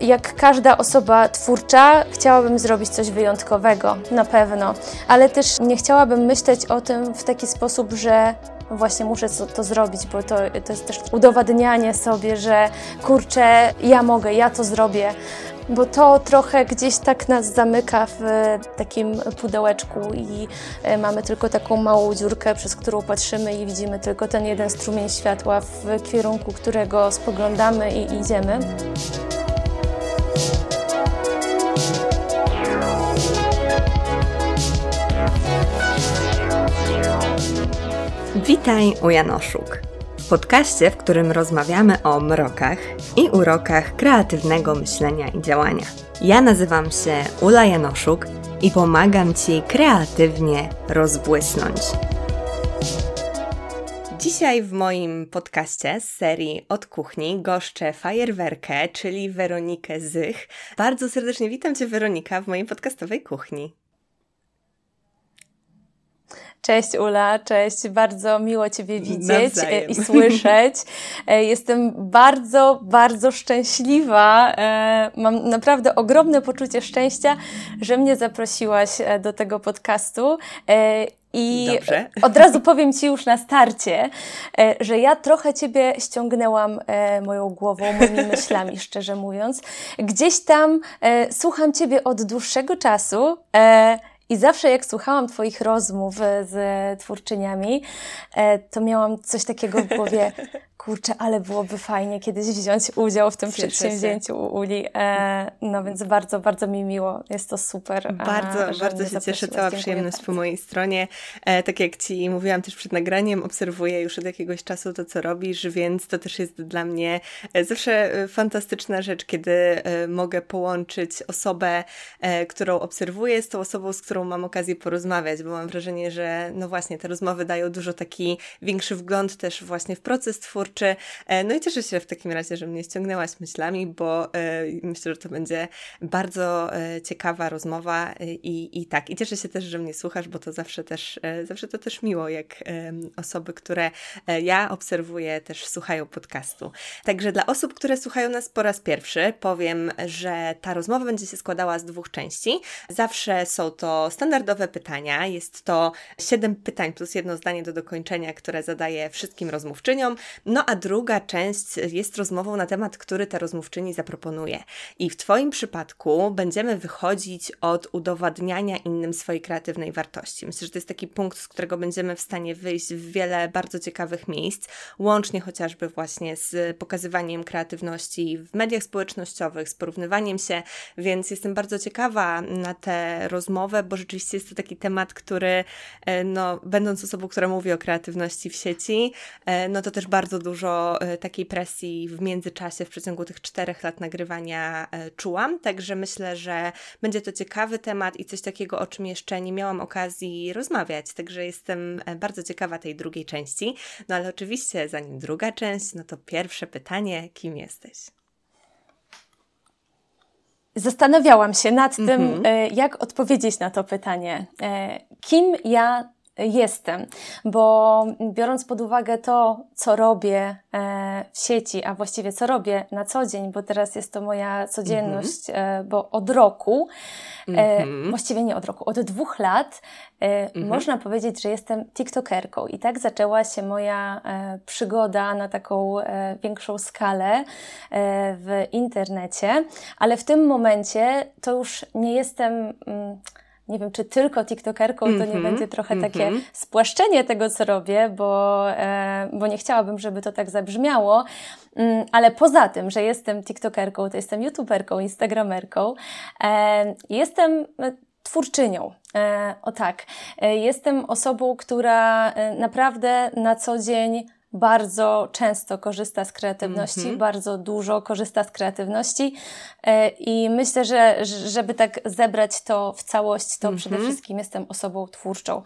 jak każda osoba twórcza, chciałabym zrobić coś wyjątkowego, na pewno, ale też nie chciałabym myśleć o tym w taki sposób, że właśnie muszę to, zrobić, bo to, to jest też udowadnianie sobie, że kurczę, ja mogę, ja to zrobię bo to trochę gdzieś tak nas zamyka w takim pudełeczku i e, mamy tylko taką małą dziurkę, przez którą patrzymy i widzimy tylko ten jeden strumień światła, w kierunku którego spoglądamy i idziemy. Witaj u Janoszuk, podcaście, w którym rozmawiamy o mrokach i urokach kreatywnego myślenia i działania. Ja nazywam się Ula Janoszuk i pomagam Ci kreatywnie rozbłysnąć. Dzisiaj w moim podcaście z serii Od Kuchni goszczę fajerwerkę, czyli Weronikę Zych. Bardzo serdecznie witam Cię Weronika w mojej podcastowej kuchni. Cześć Ula, cześć. Bardzo miło Ciebie widzieć Nawzajem. i słyszeć. E, jestem bardzo, bardzo szczęśliwa. E, mam naprawdę ogromne poczucie szczęścia, że mnie zaprosiłaś e, do tego podcastu. I Dobrze. od razu powiem Ci już na starcie, że ja trochę Ciebie ściągnęłam moją głową, moimi myślami, szczerze mówiąc. Gdzieś tam słucham Ciebie od dłuższego czasu i zawsze jak słuchałam Twoich rozmów z twórczyniami, e, to miałam coś takiego w głowie, kurczę, ale byłoby fajnie kiedyś wziąć udział w tym Cieszę przedsięwzięciu się. u Uli. E, no więc bardzo, bardzo mi miło. Jest to super. Bardzo, bardzo się cieszę. Cała przyjemność bardzo. po mojej stronie. E, tak jak Ci mówiłam też przed nagraniem, obserwuję już od jakiegoś czasu to, co robisz, więc to też jest dla mnie e, zawsze e, fantastyczna rzecz, kiedy e, mogę połączyć osobę, e, którą obserwuję z tą osobą, z którą mam okazję porozmawiać, bo mam wrażenie, że no właśnie te rozmowy dają dużo taki większy wgląd też właśnie w proces twórczy, E, no i cieszę się w takim razie, że mnie ściągnęłaś myślami, bo e, myślę, że to będzie bardzo e, ciekawa rozmowa i, i tak. I cieszę się też, że mnie słuchasz, bo to zawsze też, zawsze to też miło, jak osoby, które ja obserwuję, też słuchają podcastu. Także dla osób, które słuchają nas po raz pierwszy, powiem, że ta rozmowa będzie się składała z dwóch części. Zawsze są to standardowe pytania. Jest to siedem pytań plus jedno zdanie do dokończenia, które zadaję wszystkim rozmówczyniom. No a druga część jest rozmową na temat, który ta rozmówczyni zaproponuje. I w Twoim przypadku będziemy wychodzić od udowadniania innym swojej kreatywnej wartości. Myślę, że to jest taki punkt, z którego będziemy w stanie wyjść w wiele bardzo ciekawych miejsc, łącznie chociażby właśnie z pokazywaniem kreatywności w mediach społecznościowych, z porównywaniem się, więc jestem bardzo ciekawa na tę rozmowę, bo rzeczywiście jest to taki temat, który, e, no, będąc osobą, która mówi o kreatywności w sieci, e, no to też bardzo dużo dużo e, takiej presji w międzyczasie, w przeciągu tych czterech lat nagrywania e, czułam, także myślę, że będzie to ciekawy temat i coś takiego, o czym jeszcze nie miałam okazji rozmawiać, także jestem e, bardzo ciekawa tej drugiej części. No ale oczywiście, zanim druga część, no to pierwsze pytanie, kim jesteś? Zastanawiałam się nad tym, mm -hmm. jak odpowiedzieć na to pytanie. Kim ja jestem, bo biorąc pod uwagę to, co robię e, w sieci, a właściwie co robię na co dzień, bo teraz jest to moja codzienność, mm -hmm. bo od roku, mm -hmm. właściwie nie od roku, od dwóch lat mm -hmm. można powiedzieć, że jestem TikTokerką i tak zaczęła się moja przygoda na taką większą skalę w internecie, ale w tym momencie to już nie jestem mm, nie wiem, czy tylko TikTokerką, to mm -hmm, nie mhm, będzie trochę mm -hmm. takie spłaszczenie tego, co robię, bo, e, bo nie chciałabym, żeby to tak zabrzmiało. Mm, ale poza tym, że jestem TikTokerką, to jestem YouTuberką, Instagramerką, e, jestem e, twórczynią. E, o tak. E, jestem osobą, która e, naprawdę na co dzień bardzo często korzysta z kreatywności, mm -hmm. bardzo dużo korzysta z kreatywności e, i myślę, że żeby tak zebrać to w całość, to mm -hmm. przede wszystkim jestem osobą twórczą.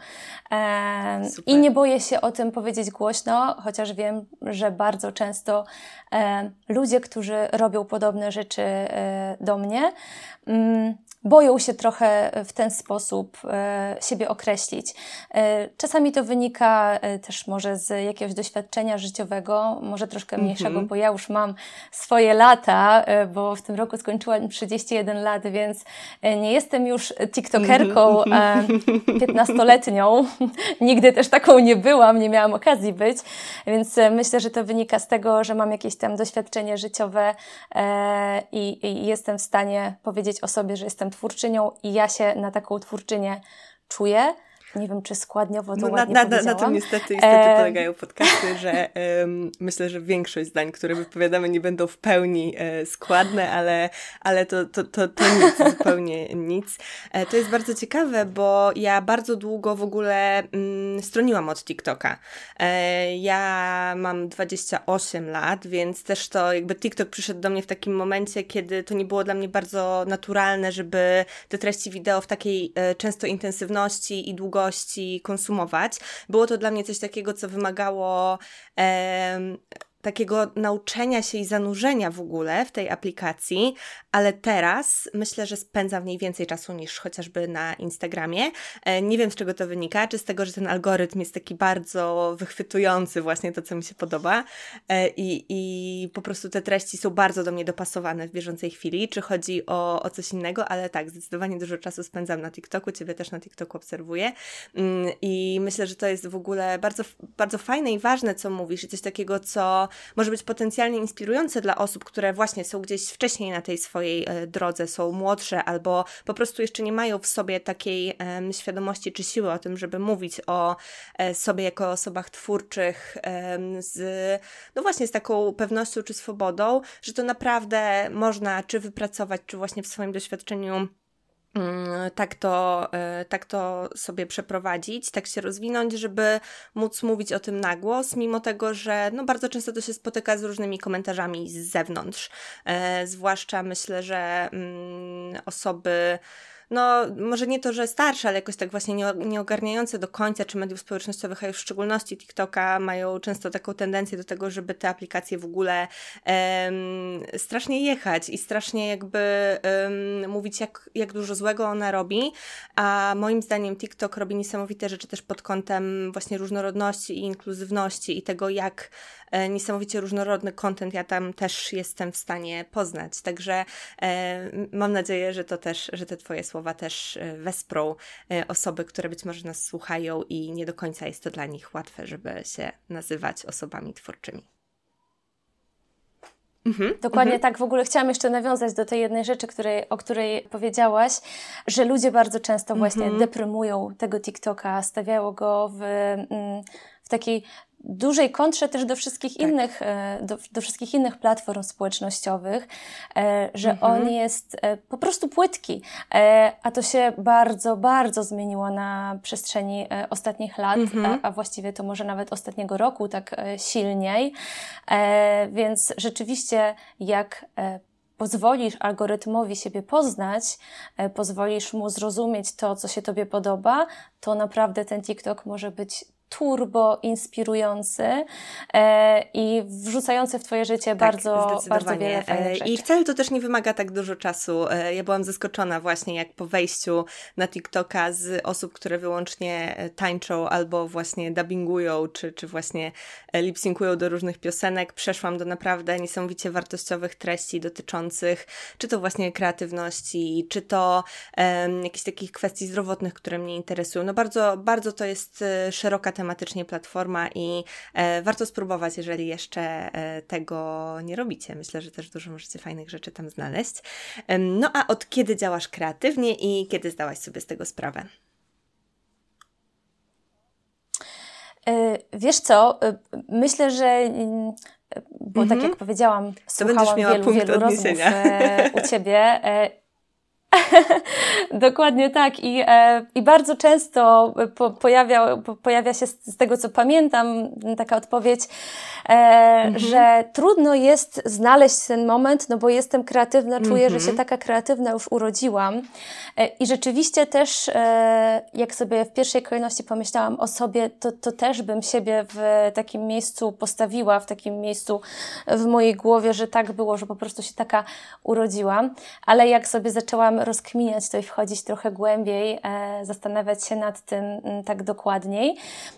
E, I nie boję się o tym powiedzieć głośno, chociaż wiem, że bardzo często e, ludzie, którzy robią podobne rzeczy do mnie, mm, boją się trochę w ten sposób e, siebie określić. E, czasami to wynika e, też może z jakiegoś doświadczenia życiowego, może troszkę mniejszego, mm -hmm. bo ja już mam swoje lata, bo w tym roku skończyłam 31 lat, więc nie jestem już TikTokerką mm -hmm. 15-letnią. Nigdy też taką nie byłam, nie miałam okazji być, więc myślę, że to wynika z tego, że mam jakieś tam doświadczenie życiowe i, i jestem w stanie powiedzieć o sobie, że jestem twórczynią i ja się na taką twórczynię czuję. Nie wiem, czy składniowo to no, ładnie na, na, na tym niestety, niestety e... polegają podcasty, że um, myślę, że większość zdań, które wypowiadamy, nie będą w pełni e, składne, ale, ale to, to, to, to nic, zupełnie nic. E, to jest bardzo ciekawe, bo ja bardzo długo w ogóle mm, stroniłam od TikToka. E, ja mam 28 lat, więc też to jakby TikTok przyszedł do mnie w takim momencie, kiedy to nie było dla mnie bardzo naturalne, żeby te treści wideo w takiej e, często intensywności i długo konsumować. Było to dla mnie coś takiego, co wymagało takiego nauczenia się i zanurzenia w ogóle w tej aplikacji, ale teraz myślę, że spędzam w niej więcej czasu niż chociażby na Instagramie. E, nie wiem z czego to wynika, czy z tego, że ten algorytm jest taki bardzo wychwytujący właśnie to, co mi się podoba e, i, i po prostu te treści są bardzo do mnie dopasowane w bieżącej chwili, czy chodzi o, o coś innego, ale tak, zdecydowanie dużo czasu spędzam na TikToku, Ciebie też na TikToku obserwuję mm, i myślę, że to jest w ogóle bardzo, bardzo fajne i ważne, co mówisz i coś takiego, co może być potencjalnie inspirujące dla osób, które właśnie są gdzieś wcześniej na tej swojej e, drodze, są młodsze albo po prostu jeszcze nie mają w sobie takiej świadomości czy siły o tym, żeby mówić o e, sobie jako osobach twórczych z, no właśnie z taką pewnością czy swobodą, że to naprawdę można czy wypracować, czy właśnie w swoim doświadczeniu tak to, e, tak to sobie przeprowadzić, tak się rozwinąć, żeby móc mówić o tym na głos, mimo tego, że no bardzo często to się spotyka z różnymi komentarzami z zewnątrz. E, zwłaszcza myślę, że mm, osoby no może nie to, że starsze, ale jakoś tak właśnie nie, nie ogarniające do końca, czy mediów społecznościowych, a już w szczególności TikToka mają często taką tendencję do tego, żeby te aplikacje w ogóle um, strasznie jechać i strasznie jakby um, mówić, jak, jak dużo złego ona robi, a moim zdaniem TikTok robi niesamowite rzeczy też pod kątem właśnie różnorodności i inkluzywności i tego, jak niesamowicie różnorodny kontent ja tam też jestem w stanie poznać. Także e, mam nadzieję, że to też, że te Twoje słowa też e, wesprą osoby, które być może nas słuchają i nie do końca jest to dla nich łatwe, żeby się nazywać osobami twórczymi. Mhm, Dokładnie mhm. tak. W ogóle chciałam jeszcze nawiązać do tej jednej rzeczy, której, o której powiedziałaś, że ludzie bardzo często właśnie mhm. deprymują tego TikToka, stawiają go w, mm, w takiej dużej kontrze też do wszystkich tak. innych, e, do, do, wszystkich innych platform społecznościowych, e, że mhm. on jest e, po prostu płytki, a to się bardzo, bardzo zmieniło na przestrzeni ostatnich lat, mhm. a, a, właściwie to może nawet ostatniego roku tak silniej, więc rzeczywiście jak pozwolisz algorytmowi siebie poznać, pozwolisz mu zrozumieć to, co się Tobie podoba, to naprawdę ten TikTok może być turbo inspirujący e, i wrzucający w Twoje życie tak, bardzo, bardzo wiele fajnych e, rzeczy. I wcale to też nie wymaga tak dużo czasu. E, ja byłam zaskoczona właśnie jak po wejściu na TikToka z osób, które wyłącznie e, tańczą albo właśnie dubbingują, czy, czy właśnie lipsynkują do różnych piosenek. Przeszłam do naprawdę niesamowicie wartościowych treści dotyczących czy to właśnie kreatywności, czy to um, jakichś takich kwestii zdrowotnych, które mnie interesują. No bardzo, bardzo to jest szeroka tematyka tematycznie platforma i e, warto spróbować, jeżeli jeszcze e, tego nie robicie. Myślę, że też dużo możecie fajnych rzeczy tam znaleźć. No a od kiedy działasz kreatywnie i kiedy zdałaś sobie z tego sprawę? E, wiesz co, myślę, że mm, bo tak mhm. jak powiedziałam, słuchałam wielu, wielu rozmów u Ciebie Dokładnie tak. I, e, i bardzo często po, pojawia, po, pojawia się z, z, tego, co pamiętam, taka odpowiedź, e, mhm. że trudno jest znaleźć ten moment, no bo jestem kreatywna, czuję, mhm. że się mhm. taka kreatywna już urodziłam. E, I rzeczywiście też, e, jak sobie w pierwszej kolejności pomyślałam o sobie, to, to też bym siebie w takim miejscu postawiła, w takim miejscu w mojej głowie, że tak było, że po prostu się taka urodziłam. Ale jak sobie zaczęłam rozkminiać to i wchodzić trochę głębiej, e, zastanawiać się nad tym mm, tak dokładniej,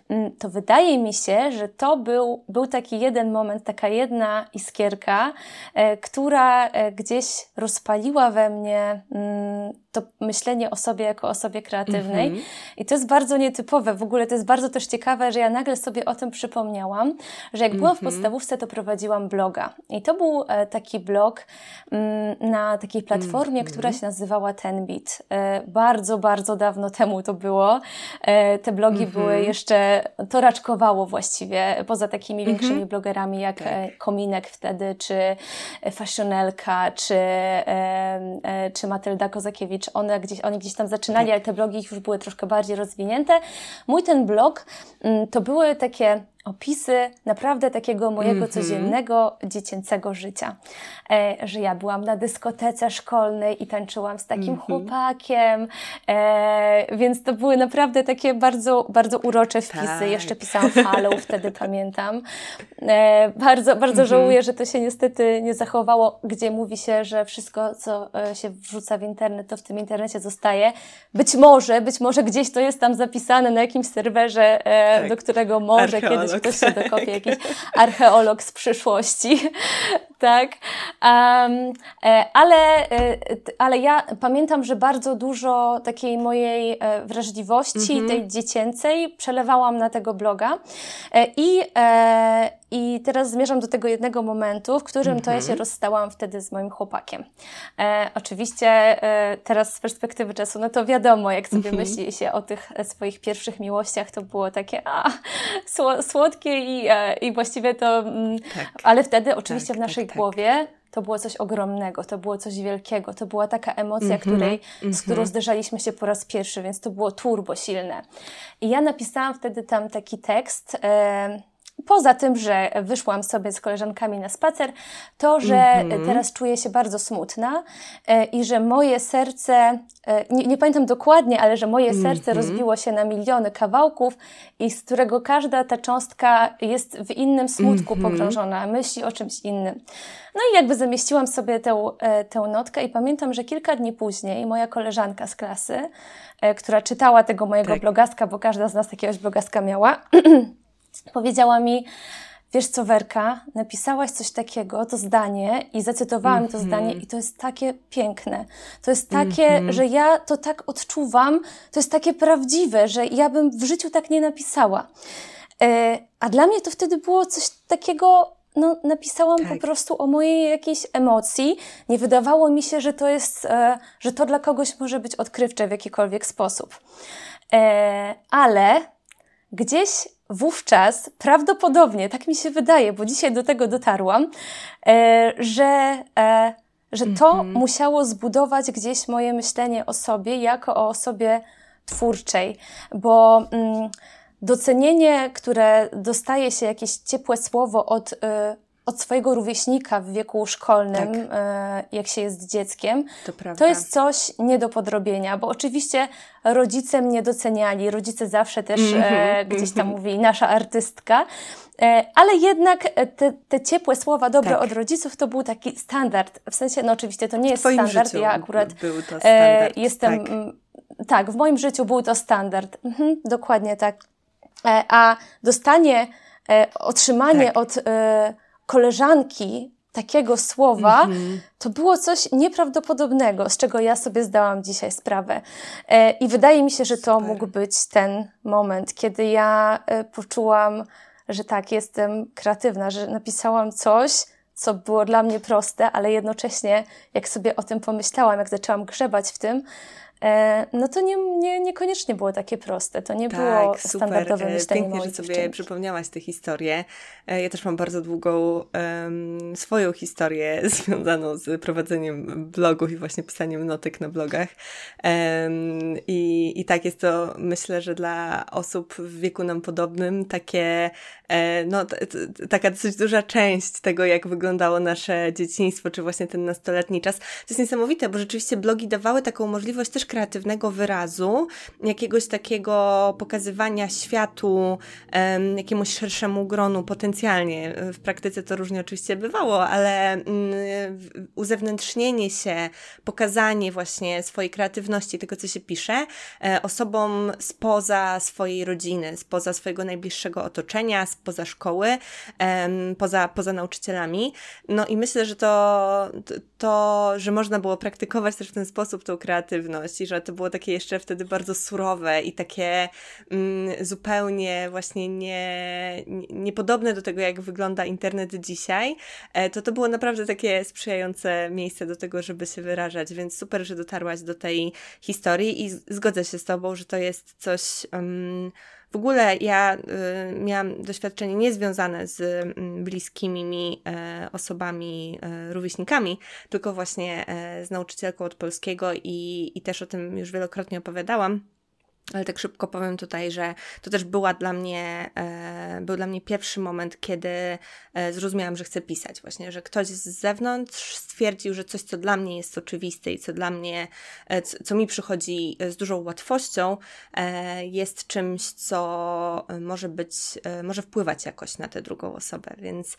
mm, to wydaje mi się, że to był, był taki jeden moment, taka jedna iskierka, e, która e, gdzieś rozpaliła we mnie mm, to myślenie o sobie jako osobie kreatywnej. Mm -hmm. I to jest bardzo nietypowe. W ogóle to jest bardzo też ciekawe, że ja nagle sobie o tym przypomniałam, że jak mm -hmm. byłam w mhm. podstawówce, to prowadziłam bloga. I to był e, taki blog mm, na takiej platformie, mm -hmm. która się nazywała Tenbit. E, bardzo, bardzo dawno temu to było. E, te blogi były mhm. jeszcze, to raczkowało właściwie, poza takimi mhm. większymi blogerami jak tak. Kominek wtedy, czy Fashionelka, czy, czy Matylda Kozakiewicz, czy one gdzieś, oni gdzieś tam zaczynali, tak. ale te blogi już były troszkę bardziej rozwinięte. Mój ten blog mm, to były takie opisy naprawdę takiego mojego -hmm. codziennego, dziecięcego życia. E, że ja byłam na dyskotece szkolnej i tańczyłam z takim -hmm. chłopakiem, e, więc to były naprawdę takie bardzo, bardzo urocze wpisy. Tak. Jeszcze pisałam follow, wtedy pamiętam. E, bardzo, bardzo -hmm. żałuję, że to się niestety nie zachowało, gdzie mówi się, że wszystko, co e, się wrzuca w internet, to w tym internecie zostaje. Być może, być może gdzieś to jest tam zapisane na jakimś serwerze, e, tak. do którego może kiedyś ktoś się dokopie, jakiś archeolog z przyszłości, tak. Um, ale, e, ale ja pamiętam, że bardzo dużo takiej mojej e, wrażliwości, mm -hmm. tej dziecięcej, przelewałam na tego bloga i, i teraz zmierzam do tego jednego momentu, w którym to ja się mhm. rozstałam wtedy z moim chłopakiem. Oczywiście teraz z perspektywy czasu, no to wiadomo, jak sobie mhm. myśli się o tych swoich pierwszych miłościach, to było takie a, słodkie i, i właściwie to... Mm, tak. Ale wtedy oczywiście tak, w naszej tak, głowie to było coś ogromnego, to było coś wielkiego, to była taka emocja, mm -hmm, której, mm -hmm. z którą mhm. zderzaliśmy się po raz pierwszy, więc to było turbo silne. I ja napisałam wtedy tam taki tekst... E, Poza tym, że wyszłam sobie z koleżankami na spacer, to, że mm -hmm. teraz czuję się bardzo smutna e, i że moje serce, e, nie, nie, pamiętam dokładnie, ale że moje serce mm -hmm. rozbiło się na miliony kawałków i z którego każda ta cząstka jest w innym smutku mm -hmm. pogrążona, myśli o czymś innym. No i jakby zamieściłam sobie tę, e, tę notkę i pamiętam, że kilka dni później moja koleżanka z klasy, która czytała tego mojego tak. blogaska, bo każda z nas jakiegoś blogaska miała, powiedziała mi, wiesz co Werka, napisałaś coś takiego, to zdanie i zacytowałam mm -hmm. to mhm. zdanie i to jest takie piękne. To jest takie, mm -hmm. że ja to tak odczuwam, to jest takie prawdziwe, że ja bym w życiu tak nie napisała. E, a dla mnie to wtedy było coś takiego, no, napisałam tak. po prostu o mojej jakiejś emocji. Nie wydawało mi się, że to jest, e, że to dla kogoś może być odkrywcze w jakikolwiek sposób. E, ale gdzieś wówczas prawdopodobnie, tak mi się wydaje, bo dzisiaj do tego dotarłam, e, że, e, że to mm -hmm. musiało zbudować gdzieś moje myślenie o sobie jako o osobie twórczej, bo mm, docenienie, które dostaje się jakieś ciepłe słowo od, y, od swojego rówieśnika w wieku szkolnym, tak. E, jak się jest dzieckiem, to, to, jest coś nie do podrobienia, bo oczywiście rodzice mnie doceniali, rodzice zawsze też mm -hmm, gdzieś tam mm -hmm. mówili, nasza artystka, e, ale jednak te, te ciepłe słowa dobre tak. od rodziców to był taki standard. W sensie, no oczywiście to nie jest standard, ja akurat standard, jestem, tak. tak. w moim życiu był to standard, mhm, dokładnie tak. A dostanie, otrzymanie tak. od koleżanki takiego słowa, mm -hmm. to było coś nieprawdopodobnego, z czego ja sobie zdałam dzisiaj sprawę. E, I wydaje mi się, że to Super. mógł być ten moment, kiedy ja e, poczułam, że tak, jestem kreatywna, że napisałam coś, co było dla mnie proste, ale jednocześnie, jak sobie o tym pomyślałam, jak zaczęłam grzebać w tym, no to nie, nie, niekoniecznie było takie proste. To nie tak, było super. standardowe e, myślenie Pięknie, że sobie przypomniałaś tę historię. E, ja też mam bardzo długą um, swoją historię związaną z prowadzeniem blogów i właśnie pisaniem notek na blogach. Um, i, I tak jest to, myślę, że dla osób w wieku nam podobnym takie, no, t, t, taka dosyć duża część tego, jak wygląda wyglądało nasze dzieciństwo, czy właśnie ten nastoletni czas. To jest niesamowite, bo rzeczywiście blogi dawały taką możliwość też kreatywnego wyrazu, jakiegoś takiego pokazywania światu um, jakiemuś szerszemu gronu potencjalnie. W praktyce to różnie oczywiście bywało, ale um, uzewnętrznienie się, pokazanie właśnie swojej kreatywności, tego co się pisze, e, osobom spoza swojej rodziny, spoza swojego najbliższego otoczenia, spoza szkoły, poza, poza nauczycielami. No i myślę, że to, to, że można było praktykować też w ten sposób tą kreatywność i że to było takie jeszcze wtedy bardzo surowe i takie mm, zupełnie właśnie nie, niepodobne do tego, jak wygląda internet dzisiaj, e, to to było naprawdę takie sprzyjające miejsce do tego, żeby się wyrażać, więc super, że dotarłaś do tej historii i zgodzę się z Tobą, że to jest coś... Um, w ogóle ja y, miałam doświadczenie niezwiązane z y, bliskimi mi y, osobami, y, rówieśnikami, tylko właśnie e, z nauczycielką od polskiego i, i też o tym już wielokrotnie opowiadałam. Ale tak szybko powiem tutaj, że to też była dla mnie, e, był dla mnie pierwszy moment, kiedy e, zrozumiałam, że chcę pisać. Właśnie, że ktoś z zewnątrz stwierdził, że coś, co dla mnie jest oczywiste i co dla mnie, e, co, mi przychodzi z dużą łatwością, jest czymś, co może być, może wpływać jakoś na tę drugą osobę. Więc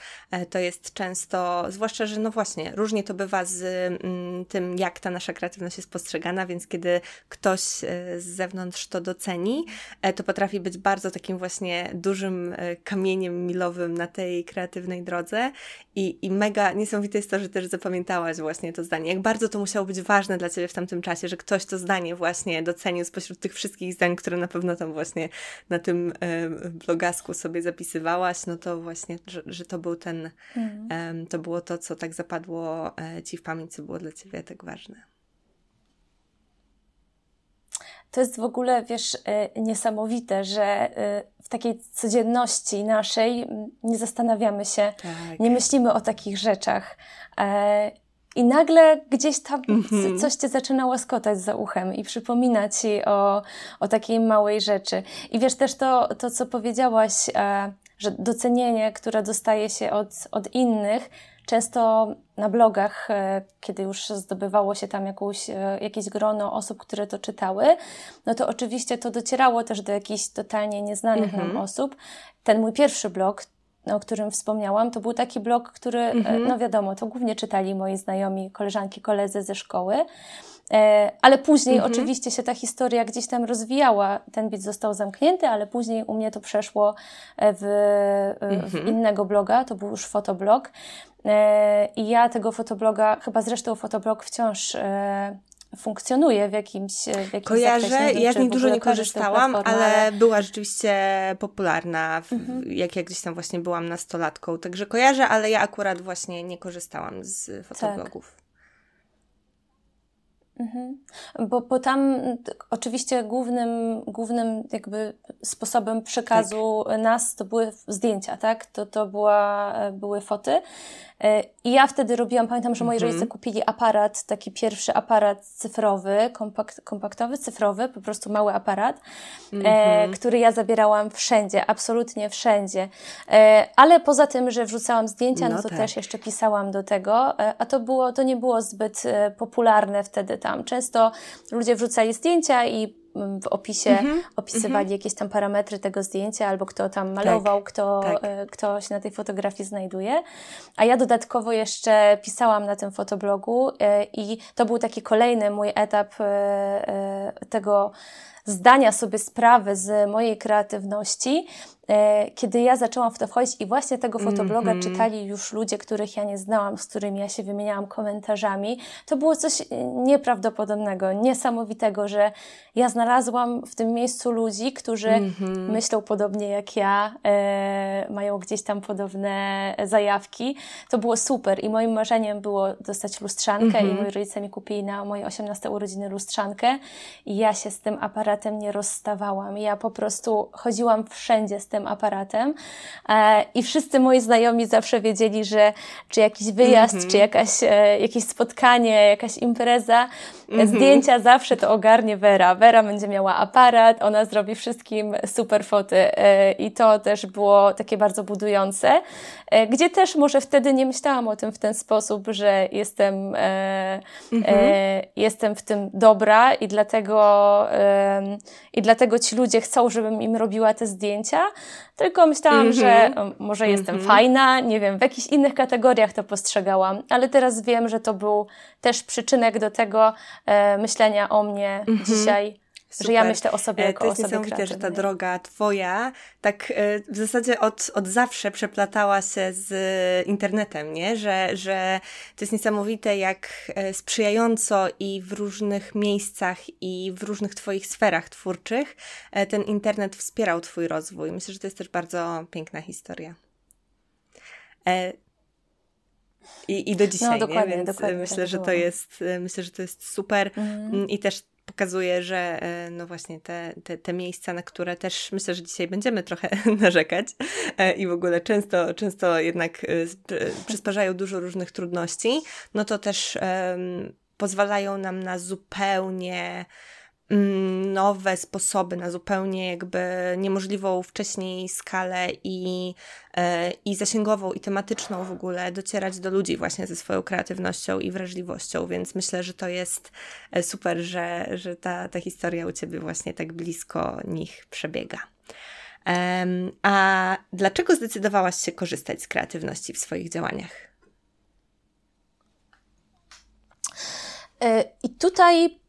to jest często, zwłaszcza, że no właśnie, różnie to bywa z mm, tym, jak ta nasza kreatywność jest postrzegana, więc kiedy ktoś z zewnątrz to doceni, e, to potrafi być bardzo takim właśnie dużym e, kamieniem milowym na tej kreatywnej drodze i, i mega niesamowite jest to, że też zapamiętałaś właśnie to zdanie. Jak bardzo to musiało być ważne dla Ciebie w tamtym czasie, że ktoś to zdanie właśnie docenił spośród tych wszystkich zdań, które na pewno tam właśnie na tym e, blogasku sobie zapisywałaś, no to właśnie, że, że to był ten, mm. to było to, co tak zapadło Ci w pamięć, co było dla Ciebie tak ważne. To jest w ogóle, wiesz, e, niesamowite, że e, w takiej codzienności naszej nie zastanawiamy się, tak. nie myślimy o takich rzeczach. E, I nagle gdzieś tam mm-hmm. coś cię zaczyna łaskotać za uchem i przypomina ci o, o takiej małej rzeczy. I wiesz też to, to co powiedziałaś, że docenienie, które dostaje się od, od innych, Często na blogach, e, kiedy już zdobywało się tam jakąś, e, jakieś grono osób, które to czytały, no to oczywiście to docierało też do jakichś totalnie nieznanych nam mhm. osób. Ten mój pierwszy blog, o którym wspomniałam, to był taki blog, który, e, mhm. no wiadomo, to głównie czytali moi znajomi, koleżanki, koledzy ze szkoły. Ale później mhm. oczywiście się ta historia gdzieś tam rozwijała. Ten bit został zamknięty, ale później u mnie to przeszło w, w mhm. innego bloga, to był już fotoblog. E, I ja tego fotobloga, chyba zresztą fotoblog wciąż e, funkcjonuje w jakimś, w jakimś Kojarzę, zakresie. ja z niej dużo nie korzystałam, ale była rzeczywiście popularna, w, mhm. jak ja gdzieś tam właśnie byłam nastolatką, także kojarzę, ale ja akurat właśnie nie korzystałam z fotoblogów. Tak. Mhm. Bo, bo tam oczywiście głównym, głównym jakby sposobem przekazu tak. nas to były zdjęcia, tak? To, to była, były foty. E, I ja wtedy robiłam, pamiętam, że moi mhm. rodzice kupili aparat, taki pierwszy aparat cyfrowy, kompakt, kompaktowy, cyfrowy, po prostu mały aparat, e, mhm. który ja zabierałam wszędzie, absolutnie wszędzie. E, ale poza tym, że wrzucałam zdjęcia, no, no to tak. też jeszcze pisałam do tego, a to było, to nie było zbyt popularne wtedy tam. Często ludzie wrzucali zdjęcia i w opisie mm -hmm, opisywali mm -hmm. jakieś tam parametry tego zdjęcia, albo kto tam malował, tak, kto, tak. E, kto się na tej fotografii znajduje. A ja dodatkowo jeszcze pisałam na tym fotoblogu e, i to był taki kolejny mój etap e, tego zdania sobie sprawy z mojej kreatywności, E, kiedy ja zaczęłam w to wchodzić i właśnie tego fotobloga mm -hmm. czytali już ludzie, których ja nie znałam, z którymi ja się wymieniałam komentarzami, to było coś nieprawdopodobnego, niesamowitego, że ja znalazłam w tym miejscu ludzi, którzy mm -hmm. myślą podobnie jak ja, e, mają gdzieś tam podobne zajawki. To było super i moim marzeniem było dostać lustrzankę mm -hmm. i mhm. moi rodzice mi kupili na moje 18 urodziny lustrzankę i ja się z tym aparatem nie rozstawałam. Ja po prostu chodziłam wszędzie z tym aparatem. E, I wszyscy moi znajomi zawsze wiedzieli, że czy jakiś wyjazd, mm -hmm. czy jakaś, e, jakieś spotkanie, jakaś impreza, mm -hmm. zdjęcia zawsze to ogarnie Vera. Vera będzie miała aparat, ona zrobi wszystkim super foty. E, I to też było takie bardzo budujące, e, gdzie też może wtedy nie myślałam o tym w ten sposób, że jestem, mm -hmm. jestem w tym dobra i dlatego, i dlatego ci ludzie chcą, żebym im robiła te zdjęcia, tylko myślałam, że mhm. może jestem mhm. fajna, nie wiem, w jakichś innych kategoriach to postrzegałam, ale teraz wiem, że to był też przyczynek do tego e, myślenia o mnie mhm. dzisiaj Super. Że ja myślę o sobie e, jako To jest niesamowite, że ta droga twoja tak e, w zasadzie od, od zawsze przeplatała się z internetem, nie? Że, że to jest niesamowite, jak e, sprzyjająco i w różnych miejscach i w różnych twoich sferach twórczych ten internet wspierał twój rozwój. Myślę, że to jest też bardzo piękna historia. I, I do dzisiaj, no, dokładnie, nie? Więc dokładnie myślę, tak że to jest, myślę, że to jest super mm. i też pokazuje, że e, no właśnie te, te, te miejsca, na które też myślę, że dzisiaj będziemy trochę narzekać e, i w ogóle często, często jednak e, przysparzają dużo różnych trudności, no to też um, pozwalają nam na zupełnie nowe sposoby na zupełnie jakby niemożliwą wcześniej skalę i, e, i zasięgową i tematyczną w ogóle docierać do ludzi właśnie ze swoją kreatywnością i wrażliwością, więc myślę, że to jest e, super, że, że ta, ta historia u Ciebie właśnie tak blisko nich przebiega. a dlaczego zdecydowałaś się korzystać z kreatywności w swoich działaniach? E, I tutaj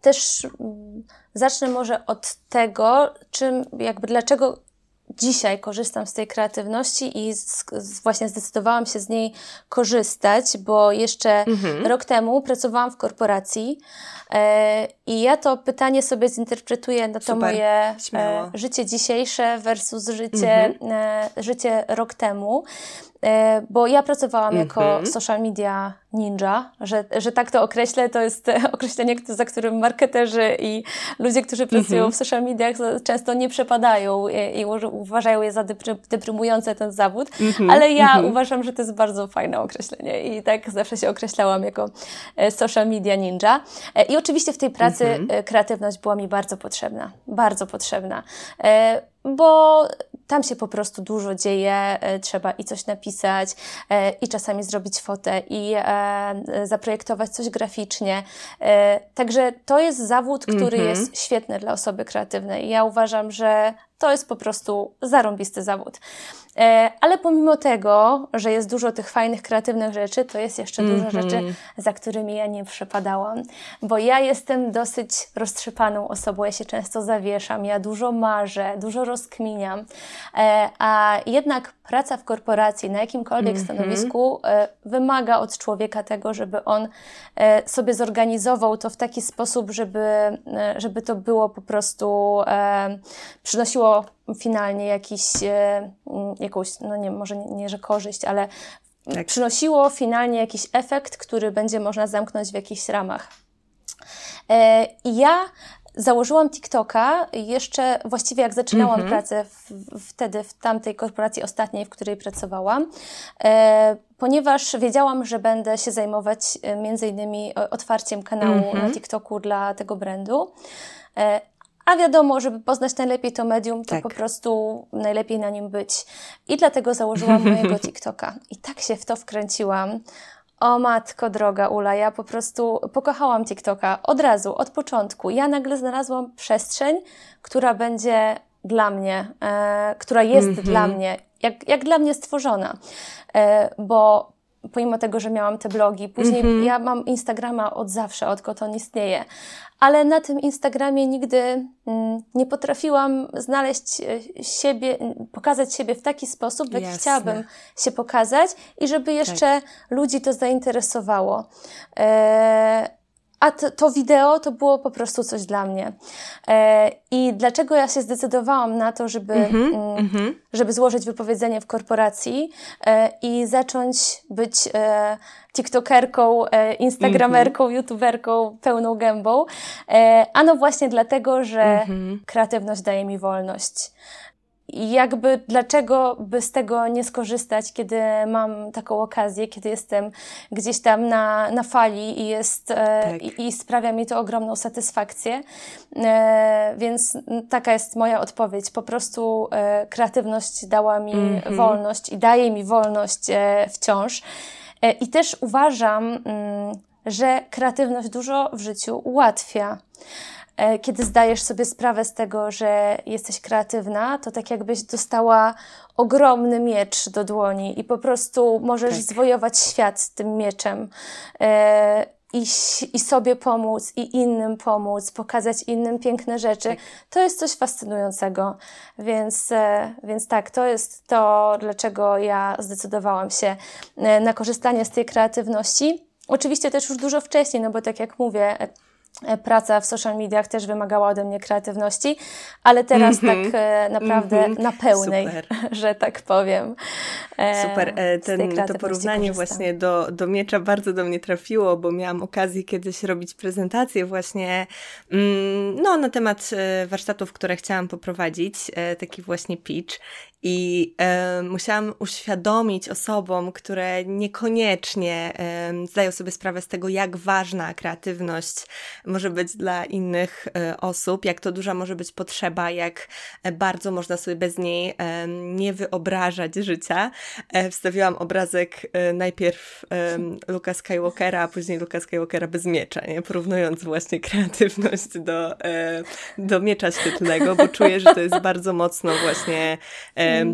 też zacznę może od tego, czym, jakby dlaczego dzisiaj korzystam z tej kreatywności i z, z właśnie zdecydowałam się z niej korzystać, bo jeszcze mhm. rok temu pracowałam w korporacji e, i ja to pytanie sobie zinterpretuję na to Super. moje e, życie dzisiejsze versus życie, mhm. e, życie rok temu. E, bo ja pracowałam mm -hmm. jako mhm. social media ninja, że, że tak to określę, to jest określenie, za którym marketerzy i ludzie, którzy pracują mm -hmm. w social mediach często nie przepadają i, i uważają je za deprymujące ten zawód, mm -hmm. ale ja mhm. uważam, że to jest bardzo fajne określenie i tak zawsze się określałam jako e, social media ninja. E, I oczywiście w tej pracy mhm. kreatywność była mi bardzo potrzebna, bardzo potrzebna bo tam się po prostu dużo dzieje, e, trzeba i coś napisać, e, i czasami zrobić fotę, i e, zaprojektować coś graficznie. Także to jest zawód, który mm -hmm. jest świetny dla osoby kreatywnej. Ja uważam, że to jest po prostu zarąbisty zawód. E, ale pomimo tego, że jest dużo tych fajnych, kreatywnych rzeczy, to jest jeszcze mm -hmm. dużo rzeczy, mhm. za którymi ja nie przepadałam. Bo ja jestem dosyć roztrzepaną osobą, ja się często zawieszam, ja dużo marzę, dużo rozkminiam. E, a jednak praca w korporacji na jakimkolwiek mm -hmm. stanowisku e, wymaga od człowieka tego, żeby on sobie zorganizował to w taki sposób, żeby, żeby to było po prostu przynosiło finalnie jakiś, e, jakąś, no nie, może nie, nie że korzyść, ale tak. przynosiło finalnie jakiś efekt, który będzie można zamknąć w jakichś ramach. E, I ja założyłam TikToka jeszcze właściwie jak zaczynałam mm -hmm. pracę w, wtedy w tamtej korporacji ostatniej, w której pracowałam, e, ponieważ wiedziałam, że będę się zajmować e, między innymi otwarciem kanału mm -hmm. na TikToku dla tego brandu. E, a wiadomo, żeby poznać najlepiej to medium, to tak. po prostu najlepiej na nim być. I dlatego założyłam mojego TikToka. I tak się w to wkręciłam. O matko droga Ula, ja po prostu pokochałam TikToka od razu, od początku. Ja nagle znalazłam przestrzeń, która będzie dla mnie, e, która jest mm -hmm. dla mnie, jak, jak dla mnie stworzona. E, bo pomimo tego, że miałam te blogi, później mm -hmm. ja mam Instagrama od zawsze, odkąd on istnieje, ale na tym Instagramie nigdy mm, nie potrafiłam znaleźć e, siebie, pokazać siebie w taki sposób, w jaki Jasne. chciałabym się pokazać i żeby jeszcze tak. ludzi to zainteresowało. E, a to, to, wideo to było po prostu coś dla mnie. E, I dlaczego ja się zdecydowałam na to, żeby, mm -hmm, żeby złożyć wypowiedzenie w korporacji e, i zacząć być e, TikTokerką, e, Instagramerką, mm -hmm. YouTuberką pełną gębą? E, ano właśnie dlatego, że mm -hmm. kreatywność daje mi wolność. I jakby dlaczego by z tego nie skorzystać, kiedy mam taką okazję, kiedy jestem gdzieś tam na, na fali i, jest, e, tak. i, i, sprawia mi to ogromną satysfakcję. E, więc taka jest moja odpowiedź. Po prostu e, kreatywność dała mi mm -hmm. wolność i daje mi wolność wciąż. I też uważam, mm, że kreatywność dużo w życiu ułatwia. E, kiedy zdajesz sobie sprawę z tego, że jesteś kreatywna, to tak jakbyś dostała ogromny miecz do dłoni i po prostu możesz tak. zwojować świat tym mieczem. E, i, I sobie pomóc, i innym pomóc, pokazać innym piękne rzeczy. Tak. To jest coś fascynującego. Więc, e, więc tak, to jest to, dlaczego ja zdecydowałam się na korzystanie z tej kreatywności. Oczywiście też już dużo wcześniej, no bo tak jak mówię, praca w social mediach też wymagała ode mnie kreatywności, ale teraz mm -hmm. tak e, naprawdę mm -hmm. na pełnej, Super. że tak powiem. E, Super. Ten, to porównanie korzystam. właśnie do, do miecza bardzo do mnie trafiło, bo miałam okazję kiedyś robić prezentację właśnie mm, no, na temat warsztatów, które chciałam poprowadzić, taki właśnie pitch i e, musiałam uświadomić osobom, które niekoniecznie e, zdają sobie sprawę z tego, jak ważna kreatywność może być dla innych e, osób, jak to duża może być potrzeba, jak bardzo można sobie bez niej nie wyobrażać życia. E, wstawiłam obrazek e, najpierw Luka Skywalkera, a później Luka Skywalkera bez miecza, nie? porównując właśnie kreatywność do, e, do miecza świetlnego, bo czuję, że to jest bardzo mocno właśnie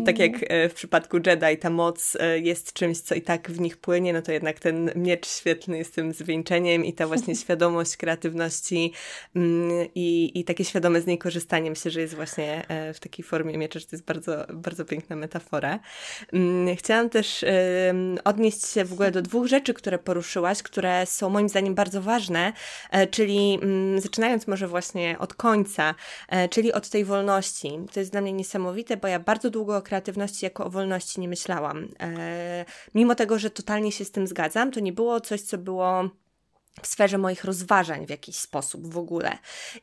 tak jak e, w przypadku Jedi ta moc e, jest czymś, co i tak w nich płynie, no to jednak ten miecz świetlny jest tym zwieńczeniem i ta właśnie świadomość kreatywności mm, i, i takie świadome z niej korzystanie myślę, że jest właśnie e, w takiej formie miecza, że to jest bardzo, bardzo piękna metafora. Mm, chciałam też odnieść się w ogóle do dwóch rzeczy, które poruszyłaś, które są moim zdaniem bardzo ważne, czyli mm, zaczynając może właśnie od końca, czyli od tej wolności. To jest dla mnie niesamowite, bo ja bardzo długo o kreatywności jako o wolności nie myślałam. E, mimo tego, że totalnie się z tym zgadzam, to nie było coś, co było w sferze moich rozważań w jakiś sposób w ogóle.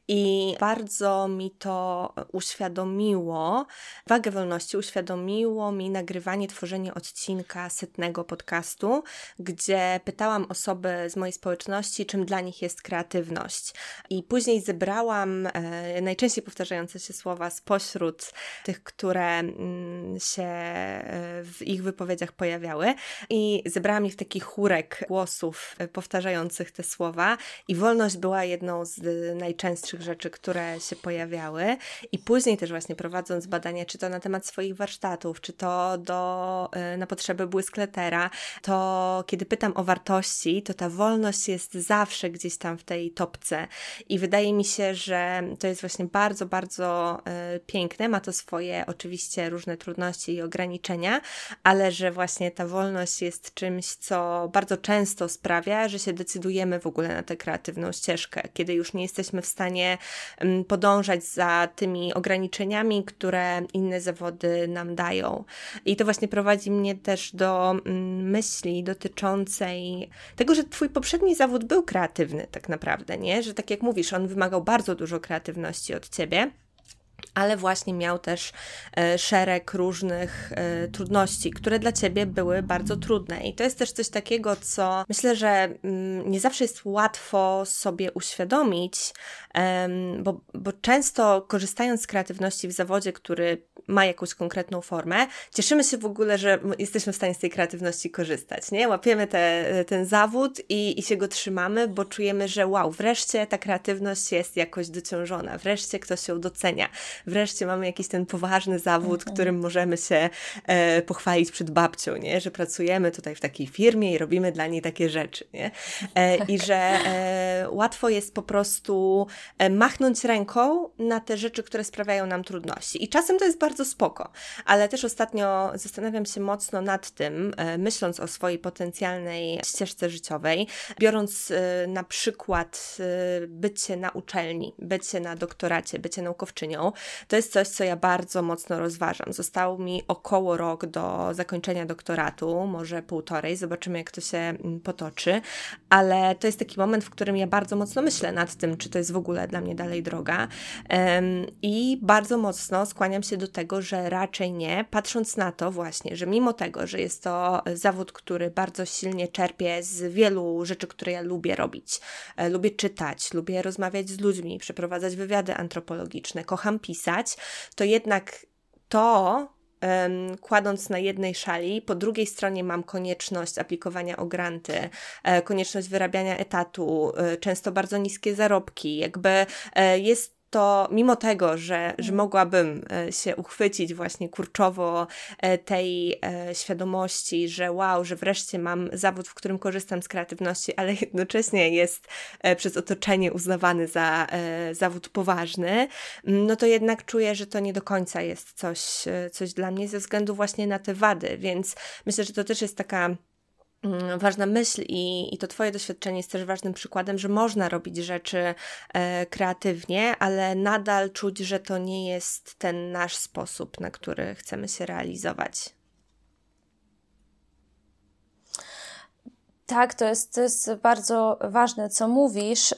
I bardzo mi to uświadomiło, wagę wolności uświadomiło mi nagrywanie, tworzenie odcinka setnego podcastu, gdzie pytałam osoby z mojej społeczności, czym dla nich jest kreatywność. I później zebrałam e, najczęściej powtarzające się słowa spośród tych, które mm, się e, w ich wypowiedziach pojawiały i zebrałam ich w taki chórek głosów e, powtarzających te te słowa i wolność była jedną z najczęstszych rzeczy, które się pojawiały. I później też właśnie prowadząc badania, czy to na temat swoich warsztatów, czy to do, e, na potrzeby błyskletera, to kiedy pytam o wartości, to ta wolność jest zawsze gdzieś tam w tej topce. I wydaje mi się, że to jest właśnie bardzo, bardzo y, piękne. Ma to swoje oczywiście różne trudności i ograniczenia, ale że właśnie ta wolność jest czymś, co bardzo często sprawia, że się decydujemy w ogóle na tę kreatywną ścieżkę, kiedy już nie jesteśmy w stanie mm, podążać za tymi ograniczeniami, które inne zawody nam dają. I to właśnie prowadzi mnie też do mm, myśli dotyczącej tego, że Twój poprzedni zawód był kreatywny, tak naprawdę, nie? Że tak jak mówisz, on wymagał bardzo dużo kreatywności od Ciebie ale właśnie miał też e, szereg różnych e, trudności, które dla ciebie były bardzo trudne. I to jest też coś takiego, co myślę, że mm, nie zawsze jest łatwo sobie uświadomić, bo, bo często korzystając z kreatywności w zawodzie, który ma jakąś konkretną formę, cieszymy się w ogóle, że jesteśmy w stanie z tej kreatywności korzystać, nie? Łapiemy te, ten zawód i, i się go trzymamy, bo czujemy, że wow, wreszcie ta kreatywność jest jakoś dociążona, wreszcie ktoś ją docenia, wreszcie mamy jakiś ten poważny zawód, mhm. którym możemy się e, pochwalić przed babcią, nie? Że pracujemy tutaj w takiej firmie i robimy dla niej takie rzeczy, nie? E, I że e, łatwo jest po prostu e, machnąć ręką na te rzeczy, które sprawiają nam trudności. I czasem to jest bardzo spoko, ale też ostatnio zastanawiam się mocno nad tym, e, myśląc o swojej potencjalnej ścieżce życiowej, biorąc e, na przykład bycie na uczelni, bycie na doktoracie, bycie naukowczynią, to jest coś, co ja bardzo mocno rozważam. Został mi około rok do zakończenia doktoratu, może półtorej, zobaczymy jak to się mm, potoczy, ale to jest taki moment, w którym ja bardzo mocno myślę nad tym, czy to jest w ogóle dla mnie dalej droga. I bardzo mocno skłaniam się do tego, że raczej nie, patrząc na to właśnie, że mimo tego, że jest to zawód, który bardzo silnie czerpie z wielu rzeczy, które ja lubię robić, e, lubię czytać, lubię rozmawiać z ludźmi, przeprowadzać wywiady antropologiczne, kocham pisać, to jednak to kładąc na jednej szali, po drugiej stronie mam konieczność aplikowania o granty, e, konieczność wyrabiania etatu, e, często bardzo niskie zarobki, jakby jest to mimo tego, że, że mhm. mogłabym e, się uchwycić właśnie kurczowo e, tej e, świadomości, że wow, że wreszcie mam zawód, w którym korzystam z kreatywności, ale jednocześnie jest przez otoczenie uznawany za zawód poważny, no to jednak czuję, że to nie do końca jest coś, coś dla mnie ze względu właśnie na te wady, więc myślę, że to też jest taka Mm, ważna myśl i, i to Twoje doświadczenie jest też ważnym przykładem, że można robić rzeczy e, kreatywnie, ale nadal czuć, że to nie jest ten nasz sposób, na który chcemy się realizować. Tak, to jest, to jest bardzo ważne, co mówisz. Yy,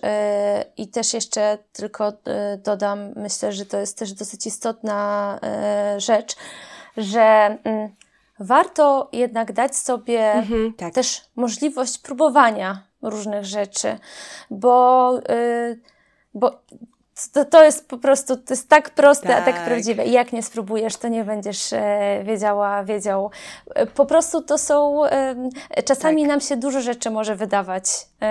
I też jeszcze tylko yy, dodam, myślę, że to jest też dosyć istotna yy, rzecz, że mm, warto jednak dać sobie mhm, tak. też możliwość próbowania różnych rzeczy, bo, yy, bo to, to jest po prostu, to jest tak proste, tak. a tak prawdziwe. I jak nie spróbujesz, to nie będziesz e, wiedziała, wiedział. E, po prostu to są, e, czasami tak. nam się dużo rzeczy może wydawać, e,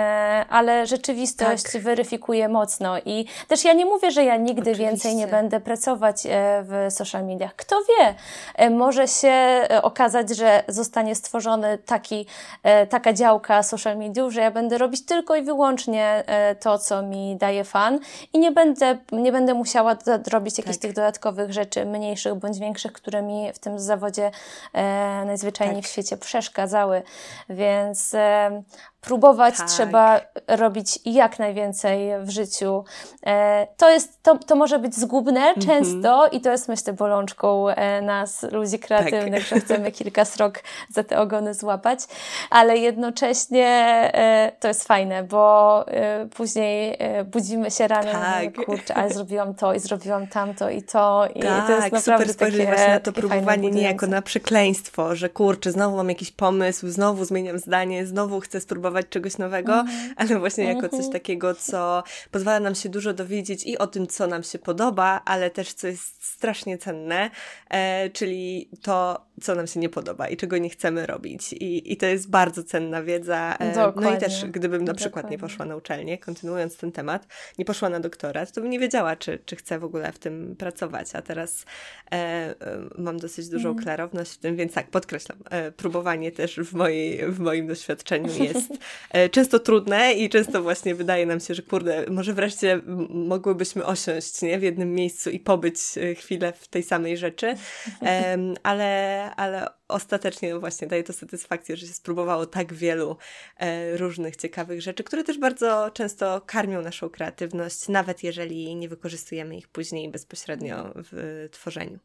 ale rzeczywistość tak. weryfikuje mocno. I też ja nie mówię, że ja nigdy Oczywiście. więcej nie będę pracować e, w social mediach. Kto wie, może się okazać, że zostanie stworzony taki, taka działka social mediów, że ja będę robić tylko i wyłącznie to, co mi daje fan i nie będę będę, nie będę musiała robić jakichś tak. tych dodatkowych rzeczy, mniejszych bądź większych, które mi w tym zawodzie e, najzwyczajniej tak. w świecie przeszkadzały. Więc e, próbować tak. trzeba robić jak najwięcej w życiu. E, to, jest, to, to może być zgubne -hmm. często i to jest myślę bolączką e, nas, ludzi kreatywnych, tak. że chcemy kilka srok za te ogony złapać, ale jednocześnie e, to jest fajne, bo później budzimy się rano tak. i kurczę, ale zrobiłam to i zrobiłam tamto i to i tak, to jest naprawdę super spojrzeć właśnie na to próbowanie nie jako na przekleństwo, że kurczę, znowu mam jakiś pomysł, znowu zmieniam zdanie, znowu chcę spróbować próbować czegoś nowego, mm. ale właśnie jako coś mhm. takiego, co pozwala nam się dużo dowiedzieć i o tym, co nam się podoba, ale też co jest strasznie cenne, e, czyli to, co nam się nie podoba i czego nie chcemy robić. I, i to jest bardzo cenna wiedza. E, no i też, gdybym na przykład Dokładnie. nie poszła na uczelnię, kontynuując ten temat, nie poszła na doktorat, to bym nie wiedziała, czy, czy chcę w ogóle w tym pracować. A teraz e, e mam dosyć dużą mm. klarowność w tym, więc tak, podkreślam, e, próbowanie też w, mojej, w moim doświadczeniu jest często trudne i często właśnie wydaje nam się, że kurde, może wreszcie mogłybyśmy osiąść nie, w jednym miejscu i pobyć chwilę w tej samej rzeczy, ale ale ostatecznie no właśnie daje to satysfakcję, że się spróbowało tak wielu e, różnych ciekawych rzeczy, które też bardzo często karmią naszą kreatywność, nawet jeżeli nie wykorzystujemy ich później bezpośrednio w tworzeniu.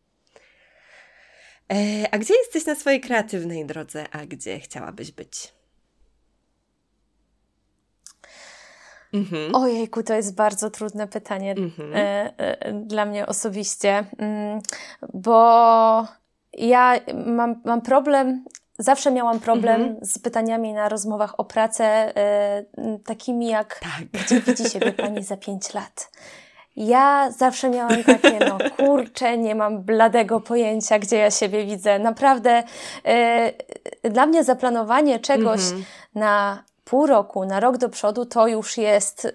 E, a gdzie jesteś na swojej kreatywnej drodze, a gdzie chciałabyś być? Mhm. Ojejku, to jest bardzo trudne pytanie mhm. e, e, dla mnie osobiście, mm, bo ja mam, mam problem, zawsze miałam problem mhm. z pytaniami na rozmowach o pracę, y, takimi jak, tak. gdzie widzi siebie pani za pięć lat? Ja zawsze miałam takie, no kurczę, nie mam bladego pojęcia, gdzie ja siebie widzę. Naprawdę, y, dla mnie zaplanowanie czegoś mhm. na pół roku, na rok do przodu, to już jest, y,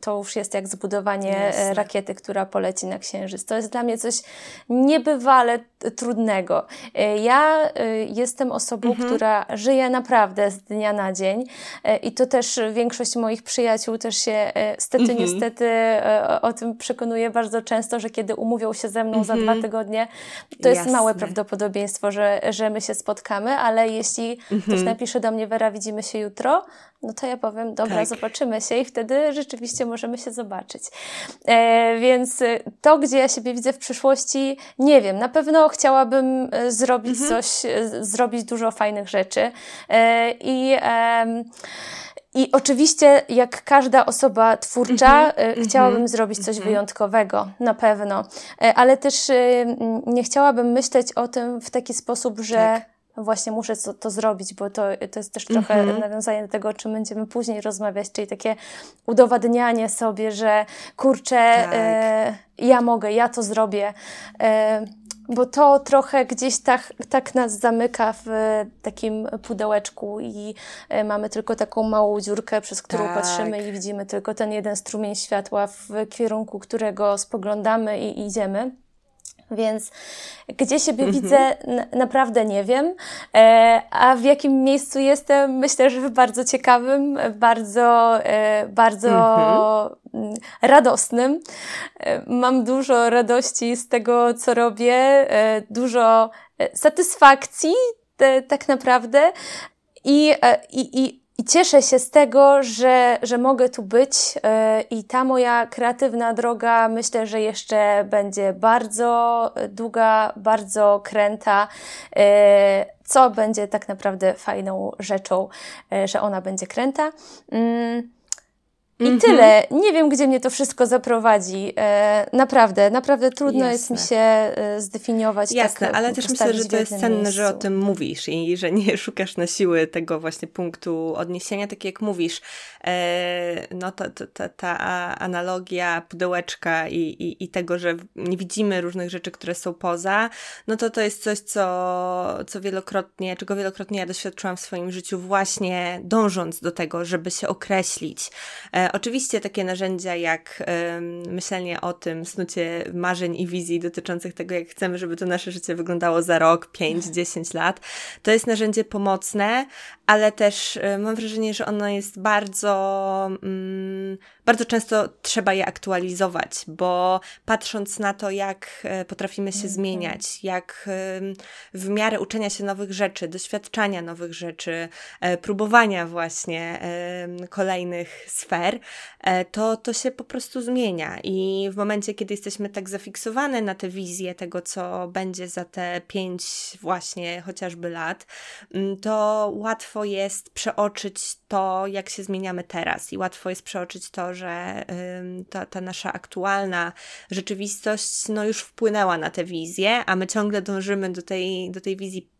to już jest jak zbudowanie Jasne. rakiety, która poleci na Księżyc. To jest dla mnie coś niebywale trudnego. Y, ja y, jestem osobą, mhm. która żyje naprawdę z dnia na dzień i to też większość moich przyjaciół też się stety, mhm. niestety o tym przekonuje bardzo często, że kiedy umówią się ze mną mhm. za dwa mhm. tygodnie, to jest Jasne. małe prawdopodobieństwo, że, że my się spotkamy, ale jeśli ktoś mhm. napisze do mnie, Wera, widzimy się jutro, no to ja powiem, dobra, tak. zobaczymy się i wtedy rzeczywiście możemy się zobaczyć. E, więc to, gdzie ja siebie widzę w przyszłości, nie wiem. Na pewno chciałabym e, zrobić mhm. coś, e, zrobić dużo fajnych rzeczy. E, I i oczywiście, jak każda osoba twórcza, mm-hmm, chciałabym mm-hmm, zrobić coś mm-hmm. wyjątkowego, na pewno. Ale też nie chciałabym myśleć o tym w taki sposób, że tak właśnie muszę to, to, zrobić, bo to, to jest też trochę mm -hmm. nawiązanie do tego, o czym będziemy później rozmawiać, czyli takie udowadnianie sobie, że kurczę, tak. e, ja mogę, ja to zrobię. E, bo to trochę gdzieś tak, tak nas zamyka w takim pudełeczku i e, mamy tylko taką małą dziurkę, przez którą tak. patrzymy i widzimy tylko ten jeden strumień światła, w kierunku którego spoglądamy i idziemy. Więc gdzie siebie mhm. widzę, naprawdę nie wiem. E, a w jakim miejscu jestem, myślę, że w bardzo ciekawym, bardzo, e, bardzo. Mm, radosnym. E, mam dużo radości z tego, co robię, e, dużo e, satysfakcji, te, tak naprawdę. I, e, i, i i cieszę się z tego, że, że mogę tu być e, i ta moja kreatywna droga myślę, że jeszcze będzie bardzo długa, bardzo kręta, e, co będzie tak naprawdę fajną rzeczą, e, że ona będzie kręta. I mm -hmm. tyle. Nie wiem, gdzie mnie to wszystko zaprowadzi. E, naprawdę, naprawdę trudno Jasne. jest mi się e, zdefiniować. Jasne, tak, ale też myślę, że to jest cenne, miejscu. że o tym mówisz i że nie szukasz na siły tego właśnie punktu odniesienia, tak jak mówisz. E, no ta, ta, ta analogia pudełeczka i, i, i tego, że nie widzimy różnych rzeczy, które są poza, no to to jest coś, co, co wielokrotnie, czego wielokrotnie ja doświadczyłam w swoim życiu właśnie dążąc do tego, żeby się określić e, oczywiście takie narzędzia jak myślenie o tym, snucie marzeń i wizji dotyczących tego, jak chcemy, żeby to nasze życie wyglądało za rok, 5, 10 lat, to jest narzędzie pomocne, ale też y, mam wrażenie, że ono jest bardzo, mm, bardzo często trzeba je aktualizować, bo patrząc na to, jak e, potrafimy się mhm. zmieniać, jak w miarę uczenia się nowych rzeczy, doświadczania nowych rzeczy, e, próbowania właśnie kolejnych sfer, e, to, to się po prostu zmienia. I w momencie, kiedy jesteśmy tak zafiksowane na tę wizję tego, co będzie za te pięć właśnie chociażby lat, mm, to łatwo jest przeoczyć to, jak się zmieniamy teraz, i łatwo jest przeoczyć to, że ta, ta nasza aktualna rzeczywistość no, już wpłynęła na tę wizję, a my ciągle dążymy do tej, do tej wizji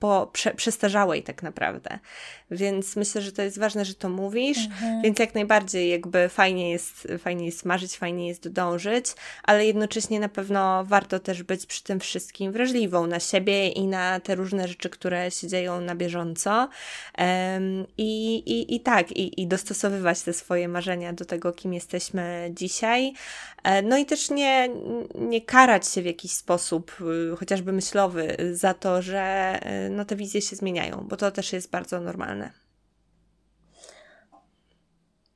po, prze, przestarzałej tak naprawdę. Więc myślę, że to jest ważne, że to mówisz, mhm. więc jak najbardziej jakby fajnie jest, fajnie jest marzyć, fajnie jest dążyć, ale jednocześnie na pewno warto też być przy tym wszystkim wrażliwą na siebie i na te różne rzeczy, które się dzieją na bieżąco um, i, i, i tak, i, i dostosowywać te swoje marzenia do tego, kim jesteśmy dzisiaj, e, no i też nie, nie karać się w jakiś sposób, y, chociażby myślowy, za to, że y, no, te wizje się zmieniają, bo to też jest bardzo normalne.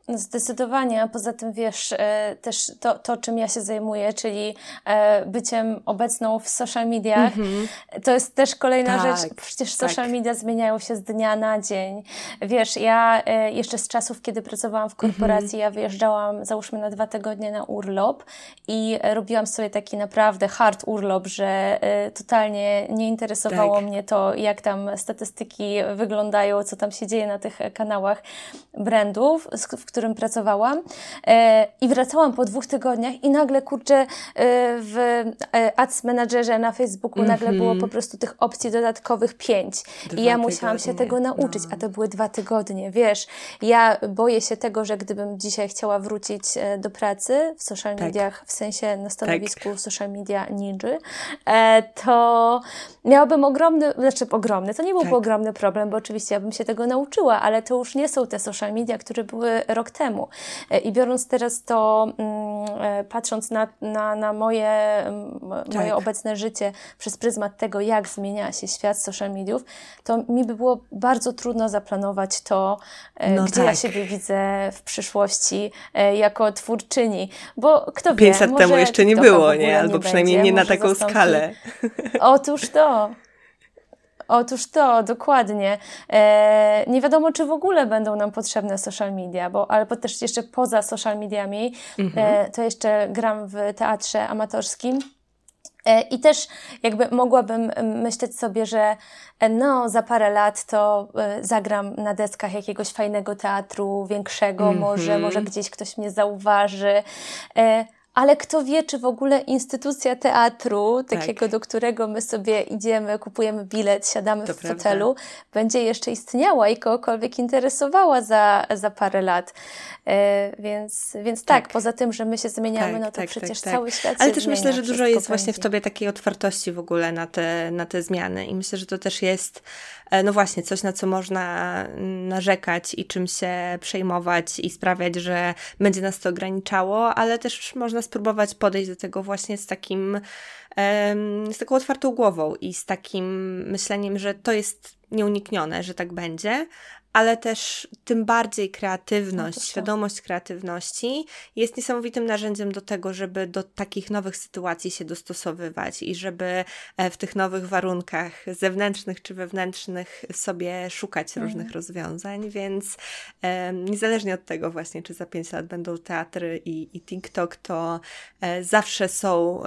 Zdecydowanie, a poza tym wiesz, e, też to, to, czym ja się zajmuję, czyli e, byciem obecną w social mediach, mm -hmm. to jest też kolejna tak, rzecz. Przecież tak. social media zmieniają się z dnia na dzień. Wiesz, ja e, jeszcze z czasów, kiedy pracowałam w korporacji, mm -hmm. ja wyjeżdżałam załóżmy na dwa tygodnie na urlop i robiłam sobie taki naprawdę hard urlop, że totalnie nie interesowało tak. mnie to, jak tam statystyki wyglądają, co tam się dzieje na tych kanałach brandów, w którym pracowałam e, i wracałam po dwóch tygodniach i nagle, kurczę, e, w e, Ads Managerze na Facebooku mm -hmm. nagle było po prostu tych opcji dodatkowych pięć dwa i ja musiałam tygodnie. się tego nauczyć, no. a to były dwa tygodnie, wiesz. Ja boję się tego, że gdybym dzisiaj chciała wrócić do pracy w social tak. mediach, w sensie na stanowisku tak. social media ninja, to miałabym ogromny, znaczy ogromny, to nie byłby tak. ogromny problem, bo oczywiście ja bym się tego nauczyła, ale to już nie są te social media, które były rok temu. E, I biorąc teraz to, mm, e, patrząc na, na, na moje, tak. moje obecne życie przez pryzmat tego, jak zmienia się świat social mediów, to mi by było bardzo trudno zaplanować to, e, no gdzie tak. ja siebie widzę w przyszłości jako twórczyni. Bo kto wie, 5 lat temu jeszcze nie było, nie? Albo nie przynajmniej będzie, nie na taką skalę. Otóż to. Otóż to, dokładnie. E, nie wiadomo, czy w ogóle będą nam potrzebne social media, bo, ale też jeszcze poza social mediami, mhm. e, to jeszcze gram w teatrze amatorskim. E, I też jakby mogłabym myśleć sobie, że e, no za parę lat to e, zagram na deskach jakiegoś fajnego teatru, większego, mm -hmm. może, może gdzieś ktoś mnie zauważy ale kto wie, czy w ogóle instytucja teatru, tak. takiego, do którego my sobie idziemy, kupujemy bilet, siadamy to w prawda. fotelu, będzie jeszcze istniała i kogokolwiek interesowała za, za parę lat. E, więc, więc tak, tak, poza tym, że my się zmieniamy, tak, no to tak, przecież tak, tak. cały świat Ale też zmienia, myślę, że dużo jest właśnie w tobie takiej otwartości w ogóle na te, na te zmiany i myślę, że to też jest no właśnie, coś na co można narzekać i czym się przejmować i sprawiać, że będzie nas to ograniczało, ale też można spróbować podejść do tego właśnie z takim, z taką otwartą głową i z takim myśleniem, że to jest nieuniknione, że tak będzie, ale też tym bardziej kreatywność, no świadomość kreatywności jest niesamowitym narzędziem do tego, żeby do takich nowych sytuacji się dostosowywać i żeby e, w tych nowych warunkach zewnętrznych czy wewnętrznych sobie szukać mm. różnych rozwiązań, więc e, niezależnie od tego właśnie, czy za pięć lat będą teatry i, i TikTok, to e, zawsze są,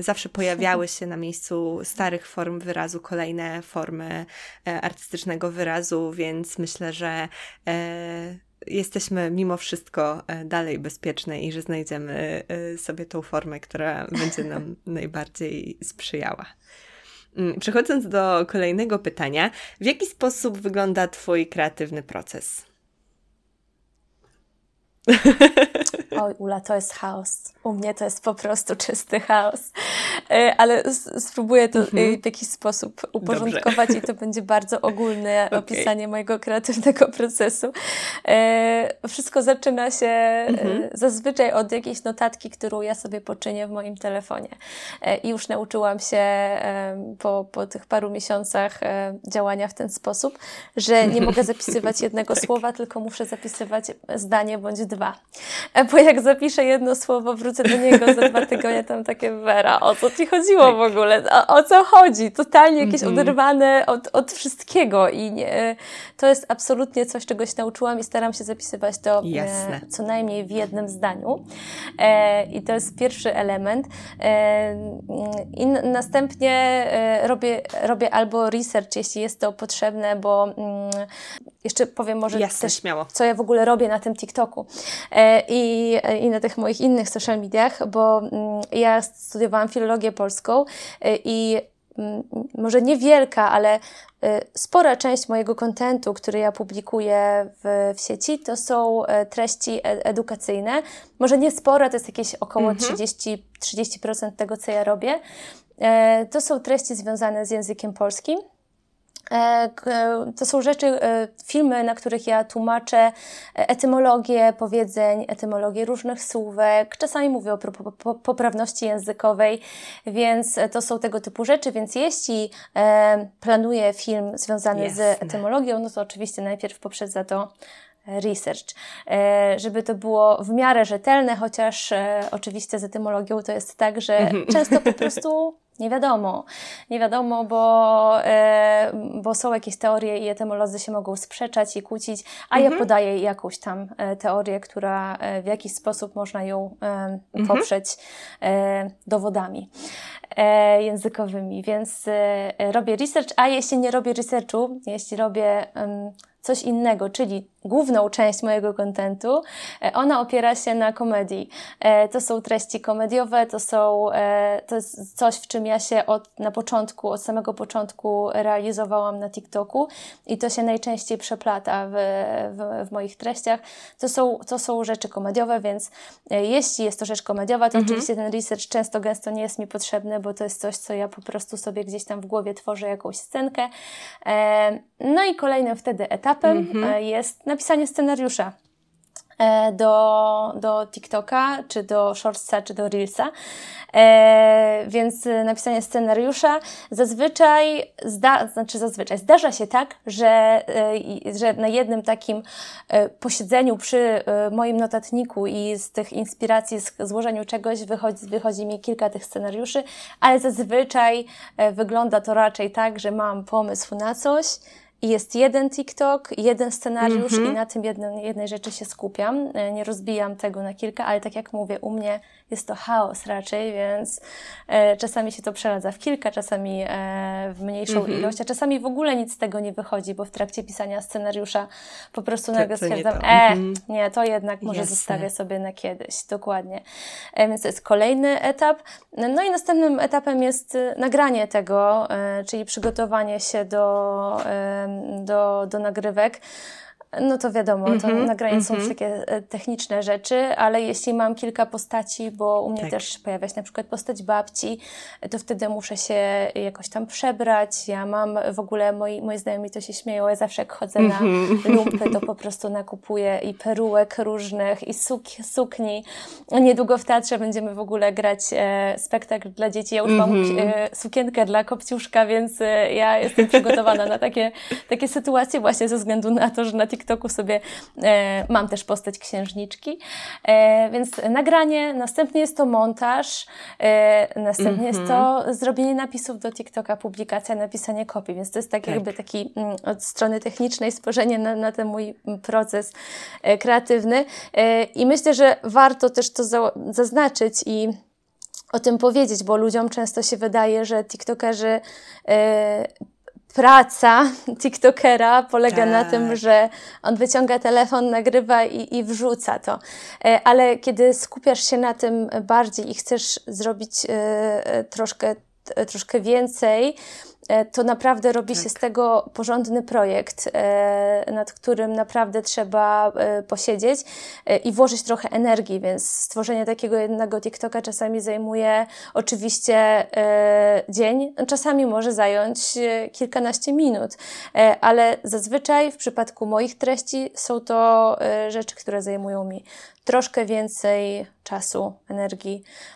zawsze pojawiały się na miejscu starych form wyrazu kolejne formy artystycznego wyrazu, więc myślę, myślę, że e, jesteśmy mimo wszystko e, dalej bezpieczne i że znajdziemy e, sobie tą formę, która będzie nam najbardziej sprzyjała. Mm, przechodząc do kolejnego pytania, w jaki sposób wygląda Twój kreatywny proces? Oj, Ula, to jest chaos. U mnie to jest po prostu czysty chaos. E, ale spróbuję to mhm. w jakiś sposób uporządkować Dobrze. i to będzie bardzo ogólne okay. opisanie mojego kreatywnego procesu. E, wszystko zaczyna się e, mhm. zazwyczaj od jakiejś notatki, którą ja sobie poczynię w moim telefonie. I już nauczyłam się po, po tych paru miesiącach działania w ten sposób, że nie mogę zapisywać jednego tak. słowa, tylko muszę zapisywać zdanie bądź dwa. Bo jak zapiszę jedno słowo, wrócę do niego za dwa tygodnie, tam takie Wera, o co ci chodziło w ogóle? O, o co chodzi? Totalnie jakieś mm -hmm. oderwane od, od wszystkiego i nie, to jest absolutnie coś, czego się nauczyłam i staram się zapisywać to e, co najmniej w jednym zdaniu. E, I to jest pierwszy element. E, I następnie e, robię, robię albo research, jeśli jest to potrzebne, bo mm, jeszcze powiem może Jasne, też, śmiało. co ja w ogóle robię na tym TikToku e, i, i na tych moich innych social mediach, bo mm, ja studiowałam filologię polską e, i mm, może niewielka, ale e, spora część mojego kontentu, który ja publikuję w, w sieci, to są treści edukacyjne. Może nie spora, to jest jakieś około mhm. 30, 30% tego, co ja robię. To są treści związane z językiem polskim. E, to są rzeczy, e, filmy, na których ja tłumaczę etymologię powiedzeń, etymologię różnych słówek. Czasami mówię o poprawności językowej, więc to są tego typu rzeczy. Więc jeśli e, planuję film związany Jasne. z etymologią, no to oczywiście najpierw poprzedza to research, żeby to było w miarę rzetelne, chociaż oczywiście z etymologią to jest tak, że mhm. często po prostu nie wiadomo. Nie wiadomo, bo, e, bo są jakieś teorie i etymolodzy się mogą sprzeczać i kłócić, a mhm. ja podaję jakąś tam e, teorię, która e, w jakiś sposób można ją e, mhm. poprzeć e, dowodami e, językowymi. Więc robię research, a jeśli nie robię researchu, jeśli robię coś innego, czyli główną część mojego kontentu, e, ona opiera się na komedii. E, to są treści komediowe, to są, e, to jest coś, w czym ja się od, na początku, od samego początku realizowałam na TikToku i to się najczęściej przeplata w, w, w moich treściach. To są, to są rzeczy komediowe, więc jeśli jest to rzecz komediowa, to mhm. oczywiście ten research często, gęsto nie jest mi potrzebny, bo to jest coś, co ja po prostu sobie gdzieś tam w głowie tworzę jakąś scenkę. No i kolejnym wtedy etapem mhm. jest napisanie scenariusza. E, do, do TikToka, czy do Shortsa, czy do Reelsa. E, więc napisanie scenariusza zazwyczaj, zda, znaczy zazwyczaj, zdarza się tak, że, e, że na jednym takim e, posiedzeniu przy e, moim notatniku i z tych inspiracji, z złożeniu czegoś wychodzi, wychodzi mi kilka tych scenariuszy, ale zazwyczaj e, wygląda to raczej tak, że mam pomysł na coś, i jest jeden TikTok, jeden scenariusz mm -hmm. i na tym jednym, jednej rzeczy się skupiam. E, nie rozbijam tego na kilka, ale tak jak mówię, u mnie jest to chaos raczej, więc e, czasami się to przeradza w kilka, czasami e, w mniejszą -hmm. ilość, a czasami w ogóle nic z tego nie wychodzi, bo w trakcie pisania scenariusza po prostu to, nagle stwierdzam, nie e, -hmm. nie, to jednak może Jasne. zostawię sobie na kiedyś, dokładnie. E, więc to jest kolejny etap. No i następnym etapem jest nagranie tego, czyli przygotowanie się do, do, do nagrywek no to wiadomo, to mm -hmm, nagranie mm -hmm. są już mhm. e, techniczne rzeczy, ale jeśli mam kilka postaci, bo u mnie tak. też pojawia się na przykład postać babci, to wtedy muszę się jakoś tam przebrać. Ja mam w ogóle, moi, moi znajomi to się śmieją, ja zawsze jak chodzę mm -hmm. na mhm. lumpy, to po prostu nakupuję i perułek różnych, i suk sukni. Niedługo w teatrze będziemy w ogóle grać e, spektakl dla dzieci. Ja już mam mhm. e, sukienkę dla kopciuszka, więc e, ja jestem przygotowana na takie, takie sytuacje właśnie ze względu na to, że na TikToku sobie e, mam też postać księżniczki. E, więc nagranie, następnie jest to montaż, e, następnie mm -hmm. jest to mhm. zrobienie napisów do TikToka, publikacja, napisanie kopii, więc to jest tak, tak. jakby taki mm, od strony technicznej spojrzenie na, na ten mój proces e, kreatywny. E, I myślę, że warto też to za, zaznaczyć i o tym powiedzieć, bo ludziom często się wydaje, że TikTokerzy e, praca TikTokera polega tak. na tym, że on wyciąga telefon, nagrywa i, i wrzuca to. E, ale kiedy skupiasz się na tym bardziej i chcesz zrobić e, e, troszkę, troszkę więcej, E, to naprawdę robi tak. się z tego porządny projekt, e, nad którym naprawdę trzeba e, posiedzieć i włożyć trochę energii, więc stworzenie takiego jednego TikToka czasami zajmuje oczywiście dzień, czasami może zająć kilkanaście minut, ale zazwyczaj w przypadku moich treści są to rzeczy, które zajmują mi troszkę więcej czasu, energii, E,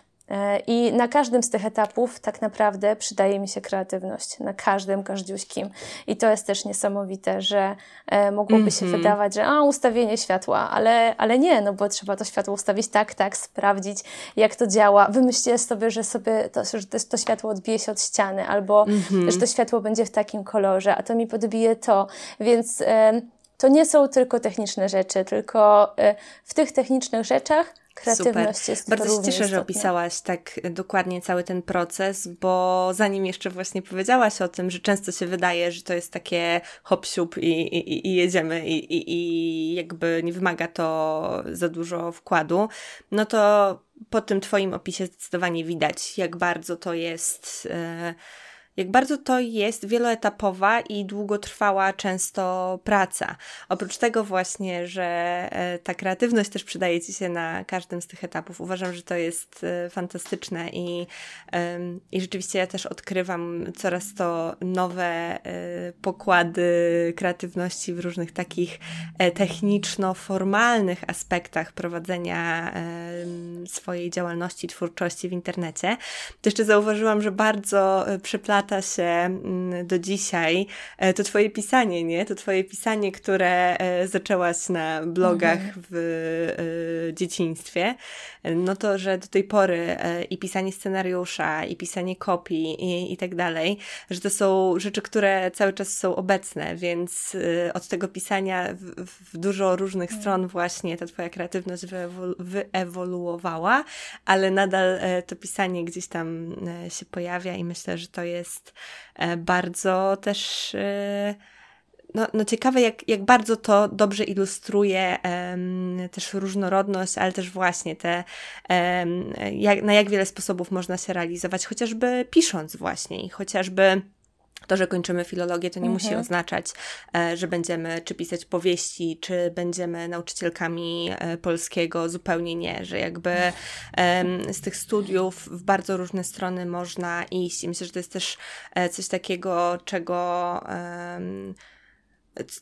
I na każdym z tych etapów tak naprawdę przydaje mi się kreatywność. Na każdym, każdziuśkim. I to jest też niesamowite, że e, mogłoby mm -hmm. się mhm. wydawać, że a, ustawienie światła, ale, ale nie, no bo trzeba to światło ustawić tak, tak, sprawdzić, jak to działa. Wymyślcie sobie, że sobie to, że to światło odbije się od ściany, albo mm -hmm. że to światło będzie w takim kolorze, a to mi podbije to. Więc e, to nie są tylko techniczne rzeczy, tylko e, w tych technicznych rzeczach Super. Bardzo się cieszę, że opisałaś tak dokładnie cały ten proces, bo zanim jeszcze właśnie powiedziałaś o tym, że często się wydaje, że to jest takie hop i, i, i jedziemy i, i, i jakby nie wymaga to za dużo wkładu, no to po tym Twoim opisie zdecydowanie widać, jak bardzo to jest. Yy, jak bardzo to jest wieloetapowa i długotrwała często praca. Oprócz tego właśnie, że e, ta kreatywność też przydaje Ci się na każdym z tych etapów. Uważam, że to jest e, fantastyczne i, i rzeczywiście ja też odkrywam coraz to nowe e, pokłady kreatywności w różnych takich techniczno-formalnych aspektach prowadzenia swojej działalności, twórczości w internecie. To jeszcze zauważyłam, że bardzo przeplata lata się mm, do dzisiaj, e, to twoje pisanie, nie? To twoje pisanie, które e, zaczęłaś na blogach mhm. w e, dzieciństwie, no to, że do tej pory i pisanie scenariusza, i pisanie kopii i, i tak dalej, że to są rzeczy, które cały czas są obecne, więc od tego pisania w, w dużo różnych mhm. stron właśnie ta twoja kreatywność wyewoluowała, ale nadal to pisanie gdzieś tam się pojawia i myślę, że to jest jest e, bardzo też e, no, no ciekawe, jak, jak bardzo to dobrze ilustruje też różnorodność, ale też właśnie te, jak, na jak wiele sposobów można się realizować, chociażby pisząc właśnie i chociażby to, że kończymy filologię, to nie mhm. musi oznaczać, e, że będziemy czy pisać powieści, czy będziemy nauczycielkami e, polskiego. Zupełnie nie, że jakby z tych studiów w bardzo różne strony można iść. I myślę, że to jest też e, coś takiego, czego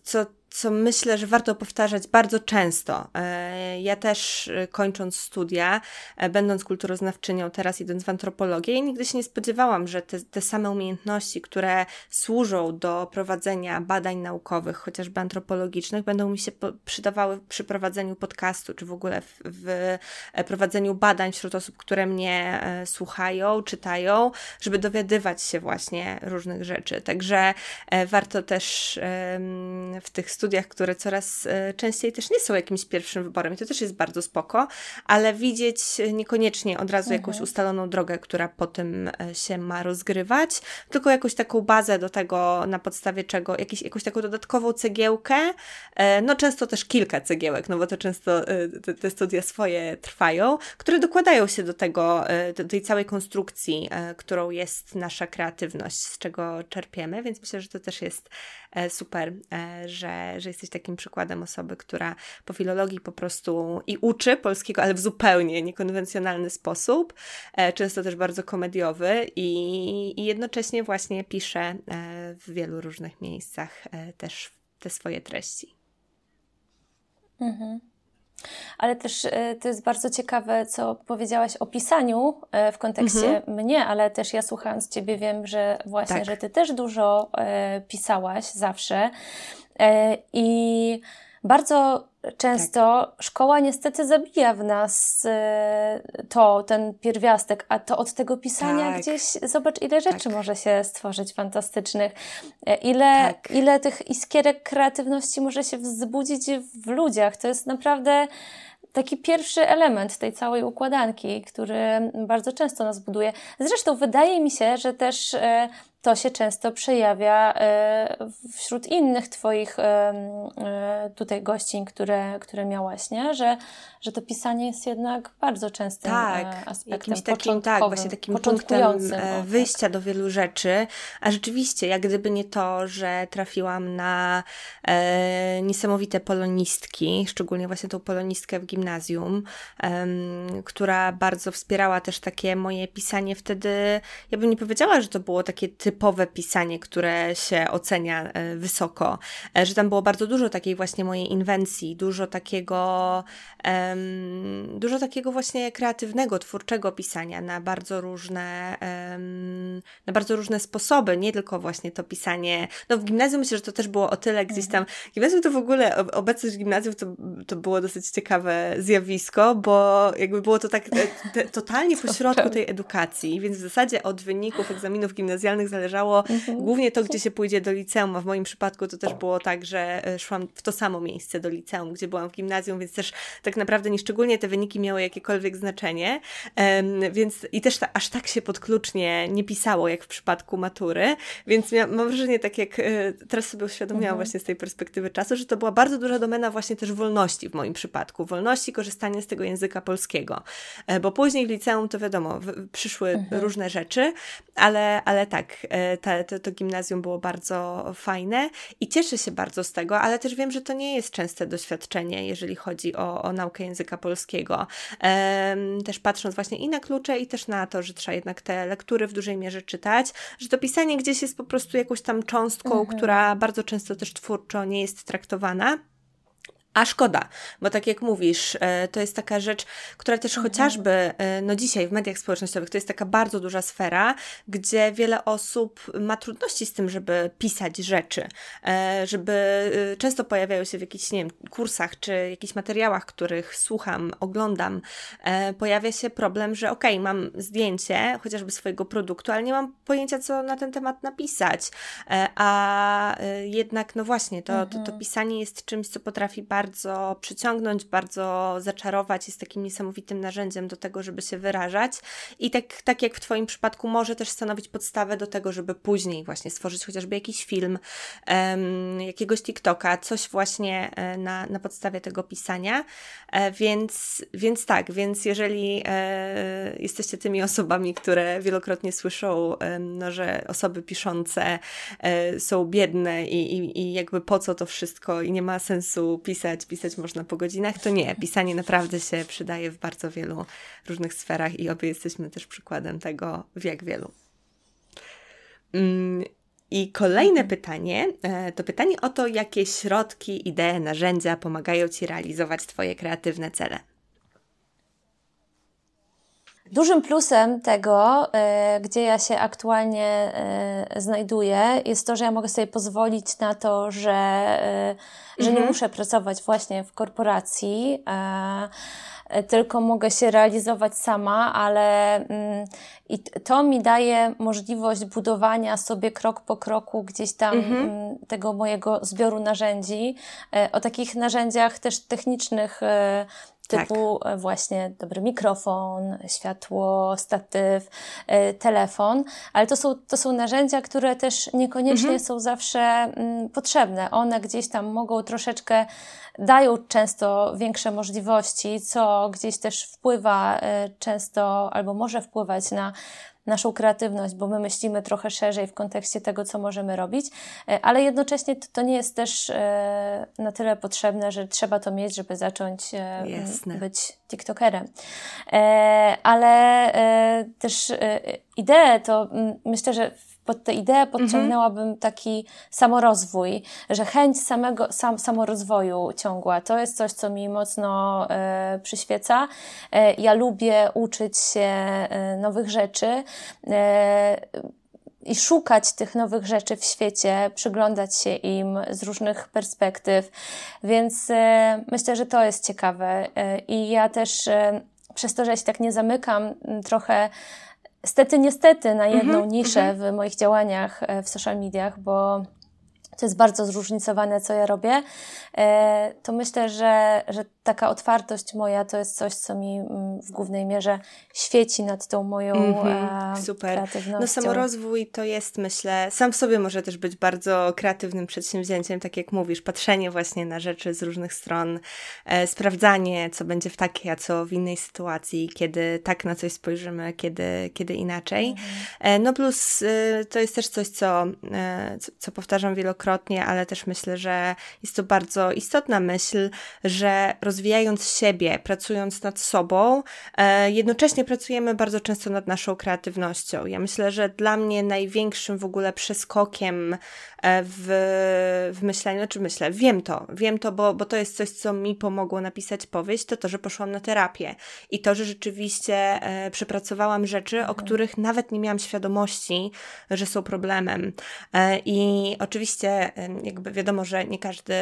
co co myślę, że warto powtarzać bardzo często. E, ja też e, kończąc studia, e, będąc kulturoznawczynią, teraz idąc w antropologię, nigdy się nie spodziewałam, że te, te same umiejętności, które służą do prowadzenia badań naukowych, chociażby antropologicznych, będą mi się przydawały przy prowadzeniu podcastu, czy w ogóle w, w prowadzeniu badań wśród osób, które mnie słuchają, czytają, żeby dowiadywać się właśnie różnych rzeczy. Także warto też w tych studiach, które coraz e, częściej też nie są jakimś pierwszym wyborem i to też jest bardzo spoko, ale widzieć niekoniecznie od razu mhm. jakąś ustaloną drogę, która po tym e, się ma rozgrywać, tylko jakąś taką bazę do tego, na podstawie czego, jakiś, jakąś taką dodatkową cegiełkę, e, no często też kilka cegiełek, no bo to często te, te studia swoje trwają, które dokładają się do tego, do tej całej konstrukcji, którą jest nasza kreatywność, z czego czerpiemy, więc myślę, że to też jest super, że że, jesteś takim przykładem osoby, która po filologii po prostu i uczy polskiego, ale w zupełnie niekonwencjonalny sposób, e, często też bardzo komediowy i, i jednocześnie właśnie pisze e, w wielu różnych miejscach e, też te swoje treści. Mhm. Ale też to jest bardzo ciekawe, co powiedziałaś o pisaniu w kontekście mhm. mnie, ale też ja słuchając Ciebie wiem, że właśnie, tak. że Ty też dużo pisałaś zawsze. E, I bardzo często tak. szkoła niestety zabija w nas e, to, ten pierwiastek, a to od tego pisania tak. gdzieś, zobacz ile rzeczy tak. może się stworzyć fantastycznych, e, ile, tak. ile tych iskierek kreatywności może się wzbudzić w ludziach. To jest naprawdę taki pierwszy element tej całej układanki, który bardzo często nas buduje. Zresztą wydaje mi się, że też to się często przejawia e, wśród innych Twoich e, e, tutaj gościń, które, które miałaś, nie? Że, że to pisanie jest jednak bardzo częstym tak, aspektem jakimś takim, tak, właśnie takim punktem wyjścia do wielu rzeczy. A rzeczywiście, jak gdyby nie to, że trafiłam na e, niesamowite polonistki, szczególnie właśnie tą polonistkę w gimnazjum, e, która bardzo wspierała też takie moje pisanie wtedy, ja bym nie powiedziała, że to było takie typowe pisanie, które się ocenia e, wysoko, e, że tam było bardzo dużo takiej właśnie mojej inwencji, dużo takiego, um, dużo takiego właśnie kreatywnego, twórczego pisania na bardzo różne, um, na bardzo różne sposoby, nie tylko właśnie to pisanie, no w gimnazjum myślę, że to też było o tyle gdzieś tam, mhm. gimnazjum to w ogóle, obecność gimnazjum to, to było dosyć ciekawe zjawisko, bo jakby było to tak e, te, totalnie pośrodku tej edukacji, więc w zasadzie od wyników egzaminów gimnazjalnych zależało mhm. głównie to, gdzie się pójdzie do liceum, a w moim przypadku to też było tak, że e, szłam w to samo miejsce do liceum, gdzie byłam w gimnazjum, więc też tak naprawdę nieszczególnie te wyniki miały jakiekolwiek znaczenie, um, więc i też ta, aż tak się podklucznie nie pisało, jak w przypadku matury, więc mam wrażenie, tak jak e, teraz sobie uświadomiłam mhm. właśnie z tej perspektywy czasu, że to była bardzo duża domena właśnie też wolności w moim przypadku, wolności korzystania z tego języka polskiego, e, bo później w liceum to wiadomo, przyszły mhm. różne rzeczy, ale, ale tak, te, te, to gimnazjum było bardzo fajne i cieszę się bardzo z tego, ale też wiem, że to nie jest częste doświadczenie, jeżeli chodzi o, o naukę języka polskiego. Też patrząc właśnie i na klucze, i też na to, że trzeba jednak te lektury w dużej mierze czytać, że to pisanie gdzieś jest po prostu jakąś tam cząstką, mhm. która bardzo często też twórczo nie jest traktowana. A szkoda, bo tak jak mówisz, e, to jest taka rzecz, która też mhm. chociażby, e, no dzisiaj w mediach społecznościowych to jest taka bardzo duża sfera, gdzie wiele osób ma trudności z tym, żeby pisać rzeczy, e, żeby często pojawiają się w jakichś, nie wiem, kursach czy jakichś materiałach, których słucham, oglądam, pojawia się problem, że okej, okay, mam zdjęcie chociażby swojego produktu, ale nie mam pojęcia, co na ten temat napisać, a jednak, no właśnie, to, to, to mhm. pisanie jest czymś, co potrafi bardzo bardzo przyciągnąć, bardzo zaczarować, jest takim niesamowitym narzędziem do tego, żeby się wyrażać. I tak, tak jak w Twoim przypadku, może też stanowić podstawę do tego, żeby później właśnie stworzyć chociażby jakiś film, um, jakiegoś TikToka, coś właśnie e, na, na podstawie tego pisania. E, więc, więc tak, więc jeżeli e, jesteście tymi osobami, które wielokrotnie słyszą, e, no, że osoby piszące e, są biedne i, i, i jakby po co to wszystko i nie ma sensu pisać pisać, pisać można po godzinach, to nie. Pisanie naprawdę się przydaje w bardzo wielu różnych sferach i obie jesteśmy też przykładem tego, w jak wielu. Mm, I kolejne mhm. pytanie e, to pytanie o to, jakie środki, idee, narzędzia pomagają Ci realizować Twoje kreatywne cele. Dużym plusem tego, y, gdzie ja się aktualnie y, znajduję, jest to, że ja mogę sobie pozwolić na to, że, y, że nie mhm. muszę pracować właśnie w korporacji tylko mogę się realizować sama, ale mm, i to mi daje możliwość budowania sobie krok po kroku gdzieś tam mhm. Mm, tego mojego zbioru narzędzi. O takich narzędziach też technicznych typu tak. Właśnie dobry mikrofon, światło, statyw, e, telefon, ale to są, to są narzędzia, które też niekoniecznie mhm. są zawsze mm, potrzebne. One gdzieś tam mogą troszeczkę, dają często większe możliwości, co gdzieś też wpływa e, często albo może wpływać na naszą kreatywność, bo my myślimy trochę szerzej w kontekście tego, co możemy robić, e, ale jednocześnie to, nie jest też e, na tyle potrzebne, że trzeba to mieć, żeby zacząć e, Jasne. być TikTokerem. Ale też ideę to myślę, że pod tę ideę podciągnęłabym mhm. taki samorozwój, że chęć samego, sam, samorozwoju ciągła. To jest coś, co mi mocno e, przyświeca. E, ja lubię uczyć się e, nowych rzeczy e, i szukać tych nowych rzeczy w świecie, przyglądać się im z różnych perspektyw. Więc e, myślę, że to jest ciekawe. I ja też przez to, że się tak nie zamykam, trochę Stety, niestety na jedną -hmm, niszę -hmm. w moich działaniach e, w social mediach, bo to jest bardzo zróżnicowane, co ja robię, e, to myślę, że, że taka otwartość moja to jest coś, co mi mm, w głównej mierze świeci nad tą moją mm -hmm, super. kreatywnością. No samorozwój to jest, myślę, sam w sobie może też być bardzo kreatywnym przedsięwzięciem, tak jak mówisz, patrzenie właśnie na rzeczy z różnych stron, e, sprawdzanie, co będzie w takiej, a co w innej sytuacji, kiedy tak na coś spojrzymy, kiedy, kiedy inaczej. Mm -hmm. e, no plus e, to jest też coś, co, co, co powtarzam wielokrotnie, ale też myślę, że jest to bardzo istotna myśl, że rozwijając siebie, pracując nad sobą, e, jednocześnie pracujemy bardzo często nad naszą kreatywnością. Ja myślę, że dla mnie największym w ogóle przeskokiem e, w, w myśleniu, znaczy myślę, wiem to, wiem to, bo, bo to jest coś, co mi pomogło napisać powieść, to to, że poszłam na terapię i to, że rzeczywiście e, przepracowałam rzeczy, mhm. o których nawet nie miałam świadomości, że są problemem. I oczywiście jakby wiadomo, że nie każdy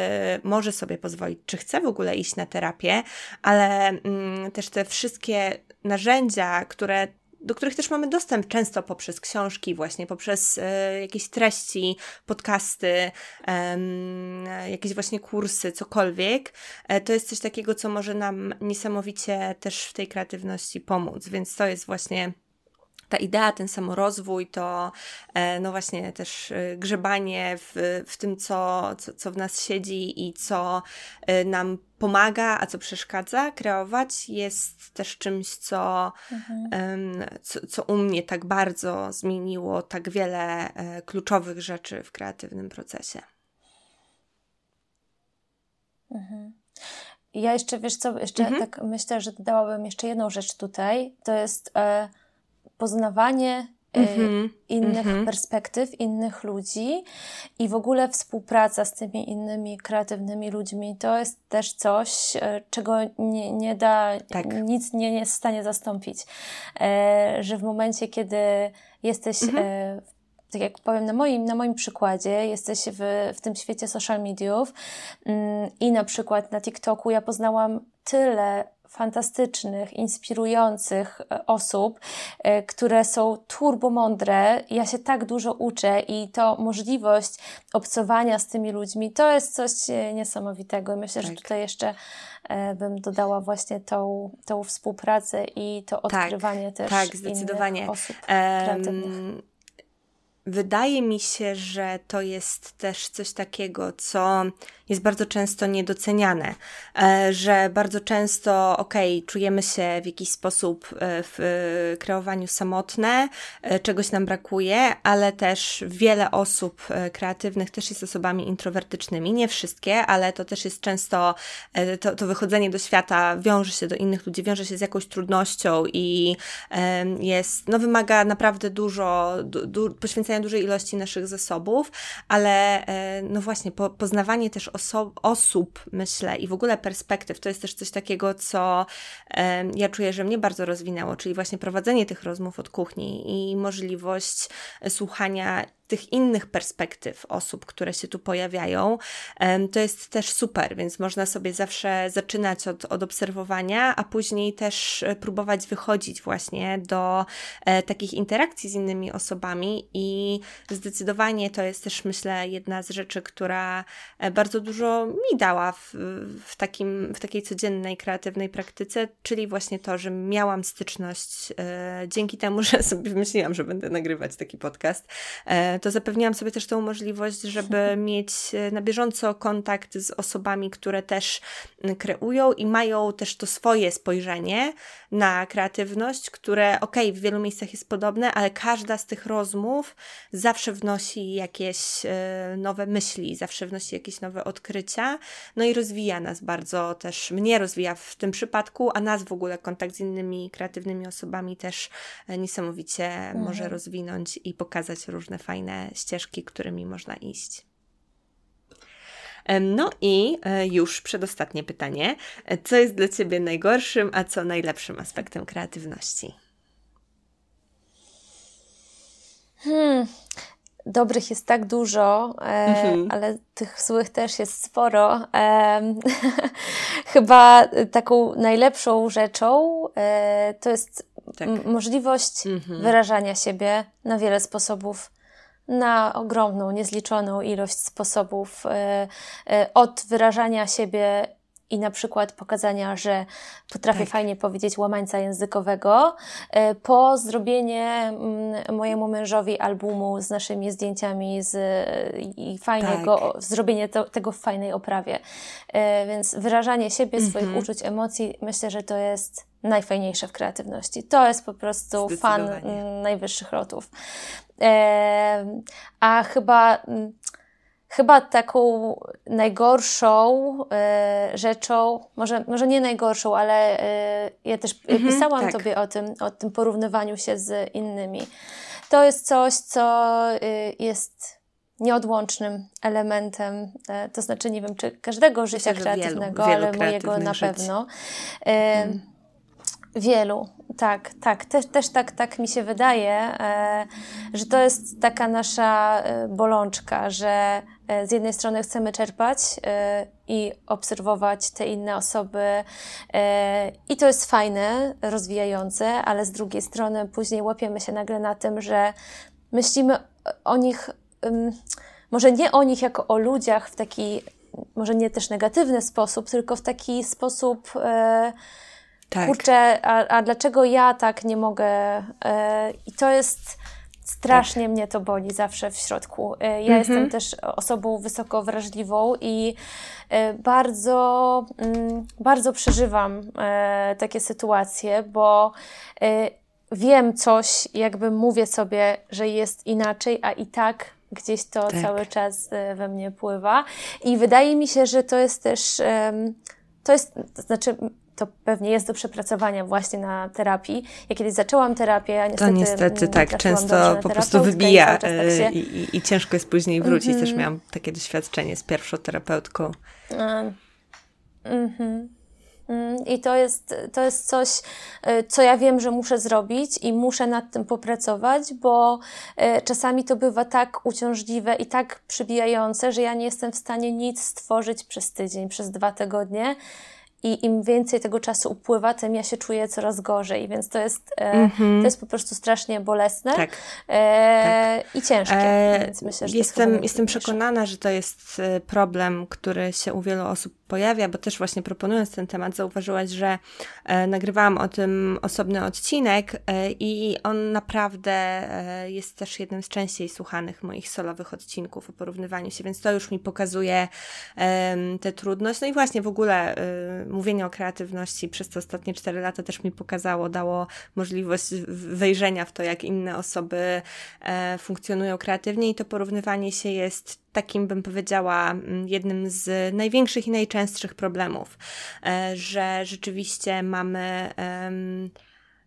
może sobie pozwolić, czy chce w ogóle iść na terapię, ale mm, też te wszystkie narzędzia, które do których też mamy dostęp często poprzez książki, właśnie poprzez e, jakieś treści, podcasty, jakieś właśnie kursy, cokolwiek. E, to jest coś takiego, co może nam niesamowicie też w tej kreatywności pomóc, więc to jest właśnie ta idea, ten samorozwój, to e, no właśnie też e, grzebanie w, w tym, co, co, co w nas siedzi i co e, nam pomaga, a co przeszkadza kreować, jest też czymś, co, mhm. co, co u mnie tak bardzo zmieniło tak wiele kluczowych rzeczy w kreatywnym procesie. Mhm. Ja jeszcze, wiesz co, jeszcze mhm. tak myślę, że dodałabym jeszcze jedną rzecz tutaj, to jest e, poznawanie mm-hmm, innych mm-hmm. perspektyw, innych ludzi i w ogóle współpraca z tymi innymi kreatywnymi ludźmi to jest też coś, e, czego nie, nie da, tak. nic nie, nie jest w stanie zastąpić. E, że w momencie, kiedy jesteś mm-hmm. e, tak jak powiem na moim, na moim przykładzie, jesteś w, w tym świecie social mediów mm, i na przykład na TikToku ja poznałam tyle fantastycznych, inspirujących e, osób, e, które są turbomądre. Ja się tak dużo uczę i to możliwość obcowania z tymi ludźmi, to jest coś e, niesamowitego. Myślę, tak. że tutaj jeszcze bym dodała właśnie tą, tą współpracę i to tak, odkrywanie tak, też tak, zdecydowanie. osób kreatywnych. Um, wydaje mi się, że to jest też coś takiego, co jest bardzo często niedoceniane, e, że bardzo często, okej, okay, czujemy się w jakiś sposób e, w kreowaniu samotne, e, czegoś nam brakuje, ale też wiele osób kreatywnych też jest osobami introwertycznymi, nie wszystkie, ale to też jest często, to, to wychodzenie do świata wiąże się do innych ludzi, wiąże się z jakąś trudnością i jest, no wymaga naprawdę dużo, du, du, poświęcają dużej ilości naszych zasobów, ale no właśnie, po, poznawanie też oso- osób, myślę, i w ogóle perspektyw, to jest też coś takiego, co ja czuję, że mnie bardzo rozwinęło, czyli właśnie prowadzenie tych rozmów od kuchni i możliwość słuchania tych innych perspektyw osób, które się tu pojawiają, to jest też super, więc można sobie zawsze zaczynać od, od obserwowania, a później też e, próbować wychodzić właśnie do e, takich interakcji z innymi osobami i zdecydowanie to jest też myślę jedna z rzeczy, która e, bardzo dużo mi dała w, w, takim, w takiej codziennej, kreatywnej praktyce, czyli właśnie to, że miałam styczność dzięki temu, że sobie wymyśliłam, że będę nagrywać taki podcast, to zapewniałam sobie też tą możliwość, żeby mieć e, na bieżąco kontakt z osobami, które też kreują i mają też to swoje spojrzenie na kreatywność, które ok, w wielu miejscach jest podobne, ale każda z tych rozmów zawsze wnosi jakieś e, nowe myśli, zawsze wnosi jakieś nowe odkrycia, no i rozwija nas bardzo też, mnie rozwija w tym przypadku, a nas w ogóle kontakt z innymi kreatywnymi osobami też e, niesamowicie mhm. może rozwinąć i pokazać różne fajne ścieżki, którymi można iść. No i e, już przedostatnie pytanie. E, co jest dla Ciebie najgorszym, a co najlepszym aspektem kreatywności? Hmm. Dobrych jest tak dużo, e, mhm. ale tych złych też jest sporo. E, chyba taką najlepszą rzeczą e, to jest tak. możliwość mhm. wyrażania siebie na wiele sposobów na ogromną, niezliczoną ilość sposobów e, e, od wyrażania siebie i na przykład pokazania, że potrafię tak. fajnie powiedzieć łamańca językowego, e, po zrobienie mm, mojemu mężowi albumu z naszymi zdjęciami z, i fajnego, tak. zrobienie to, tego w fajnej oprawie. Więc wyrażanie siebie, swoich mhm. uczuć, emocji, myślę, że to jest najfajniejsze w kreatywności. To jest po prostu fan najwyższych lotów. A chyba, chyba taką najgorszą e, rzeczą, może, może nie najgorszą, ale e, ja też mhm, pisałam tak. Tobie o tym, o tym porównywaniu się z innymi. To jest coś, co e, jest nieodłącznym elementem, to znaczy nie wiem, czy każdego życia Myślę, kreatywnego, wielu, wielu ale mojego na żyć. pewno. Hmm. Wielu, tak, tak. Też, też tak, tak mi się wydaje, e, że to jest taka nasza e, bolączka, że e, z jednej strony chcemy czerpać i obserwować te inne osoby i to jest fajne, rozwijające, ale z drugiej strony później łapiemy się nagle na tym, że myślimy o nich, może nie o nich jako o ludziach w taki, może nie też negatywny sposób, tylko w taki sposób tak. kurczę, a, a dlaczego ja tak nie mogę? E, I to jest strasznie tak. mnie to boli zawsze w środku. E, ja mhm. jestem też osobą wysoko wrażliwą i e, bardzo, mm, bardzo przeżywam takie sytuacje, bo wiem coś, jakby mówię sobie, że jest inaczej, a i tak gdzieś to tak. cały czas we mnie pływa. I wydaje mi się, że to jest też, to jest, to znaczy, to pewnie jest do przepracowania właśnie na terapii. Ja kiedyś zaczęłam terapię, a niestety... To niestety tak, często po prostu wybija i, tak e, się... i, i, ciężko jest później wrócić. Mm -hmm. Też miałam takie doświadczenie z pierwszą terapeutką. Mm -hmm. I to jest, to jest coś, e, co ja wiem, że muszę zrobić i muszę nad tym popracować, bo e, czasami to bywa tak uciążliwe i tak przybijające, że ja nie jestem w stanie nic stworzyć przez tydzień, przez dwa tygodnie. I im więcej tego czasu upływa, tym ja się czuję coraz gorzej, więc to jest, mm -hmm. to jest po prostu strasznie bolesne tak. E, tak. i ciężkie. E, myślę, że jestem, jestem przekonana, że to jest e, problem, który się u wielu osób pojawia, bo też właśnie proponując ten temat, zauważyłaś, że e, nagrywałam o tym osobny odcinek e, i on naprawdę jest też jednym z częściej słuchanych moich solowych odcinków o porównywaniu się, więc to już mi pokazuje tę trudność. No i właśnie w ogóle mówienie o kreatywności przez te ostatnie cztery lata też mi pokazało, dało możliwość wejrzenia w to, jak inne osoby e, funkcjonują kreatywnie i to porównywanie się jest takim, bym powiedziała, mm, jednym z największych i najczęstszych problemów, e, że rzeczywiście mamy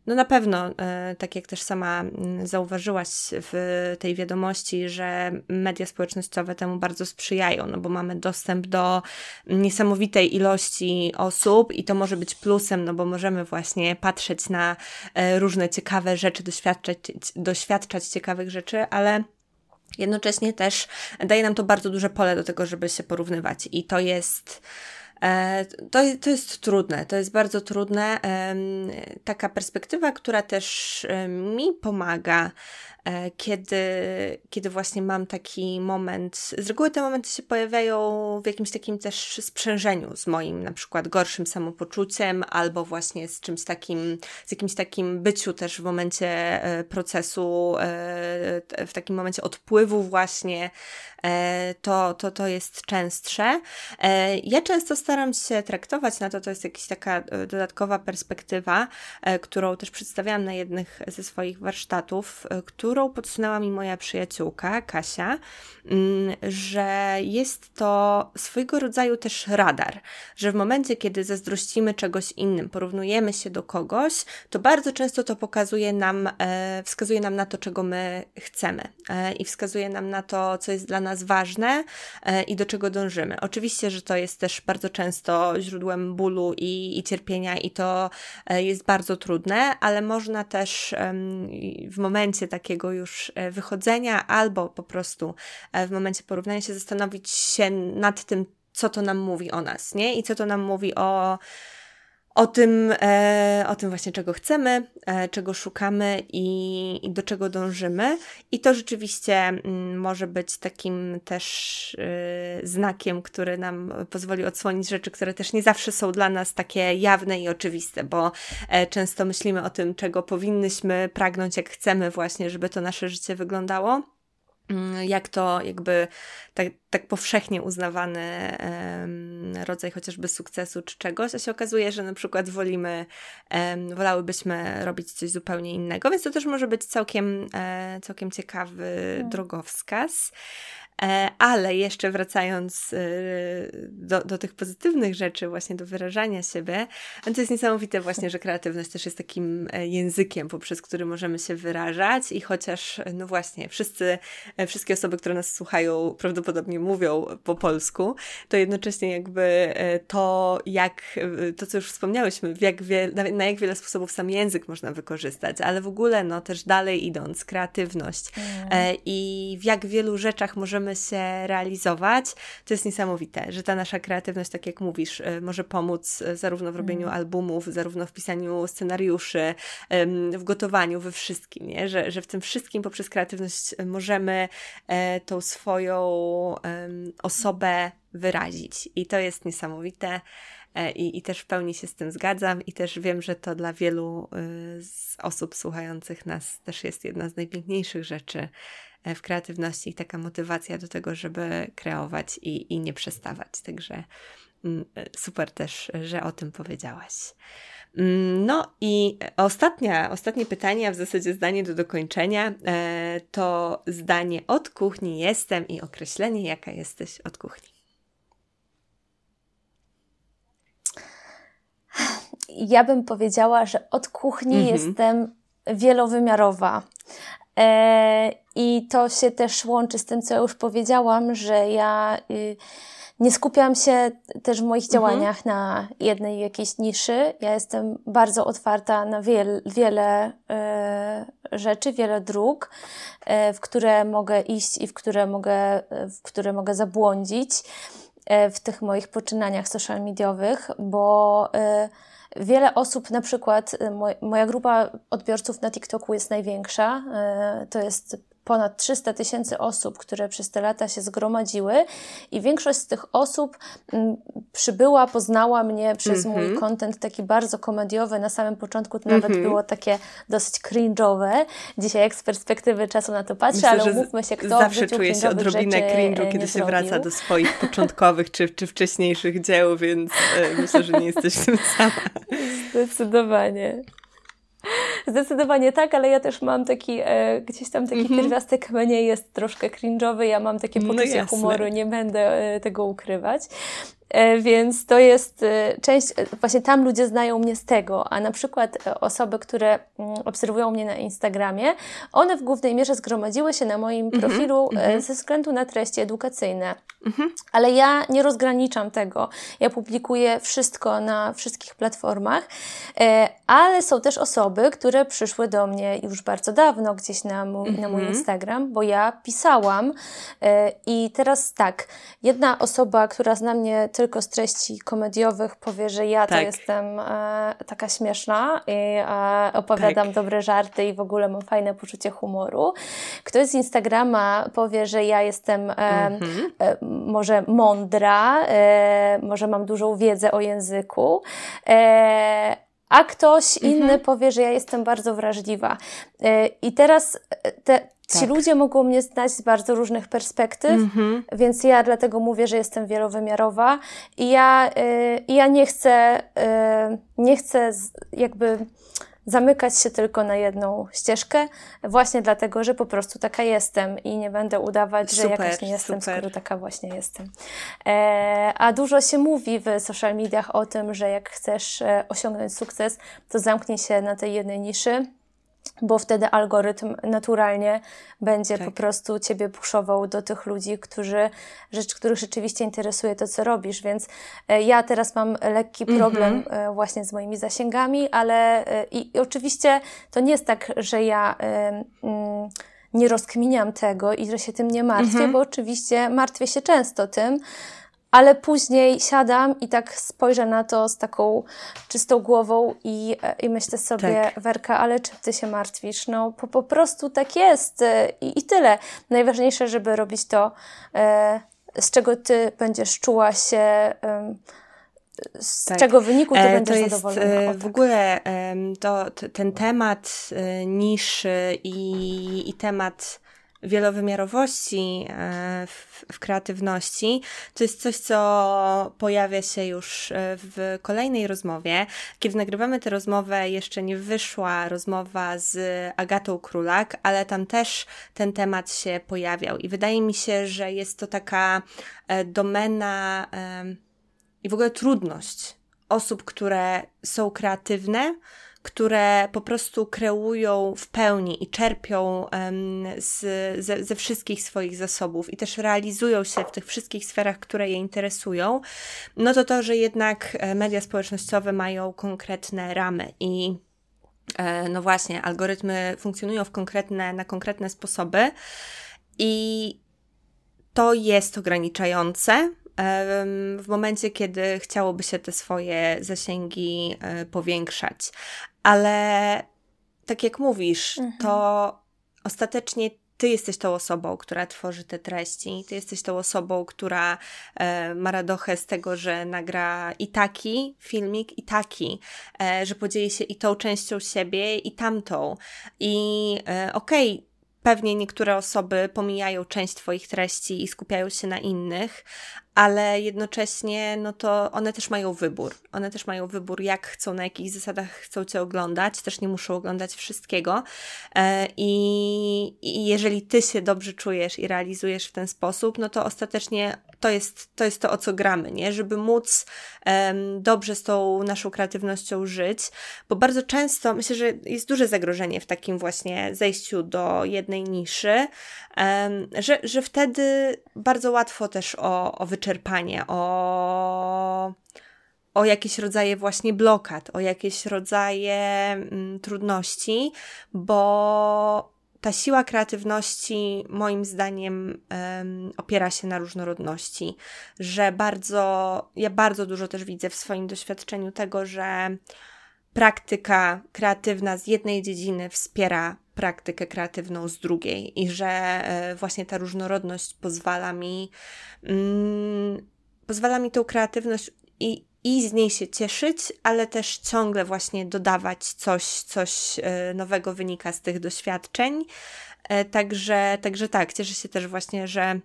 No na pewno, e, tak jak też sama mm, zauważyłaś w tej wiadomości, że media społecznościowe temu bardzo sprzyjają, no bo mamy dostęp do niesamowitej ilości osób i to może być plusem, no bo możemy właśnie patrzeć na e, różne ciekawe rzeczy, doświadczać, doświadczać ciekawych rzeczy, ale jednocześnie też daje nam to bardzo duże pole do tego, żeby się porównywać. I to jest to, to jest trudne, to jest bardzo trudne. Taka perspektywa, która też mi pomaga E, kiedy, kiedy właśnie mam taki moment. Z reguły te momenty się pojawiają w jakimś takim też sprzężeniu z moim na przykład gorszym samopoczuciem, albo właśnie z czymś takim, z jakimś takim byciu też w momencie e, procesu, e, w takim momencie odpływu właśnie. To, to, to jest częstsze. Ja często staram się traktować na to, to jest jakaś taka dodatkowa perspektywa, którą też przedstawiałam na jednych ze swoich warsztatów, którą podsunęła mi moja przyjaciółka Kasia, mm, że jest to swojego rodzaju też radar, że w momencie, kiedy zazdrościmy czegoś innym, porównujemy się do kogoś, to bardzo często to pokazuje nam, e, wskazuje nam na to, czego my chcemy e, i wskazuje nam na to, co jest dla nas ważne e, i do czego dążymy. Oczywiście, że to jest też bardzo często źródłem bólu i, i cierpienia, i to jest bardzo trudne, ale można też w momencie takiego już e, wychodzenia, albo po prostu e, w momencie porównania się zastanowić się nad tym, co to nam mówi o nas, nie? I co to nam mówi o o tym, e, o tym właśnie, czego chcemy, e, czego szukamy i, i, do czego dążymy. I to rzeczywiście m, mm, może być takim też e, znakiem, który nam pozwoli odsłonić rzeczy, które też nie zawsze są dla nas takie jawne i oczywiste, bo e, często myślimy o tym, czego powinnyśmy pragnąć, jak chcemy właśnie, żeby to nasze życie wyglądało jak to jakby tak, tak powszechnie uznawany rodzaj chociażby sukcesu czy czegoś, a się okazuje, że na przykład wolimy, wolałybyśmy robić coś zupełnie innego, więc to też może być całkiem, e, całkiem ciekawy hmm. drogowskaz. E, ale jeszcze wracając e, do, do tych pozytywnych rzeczy, właśnie do wyrażania siebie, no to jest niesamowite właśnie, że kreatywność też jest takim e, językiem, poprzez który możemy się wyrażać i chociaż, no właśnie, wszyscy, wszystkie osoby, które nas słuchają, prawdopodobnie mówią po polsku, to jednocześnie jakby to, jak, to co już wspomniałyśmy, jak na jak wiele sposobów sam język można wykorzystać, ale w ogóle, no też dalej idąc, kreatywność mm. i w jak wielu rzeczach możemy możemy się realizować, to jest niesamowite, że ta nasza kreatywność, tak jak mówisz, y, może pomóc y, zarówno w robieniu mm. albumów, zarówno w pisaniu scenariuszy, w gotowaniu, we wszystkim, nie? Że, że w tym wszystkim poprzez kreatywność możemy e, tą swoją osobę wyrazić. I to jest niesamowite. E, I, I też w pełni się z tym zgadzam, i też wiem, że to dla wielu y, z osób słuchających nas też jest jedna z najpiękniejszych rzeczy, w kreatywności i taka motywacja do tego, żeby kreować i, i nie przestawać. Także mm, e, super też, że o tym powiedziałaś. Mm, no i ostatnia, ostatnie pytanie, a w zasadzie zdanie do dokończenia, e, to zdanie od kuchni jestem i określenie, jaka jesteś od kuchni. Ja bym powiedziała, że od kuchni mhm. jestem wielowymiarowa. E, I to się też łączy z tym, co ja już powiedziałam, że ja y, nie skupiam się też w moich mhm. działaniach na jednej jakiejś niszy. Ja jestem bardzo otwarta na wiele, wiele e, rzeczy, wiele dróg, e, w które mogę iść i w które mogę, w które mogę zabłądzić w tych moich poczynaniach social mediowych, bo Wiele osób, na przykład y, moja grupa odbiorców na TikToku jest największa. Y, to jest ponad 300 tysięcy osób, które przez te lata się zgromadziły i większość z tych osób m, przybyła, poznała mnie przez mm -hmm. mój content taki bardzo komediowy. Na samym początku to nawet mm -hmm. było takie dosyć cringe'owe. Dzisiaj jak z perspektywy czasu na to patrzę, Myślę, ale umówmy się, kto zawsze czuje się odrobinę cringe'u, kiedy się zrobił. wraca do swoich początkowych czy, czy wcześniejszych dzieł, więc e, myślę, że nie jesteś tym sama. Zdecydowanie. Zdecydowanie tak, ale ja też mam taki, e, gdzieś tam taki mm -hmm. pierwiastek mnie jest troszkę cringe'owy, ja mam takie no poczucie no humoru, nie będę e, tego ukrywać. E, więc to jest e, część, właśnie tam ludzie znają mnie z tego, a na przykład osoby, które mm, obserwują mnie na Instagramie, one w głównej mierze zgromadziły się na moim mhm, profilu mm -hmm. ze względu na treści edukacyjne. Mm -hmm. Ale ja nie rozgraniczam tego. Ja publikuję wszystko na wszystkich platformach, ale są też osoby, które przyszły do mnie już bardzo dawno gdzieś na mój, mm -hmm. na mój mhm. Instagram, bo ja pisałam i teraz tak, jedna osoba, która zna mnie tylko z treści komediowych, powie, że ja tak. to jestem e, taka śmieszna i e, opowiadam tak. dobre żarty i w ogóle mam fajne poczucie humoru. Ktoś z Instagrama powie, że ja jestem e, mhm. e może mądra, e, może mam dużą wiedzę o języku. E, a ktoś inny mhm. powie, że ja jestem bardzo wrażliwa. I teraz te, Ci tak. ludzie mogą mnie znać z bardzo różnych perspektyw, mm-hmm. więc ja dlatego mówię, że jestem wielowymiarowa i ja, y, ja nie chcę, y, nie chcę z, jakby zamykać się tylko na jedną ścieżkę, właśnie dlatego, że po prostu taka jestem i nie będę udawać, super, że jakaś nie jestem, super. skoro taka właśnie jestem. E, a dużo się mówi w social mediach o tym, że jak chcesz e, osiągnąć sukces, to zamknij się na tej jednej niszy bo wtedy algorytm naturalnie będzie tak. po prostu ciebie puszował do tych ludzi, którzy, rzecz, których rzeczywiście interesuje to, co robisz. Więc e, ja teraz mam lekki mhm. problem mm -hmm. właśnie z moimi zasięgami, ale e, i, i, oczywiście to nie jest tak, że ja. Mm, nie rozkminiam tego i że się tym nie martwię, mm -hmm. bo oczywiście martwię się często tym, ale później siadam i tak spojrzę na to z taką czystą głową i, i myślę sobie, tak. Werka, ale czym ty się martwisz? No po, po prostu tak jest I, i tyle. Najważniejsze, żeby robić to, e, z czego ty będziesz czuła się, e, z tak. czego wyniku ty e, będziesz to jest, zadowolona. E, o, tak. W ogóle to, ten temat e, niszy i, i temat wielowymiarowości e, w, w, kreatywności, to jest coś, co pojawia się już e, w kolejnej rozmowie. Kiedy nagrywamy tę rozmowę, jeszcze nie wyszła rozmowa z Agatą Królak, ale tam też ten temat się pojawiał i wydaje mi się, że jest to taka e, domena i w ogóle trudność osób, które są kreatywne, które po prostu kreują w pełni i czerpią z, ze, ze wszystkich swoich zasobów i też realizują się w tych wszystkich sferach, które je interesują, no to to, że jednak e, media społecznościowe mają konkretne ramy i e, no właśnie, algorytmy funkcjonują w konkretne, na konkretne sposoby i to jest ograniczające, w momencie, kiedy chciałoby się te swoje zasięgi e, powiększać ale tak jak mówisz, mhm. to ostatecznie ty jesteś tą osobą, która tworzy te treści, ty jesteś tą osobą, która e, ma radochę z tego, że nagra i taki filmik, i taki, e, że podzieli się i tą częścią siebie, i tamtą. I e, okej, okay, pewnie niektóre osoby pomijają część Twoich treści i skupiają się na innych, ale jednocześnie no to one też mają wybór. One też mają wybór, jak chcą, na jakich zasadach chcą Cię oglądać. Też nie muszą oglądać wszystkiego. E, I, I jeżeli Ty się dobrze czujesz i realizujesz w ten sposób, no to ostatecznie to jest to, jest to o co gramy, nie? Żeby móc um, dobrze z tą naszą kreatywnością żyć, bo bardzo często myślę, że jest duże zagrożenie w takim właśnie zejściu do jednej niszy, um, że, że wtedy bardzo łatwo też o, o wyczerpanie, o, o jakieś rodzaje właśnie blokad, o jakieś rodzaje mm, trudności, bo ta siła kreatywności, moim zdaniem, opiera się na różnorodności, że bardzo, ja bardzo dużo też widzę w swoim doświadczeniu tego, że praktyka kreatywna z jednej dziedziny wspiera praktykę kreatywną z drugiej i że e, właśnie ta różnorodność pozwala mi, mm, pozwala mi tą kreatywność i, i z niej się cieszyć, ale też ciągle właśnie dodawać coś, coś e, nowego wynika z tych doświadczeń. E, także, także tak, cieszę się też właśnie, że,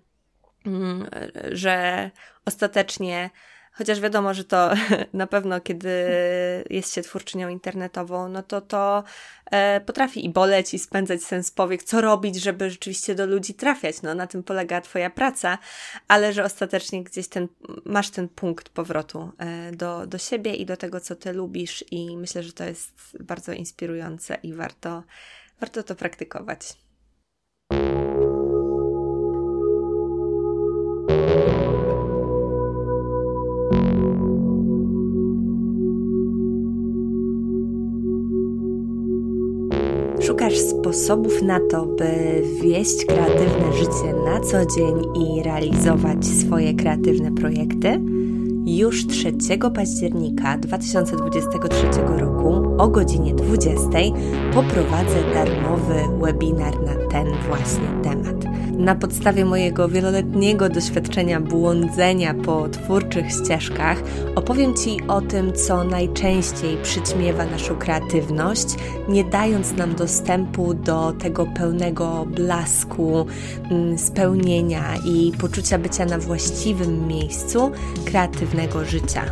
mm, że ostatecznie Chociaż wiadomo, że to na pewno, kiedy jest się twórczynią internetową, no to to e, potrafi i boleć, i spędzać sens powiek, co robić, żeby rzeczywiście do ludzi trafiać. No, na tym polega Twoja praca, ale że ostatecznie gdzieś ten, masz ten punkt powrotu e, do, do siebie i do tego, co Ty lubisz, i myślę, że to jest bardzo inspirujące i warto, warto to praktykować. Sposobów na to, by wieść kreatywne życie na co dzień i realizować swoje kreatywne projekty? Już 3 października 2023 roku o godzinie 20 poprowadzę darmowy webinar na ten właśnie temat. Na podstawie mojego wieloletniego doświadczenia błądzenia po twórczych ścieżkach opowiem Ci o tym, co najczęściej przyćmiewa naszą kreatywność, nie dając nam dostępu do tego pełnego blasku, mm, spełnienia i poczucia bycia na właściwym miejscu kreatywnego życia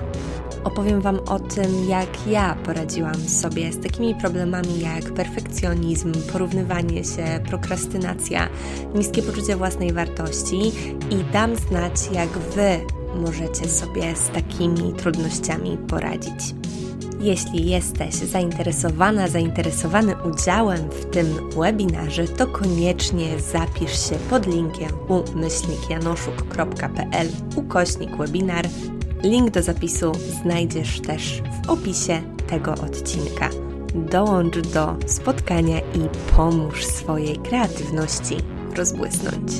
opowiem Wam o tym, jak ja poradziłam sobie z takimi problemami jak perfekcjonizm, porównywanie się, prokrastynacja, niskie poczucie własnej wartości i dam znać, jak Wy możecie sobie z takimi trudnościami poradzić. Jeśli jesteś zainteresowana, zainteresowany udziałem w tym webinarze, to koniecznie zapisz się pod linkiem umyślnikjanoszuk.pl ukośnik webinar Link do zapisu znajdziesz też w opisie tego odcinka. Dołącz do spotkania i pomóż swojej kreatywności rozbłysnąć.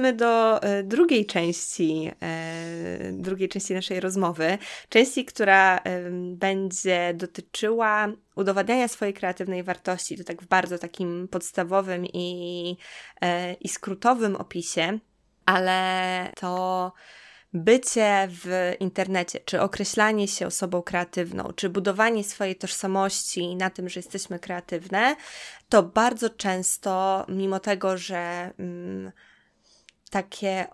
Przejdźmy do e, drugiej części, e, drugiej części naszej rozmowy. Części, która będzie dotyczyła udowadniania swojej kreatywnej wartości. To tak w bardzo takim podstawowym i, e, i skrótowym opisie, ale to bycie w internecie, czy określanie się osobą kreatywną, czy budowanie swojej tożsamości na tym, że jesteśmy kreatywne, to bardzo często, mimo tego, że. Mm, takie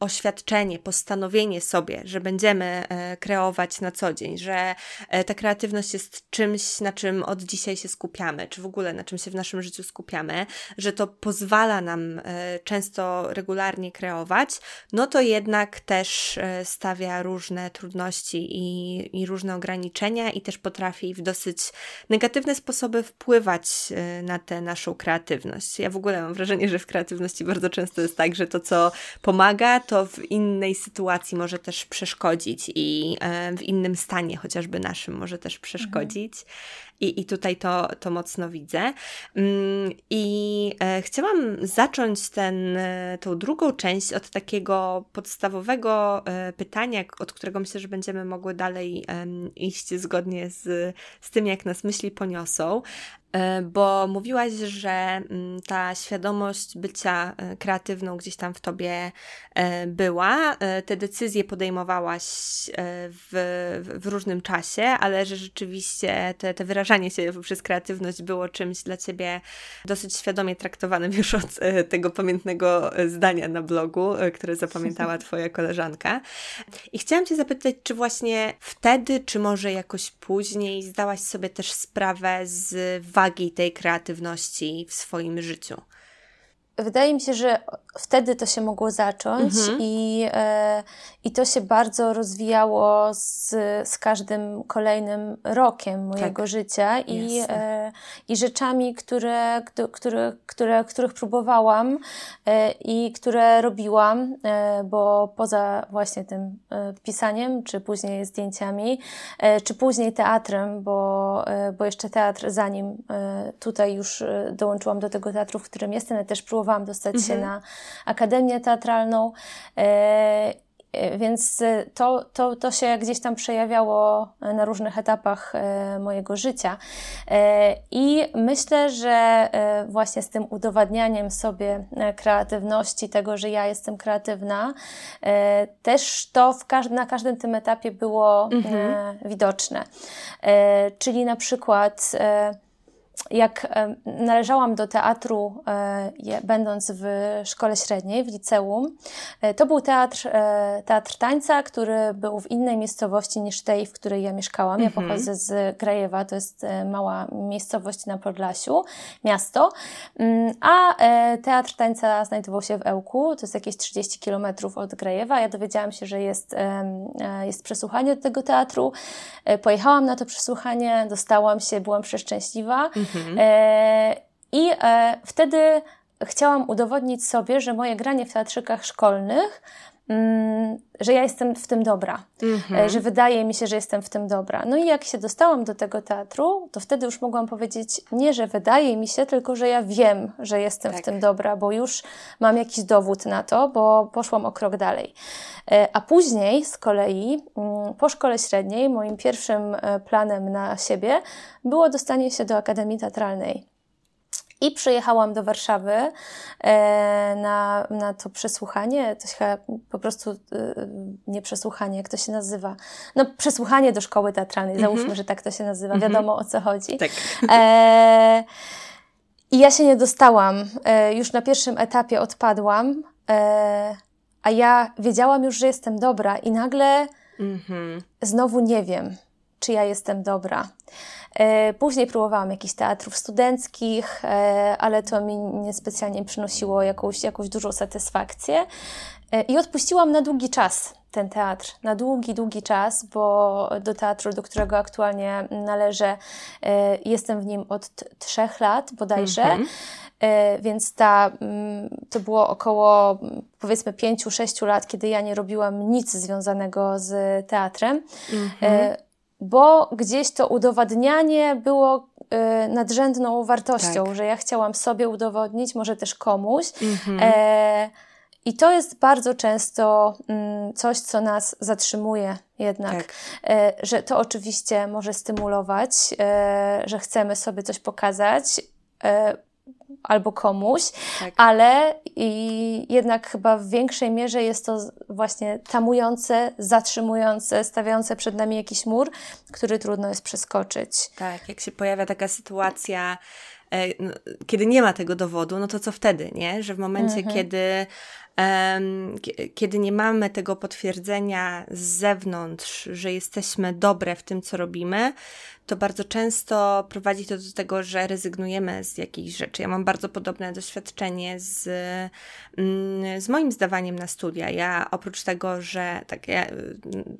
oświadczenie, postanowienie sobie, że będziemy e, kreować na co dzień, że e, ta kreatywność jest czymś, na czym od dzisiaj się skupiamy, czy w ogóle na czym się w naszym życiu skupiamy, że to pozwala nam e, często regularnie kreować, no to jednak też stawia różne trudności i, i różne ograniczenia i też potrafi w dosyć negatywne sposoby wpływać na tę naszą kreatywność. Ja w ogóle mam wrażenie, że w kreatywności bardzo często jest tak, że to, co pomaga, to w innej sytuacji może też przeszkodzić i e, w innym stanie, chociażby naszym, może też przeszkodzić. Mhm. I, I tutaj to, to mocno widzę. Mm, I e, chciałam zacząć ten, e, tą drugą część od takiego podstawowego pytania, od którego myślę, że będziemy mogły dalej iść zgodnie z, z tym, jak nas myśli poniosą. E, bo mówiłaś, że mm, ta świadomość bycia e, kreatywną gdzieś tam w tobie e, była. Te decyzje podejmowałaś w, w różnym czasie, ale że rzeczywiście te, te wyrażanie się przez kreatywność było czymś dla ciebie dosyć świadomie traktowanym już od tego pamiętnego zdania na blogu, które zapamiętała twoja koleżanka. I chciałam cię zapytać, czy właśnie wtedy, czy może jakoś później zdałaś sobie też sprawę z wagi tej kreatywności w swoim życiu? Wydaje mi się, że wtedy to się mogło zacząć mhm. i, e, i to się bardzo rozwijało z, z każdym kolejnym rokiem mojego tak. życia i, e, i rzeczami, które, które, które, których próbowałam e, i które robiłam, e, bo poza właśnie tym e, pisaniem, czy później zdjęciami, e, czy później teatrem, bo, bo jeszcze teatr zanim tutaj już dołączyłam do tego teatru, w którym jestem, ja też próbowałam dostać mhm. się na Akademię Teatralną. E, więc to, to, to się gdzieś tam przejawiało na różnych etapach mojego życia. I myślę, że właśnie z tym udowadnianiem sobie kreatywności, tego, że ja jestem kreatywna, też to w każdy, na każdym tym etapie było mhm. widoczne. Czyli na przykład jak należałam do teatru, e, będąc w szkole średniej, w liceum, e, to był teatr, e, teatr tańca, który był w innej miejscowości niż tej, w której ja mieszkałam. Ja mhm. pochodzę z Grajewa, to jest mała miejscowość na Podlasiu, miasto, mm, a teatr tańca znajdował się w Ełku, to jest jakieś 30 kilometrów od Grajewa. Ja dowiedziałam się, że jest, jest przesłuchanie do tego teatru. Pojechałam na to przesłuchanie, dostałam się, byłam przeszczęśliwa. Mhm. E, I e, wtedy chciałam udowodnić sobie, że moje granie w teatrzykach szkolnych że ja jestem w tym dobra, mm-hmm. że wydaje mi się, że jestem w tym dobra. No i jak się dostałam do tego teatru, to wtedy już mogłam powiedzieć nie, że wydaje mi się, tylko że ja wiem, że jestem tak. w tym dobra, bo już mam jakiś dowód na to, bo poszłam o krok dalej. E, a później z kolei mm, po szkole średniej moim pierwszym planem na siebie było dostanie się do Akademii Teatralnej. I przyjechałam do Warszawy e, na, na to przesłuchanie, to się po prostu e, nie przesłuchanie, jak to się nazywa? No, przesłuchanie do szkoły teatralnej, mm -hmm. załóżmy, że tak to się nazywa, mm -hmm. wiadomo o co chodzi. Tak. E, I ja się nie dostałam. E, już na pierwszym etapie odpadłam, e, a ja wiedziałam już, że jestem dobra, i nagle mm -hmm. znowu nie wiem, czy ja jestem dobra. E, później próbowałam jakichś teatrów studenckich, e, ale to mi niespecjalnie przynosiło jakąś, jakąś dużą satysfakcję. E, I odpuściłam na długi czas ten teatr, na długi, długi czas, bo do teatru, do którego aktualnie należę, jestem w nim od trzech lat bodajże. Mm -hmm. Więc ta, mm, to było około powiedzmy pięciu, sześciu lat, kiedy ja nie robiłam nic związanego z teatrem. Mm -hmm bo gdzieś to udowadnianie było y, nadrzędną wartością, tak. że ja chciałam sobie udowodnić, może też komuś. Mhm. E, I to jest bardzo często mm, coś, co nas zatrzymuje jednak, tak. e, że to oczywiście może stymulować, e, że chcemy sobie coś pokazać, e, albo komuś, tak. ale i jednak chyba w większej mierze jest to właśnie tamujące, zatrzymujące, stawiające przed nami jakiś mur, który trudno jest przeskoczyć. Tak, jak się pojawia taka sytuacja, e, kiedy nie ma tego dowodu, no to co wtedy, nie? Że w momencie, mhm. kiedy kiedy nie mamy tego potwierdzenia z zewnątrz, że jesteśmy dobre w tym, co robimy, to bardzo często prowadzi to do tego, że rezygnujemy z jakichś rzeczy. Ja mam bardzo podobne doświadczenie z, mm, z moim zdawaniem na studia. Ja oprócz tego, że tak ja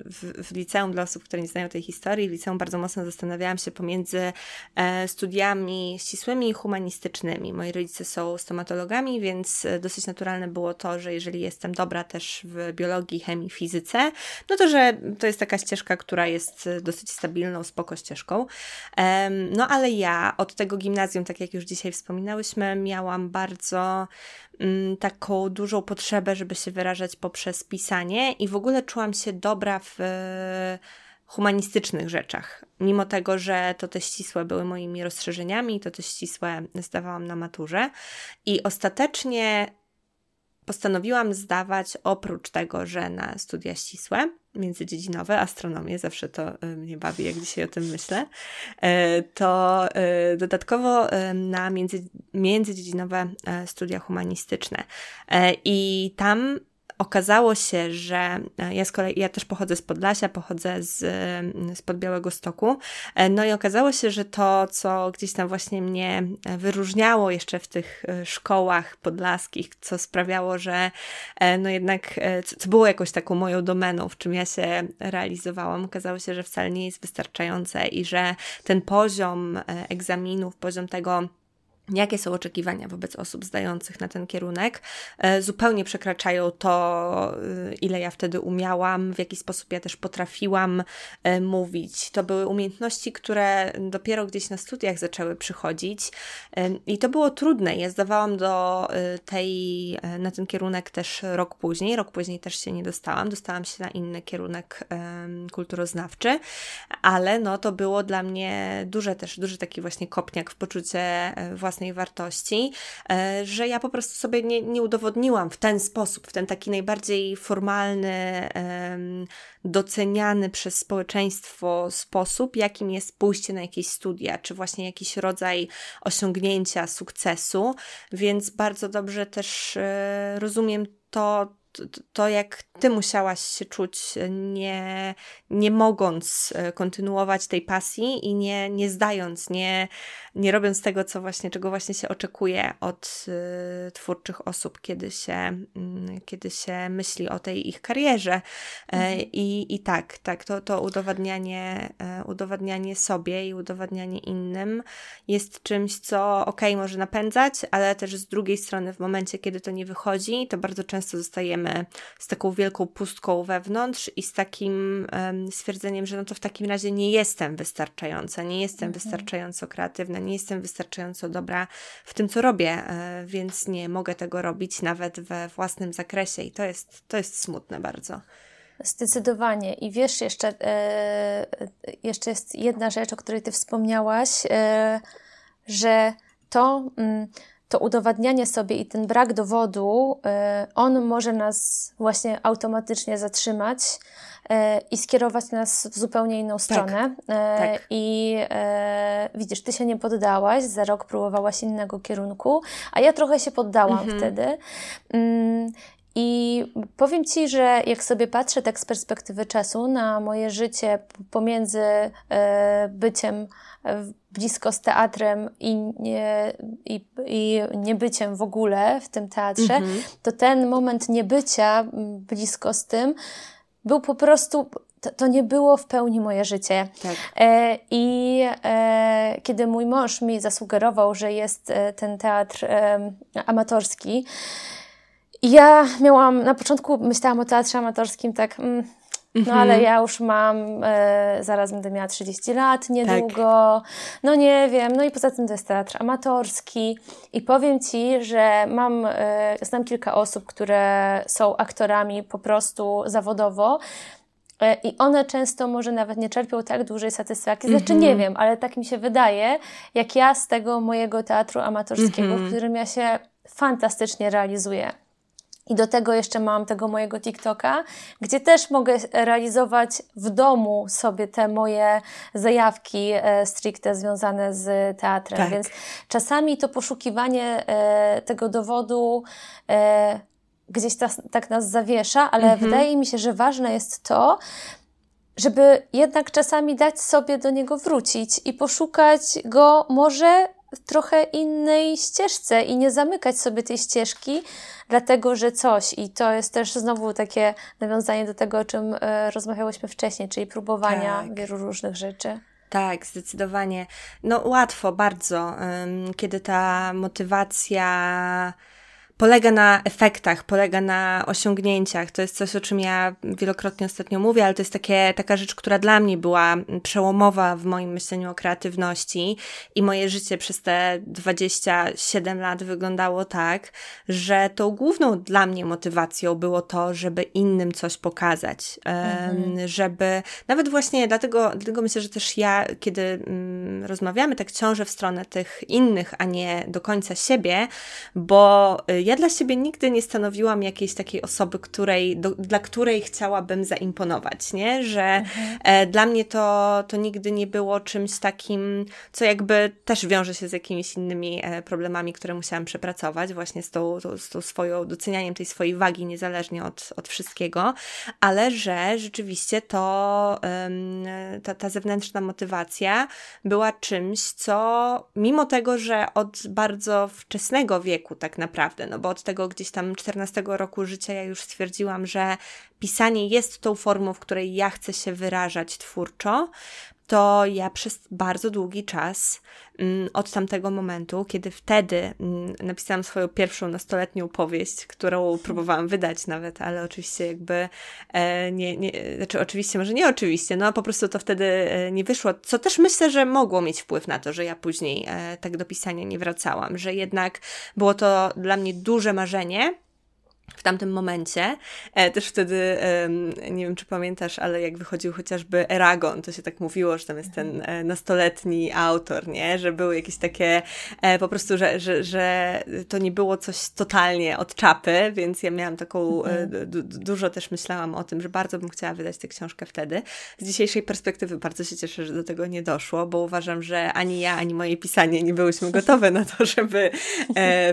w, w liceum, dla osób, które nie znają tej historii, w liceum bardzo mocno zastanawiałam się pomiędzy e, studiami ścisłymi i humanistycznymi. Moi rodzice są stomatologami, więc dosyć naturalne było to, że jeżeli jestem dobra też w biologii, chemii, fizyce, no to, że to jest taka ścieżka, która jest dosyć stabilną, spoko ścieżką. No ale ja od tego gimnazjum, tak jak już dzisiaj wspominałyśmy, miałam bardzo mm, taką dużą potrzebę, żeby się wyrażać poprzez pisanie i w ogóle czułam się dobra w humanistycznych rzeczach. Mimo tego, że to te ścisłe były moimi rozszerzeniami, to te ścisłe zdawałam na maturze. I ostatecznie postanowiłam zdawać oprócz tego, że na studia ścisłe, międzydziedzinowe, astronomię, zawsze to e, mnie bawi, jak dzisiaj o tym myślę, e, to e, dodatkowo na między, międzydziedzinowe studia humanistyczne. I tam okazało się, że e, ja z kolei, ja też pochodzę z Podlasia, pochodzę z, mm, z Białego Stoku, e, no i okazało się, że to, co gdzieś tam właśnie mnie e, wyróżniało jeszcze w tych szkołach podlaskich, co sprawiało, że no jednak, co było jakąś taką moją domeną, w czym ja się realizowałam, okazało się, że wcale nie jest wystarczające i że ten poziom egzaminów, poziom tego, jakie są oczekiwania wobec osób zdających na ten kierunek. E, zupełnie przekraczają to, e, ile ja wtedy umiałam, w jaki sposób ja też potrafiłam e, mówić. To były umiejętności, które dopiero gdzieś na studiach zaczęły przychodzić i to było trudne. Ja zdawałam do tej, na ten kierunek też rok później. Rok później też się nie dostałam. Dostałam się na inny kierunek kulturoznawczy, ale no to było dla mnie duże też, duży taki właśnie kopniak w poczucie własnej własnej wartości, e, że ja po prostu sobie nie, nie udowodniłam w ten sposób, w ten taki najbardziej formalny, doceniany przez społeczeństwo sposób, jakim jest pójście na jakieś studia, czy właśnie jakiś rodzaj osiągnięcia sukcesu, więc bardzo dobrze też e, rozumiem to, to, jak ty musiałaś się czuć, nie, nie mogąc e, kontynuować tej pasji i nie, nie zdając, nie, nie robiąc tego, co właśnie, czego właśnie się oczekuje od y, twórczych osób, kiedy się, y, kiedy się myśli o tej ich karierze. E, mhm. I, I tak, tak, to, to udowadnianie, e, udowadnianie sobie i udowadnianie innym jest czymś, co ok, może napędzać, ale też z drugiej strony, w momencie, kiedy to nie wychodzi, to bardzo często zostajemy z taką wielką pustką wewnątrz i z takim um, stwierdzeniem, że no to w takim razie nie jestem wystarczająca, nie jestem mhm. wystarczająco kreatywna, nie jestem wystarczająco dobra w tym, co robię, e, więc nie mogę tego robić nawet we własnym zakresie i to jest, to jest smutne bardzo. Zdecydowanie. I wiesz, jeszcze, e, jeszcze jest jedna rzecz, o której Ty wspomniałaś, e, że to. Mm, to udowadnianie sobie i ten brak dowodu, e, on może nas właśnie automatycznie zatrzymać e, i skierować nas w zupełnie inną tak. stronę. Tak, tak. I widzisz, ty się nie poddałaś, za rok próbowałaś innego kierunku, a ja trochę się poddałam mhm. wtedy. I powiem Ci, że jak sobie patrzę tak z perspektywy czasu na moje życie pomiędzy byciem blisko z teatrem i, nie, i, i niebyciem w ogóle w tym teatrze, mhm. to ten moment niebycia blisko z tym był po prostu to, to, nie było w pełni moje życie. Tak. E, I e, kiedy mój mąż mi zasugerował, że jest e, ten teatr e, amatorski, ja miałam, na początku myślałam o teatrze amatorskim tak, mm, no mhm. ale ja już mam, e, zaraz będę miała 30 lat niedługo, tak. no nie wiem, no i poza tym to jest teatr amatorski i powiem Ci, że mam, e, znam kilka osób, które są aktorami po prostu zawodowo, e, i one często może nawet nie czerpią tak dużej satysfakcji. Znaczy nie mhm. wiem, ale tak mi się wydaje, jak ja z tego mojego teatru amatorskiego, w którym ja się fantastycznie realizuję. I do tego jeszcze mam tego mojego TikToka, gdzie też mogę realizować w domu sobie te moje zajawki e, stricte związane z teatrem. Tak. Więc czasami to poszukiwanie e, tego dowodu e, gdzieś ta, tak nas zawiesza, ale mhm. wydaje mi się, że ważne jest to, żeby jednak czasami dać sobie do niego wrócić i poszukać go może trochę innej ścieżce i nie zamykać sobie tej ścieżki, dlatego że coś. I to jest też znowu takie nawiązanie do tego, o czym e, rozmawiałyśmy wcześniej, czyli próbowania tak. wielu różnych rzeczy. Tak, zdecydowanie. No łatwo, bardzo, kiedy ta motywacja polega na efektach, polega na osiągnięciach. To jest coś, o czym ja wielokrotnie ostatnio mówię, ale to jest takie, taka rzecz, która dla mnie była przełomowa w moim myśleniu o kreatywności i moje życie przez te 27 lat wyglądało tak, że tą główną dla mnie motywacją było to, żeby innym coś pokazać, mhm. żeby nawet właśnie dlatego, dlatego myślę, że też ja, kiedy mm, rozmawiamy, tak ciążę w stronę tych innych, a nie do końca siebie, bo y, ja dla siebie nigdy nie stanowiłam jakiejś takiej osoby, której, do, dla której chciałabym zaimponować, nie? Że mhm. e, dla mnie to, to nigdy nie było czymś takim, co jakby też wiąże się z jakimiś innymi e, problemami, które musiałam przepracować, właśnie z tą, to, z tą swoją, docenianiem tej swojej wagi niezależnie od, od wszystkiego, ale że rzeczywiście to, ta, ta zewnętrzna motywacja była czymś, co mimo tego, że od bardzo wczesnego wieku tak naprawdę, no bo od tego gdzieś tam 14 roku życia ja już stwierdziłam, że pisanie jest tą formą, w której ja chcę się wyrażać twórczo, to ja przez bardzo długi czas mm, od tamtego momentu, kiedy wtedy mm, napisałam swoją pierwszą nastoletnią powieść, którą próbowałam wydać nawet, ale oczywiście jakby e, nie, nie, znaczy oczywiście, może nie oczywiście, no po prostu to wtedy e, nie wyszło, co też myślę, że mogło mieć wpływ na to, że ja później e, tak do pisania nie wracałam, że jednak było to dla mnie duże marzenie, w tamtym momencie. E, też wtedy, e, nie wiem czy pamiętasz, ale jak wychodził chociażby Eragon, to się tak mówiło, że tam jest ten e, nastoletni autor, nie? Że były jakieś takie po prostu, że, że, że to nie było coś totalnie od czapy, więc ja miałam taką, mhm. dużo też myślałam o tym, że bardzo bym chciała wydać tę książkę wtedy. Z dzisiejszej perspektywy bardzo się cieszę, że do tego nie doszło, bo uważam, że ani ja, ani moje pisanie nie byłyśmy gotowe na to, żeby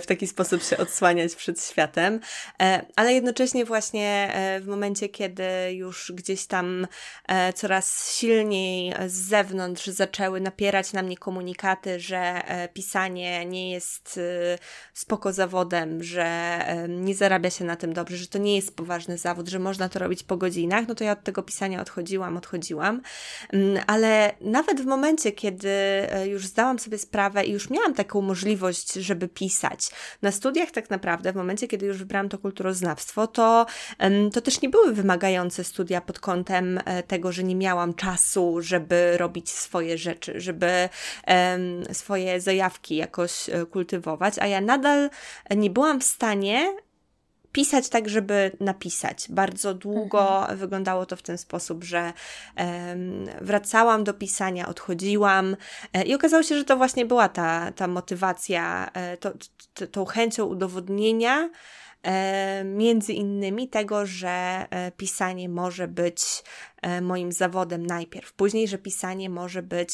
w taki sposób się odsłaniać przed światem. E, ale jednocześnie właśnie e, w momencie, kiedy już gdzieś tam e, coraz silniej z zewnątrz zaczęły napierać na mnie komunikaty, że pisanie nie jest spoko zawodem, że nie zarabia się na tym dobrze, że to nie jest poważny zawód, że można to robić po godzinach, no to ja od tego pisania odchodziłam, odchodziłam. Mm, ale nawet w momencie, kiedy już zdałam sobie sprawę i już miałam taką możliwość, żeby pisać, na studiach tak naprawdę, w momencie, kiedy już wybrałam to kulturę kulturoznawstwo, to, to też nie były wymagające studia pod kątem e, tego, że nie miałam czasu, żeby robić swoje rzeczy, żeby swoje zajawki jakoś e, kultywować, a ja nadal nie byłam w stanie pisać tak, żeby napisać. Bardzo długo mhm. wyglądało to w ten sposób, że um, wracałam do pisania, odchodziłam e, i okazało się, że to właśnie była ta, ta motywacja, e, to, to, tą chęcią udowodnienia, między innymi tego, że e, pisanie może być e, moim zawodem najpierw, później, że pisanie może być,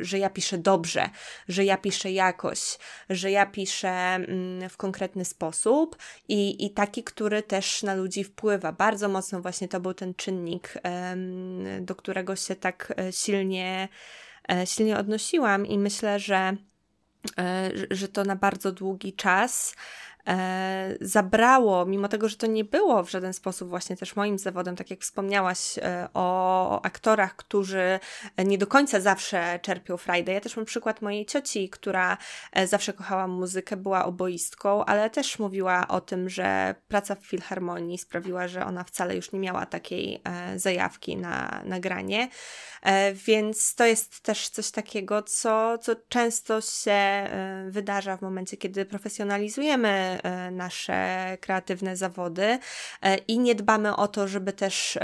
że ja piszę dobrze, że ja piszę jakoś, że ja piszę mm, w konkretny sposób i, i taki, który też na ludzi wpływa. Bardzo mocno właśnie to był ten czynnik, do którego się tak silnie, silnie odnosiłam i myślę, że, że to na bardzo długi czas e, zabrało, mimo tego, że to nie było w żaden sposób właśnie też moim zawodem, tak jak wspomniałaś e, o aktorach, którzy nie do końca zawsze czerpią frajdę. Ja też mam przykład mojej cioci, która e, zawsze kochała muzykę, była oboistką, ale też mówiła o tym, że praca w filharmonii sprawiła, że ona wcale już nie miała takiej e, zajawki na nagranie. E, więc to jest też coś takiego, co, co często się e, wydarza w momencie, kiedy profesjonalizujemy nasze kreatywne zawody i nie dbamy o to, żeby też,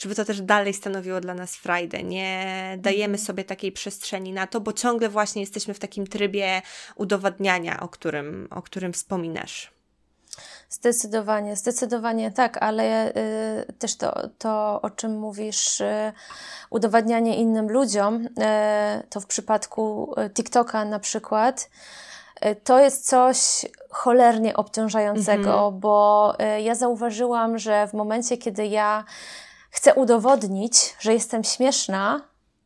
żeby to też dalej stanowiło dla nas frajdę. Nie dajemy mhm. sobie takiej przestrzeni na to, bo ciągle właśnie jesteśmy w takim trybie udowadniania, o którym, o którym wspominasz. Zdecydowanie, zdecydowanie tak, ale y, też to, to, o czym mówisz, y, udowadnianie innym ludziom, y, to w przypadku TikToka na przykład, to jest coś cholernie obciążającego, mhm. bo y, ja zauważyłam, że w momencie, kiedy ja chcę udowodnić, że jestem śmieszna,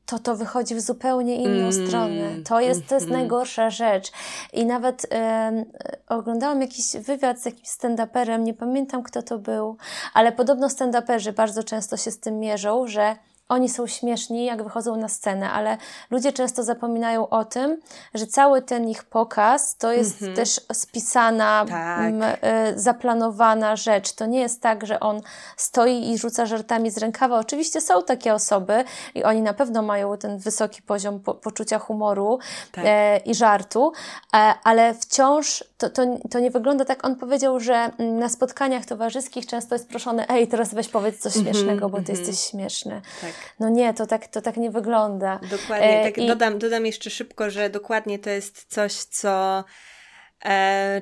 to to wychodzi w zupełnie inną mm, stronę. To jest, to jest mm, najgorsza rzecz. I nawet e, oglądałam jakiś wywiad z jakimś stand-uperem, nie pamiętam kto to był, ale podobno stand-uperzy bardzo często się z tym mierzą, że oni są śmieszni, jak wychodzą na scenę, ale ludzie często zapominają o tym, że cały ten ich pokaz to jest mm -hmm. też spisana, tak. m, y, zaplanowana rzecz. To nie jest tak, że on stoi i rzuca żartami z rękawa. Oczywiście są takie osoby i oni na pewno mają ten wysoki poziom po, poczucia humoru tak. e, i żartu, e, ale wciąż to, to, to nie wygląda tak. On powiedział, że na spotkaniach towarzyskich często jest proszony, ej, teraz weź powiedz coś mhm, śmiesznego, bo ty mm -hmm. jesteś śmieszny. Tak. No nie, to tak, to tak nie wygląda. Dokładnie. E, tak i... dodam, dodam jeszcze szybko, że dokładnie to jest coś, co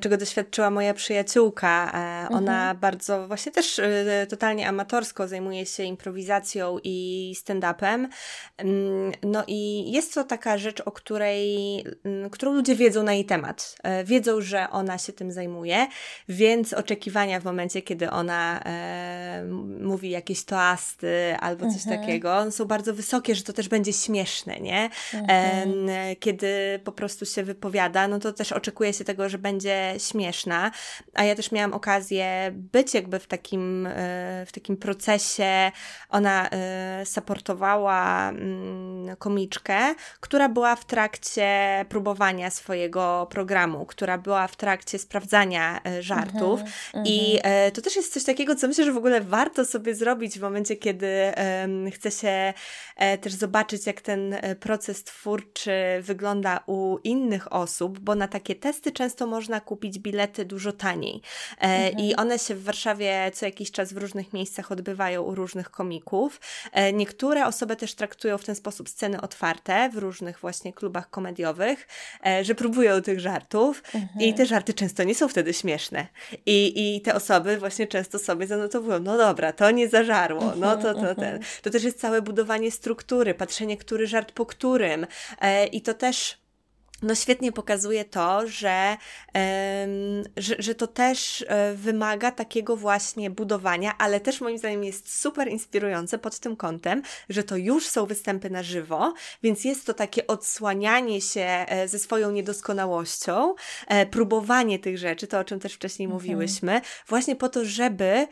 czego doświadczyła moja przyjaciółka. E, ona mhm. bardzo właśnie też e, totalnie amatorsko zajmuje się improwizacją i stand-upem. Mm, no i jest to taka rzecz, o której, mm, którą ludzie wiedzą na jej temat. E, wiedzą, że ona się tym zajmuje, więc oczekiwania w momencie, kiedy ona e, mówi jakieś toasty albo coś mhm. takiego, są bardzo wysokie, że to też będzie śmieszne, nie? Mhm. kiedy po prostu się wypowiada, no to też oczekuje się tego, że będzie śmieszna, a ja też miałam okazję być jakby w takim, w takim procesie. Ona supportowała mm, komiczkę, która była w trakcie próbowania swojego programu, która była w trakcie sprawdzania żartów mhm, i mhm. to też jest coś takiego, co myślę, że w ogóle warto sobie zrobić w momencie, kiedy chce się e, też zobaczyć, jak ten e, proces twórczy wygląda u innych osób, bo na takie testy często można kupić bilety dużo taniej. E, mhm. I one się w Warszawie co jakiś czas w różnych miejscach odbywają u różnych komików. Niektóre osoby też traktują w ten sposób sceny otwarte w różnych właśnie klubach komediowych, że próbują tych żartów mhm. i te żarty często nie są wtedy śmieszne. I, I te osoby właśnie często sobie zanotowują, no dobra, to nie zażarło, no to, to ten. Mhm. To też jest całe budowanie struktury, patrzenie, który żart po którym. E, I to też no świetnie pokazuje to, że, że, że to też e, wymaga takiego właśnie budowania, ale też moim zdaniem jest super inspirujące pod tym kątem, że to już są występy na żywo, więc jest to takie odsłanianie się e, ze swoją niedoskonałością, e, próbowanie tych rzeczy, to o czym też wcześniej mhm. mówiłyśmy, właśnie po to, żeby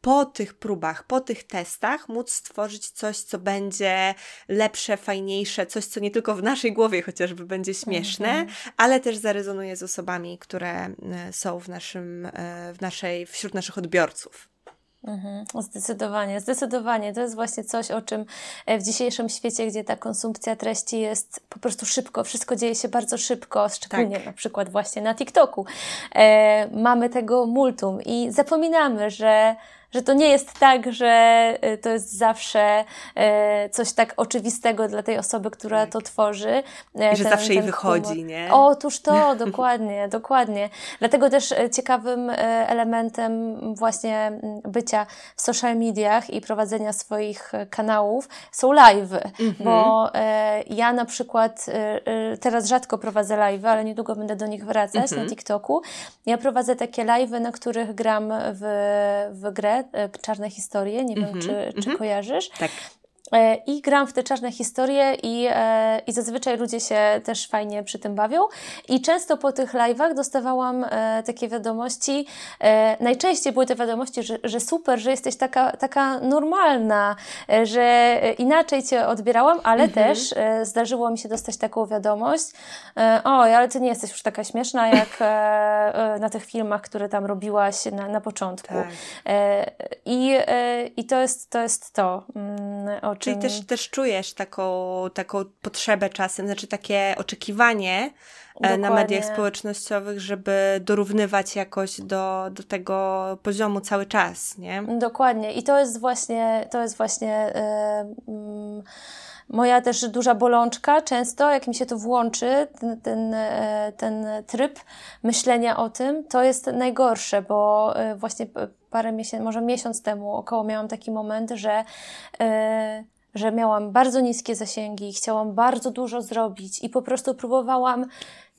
po tych próbach, po tych testach móc stworzyć coś, co będzie lepsze, fajniejsze, coś, co nie tylko w naszej głowie chociażby będzie śmieszne, śmieszne, mhm. ale też zarezonuje z osobami, które e, są w naszym, e, w naszej, wśród naszych odbiorców. Mhm, zdecydowanie, zdecydowanie. To jest właśnie coś, o czym e, w dzisiejszym świecie, gdzie ta konsumpcja treści jest po prostu szybko, wszystko dzieje się bardzo szybko, szczególnie tak. na przykład właśnie na TikToku. E, mamy tego multum i zapominamy, że że to nie jest tak, że y, to jest zawsze y, coś tak oczywistego dla tej osoby, która tak. to tworzy. I że ten, zawsze jej wychodzi, humor. nie? Otóż to, dokładnie, dokładnie. Dlatego też y, ciekawym elementem właśnie mm, bycia w social mediach i prowadzenia swoich kanałów są live, mhm. bo ja na przykład teraz rzadko prowadzę live, ale niedługo będę do nich wracać mhm. na TikToku. Ja prowadzę takie live, na których gram w, w grę czarne historie, nie wiem, mm -hmm, czy, mm -hmm. czy mhm. kojarzysz. Tak. E, I gram w te czarne historie i, e, i zazwyczaj ludzie się też fajnie przy tym bawią. I często po tych live'ach dostawałam e, takie wiadomości. Najczęściej były te wiadomości, że, że super, że jesteś taka, taka normalna, że inaczej Cię odbierałam, ale mhm. też zdarzyło mi się dostać taką wiadomość. Oj, ale Ty nie jesteś już taka śmieszna, jak na tych filmach, które tam robiłaś na, na początku. Tak. I, I to jest to. Jest to mm, o Czyli też, też czujesz taką, taką potrzebę czasem, znaczy takie oczekiwanie Dokładnie. E, na mediach społecznościowych, żeby dorównywać jakoś do, do tego poziomu cały czas, nie? Dokładnie. I to jest właśnie, to jest właśnie yy, moja też duża bolączka. Często, jak mi się to włączy, ten, ten, e, ten tryb myślenia o tym, to jest najgorsze, bo właśnie parę miesięcy, może miesiąc temu około miałam taki moment, że yy, że miałam bardzo niskie zasięgi, chciałam bardzo dużo zrobić i po prostu próbowałam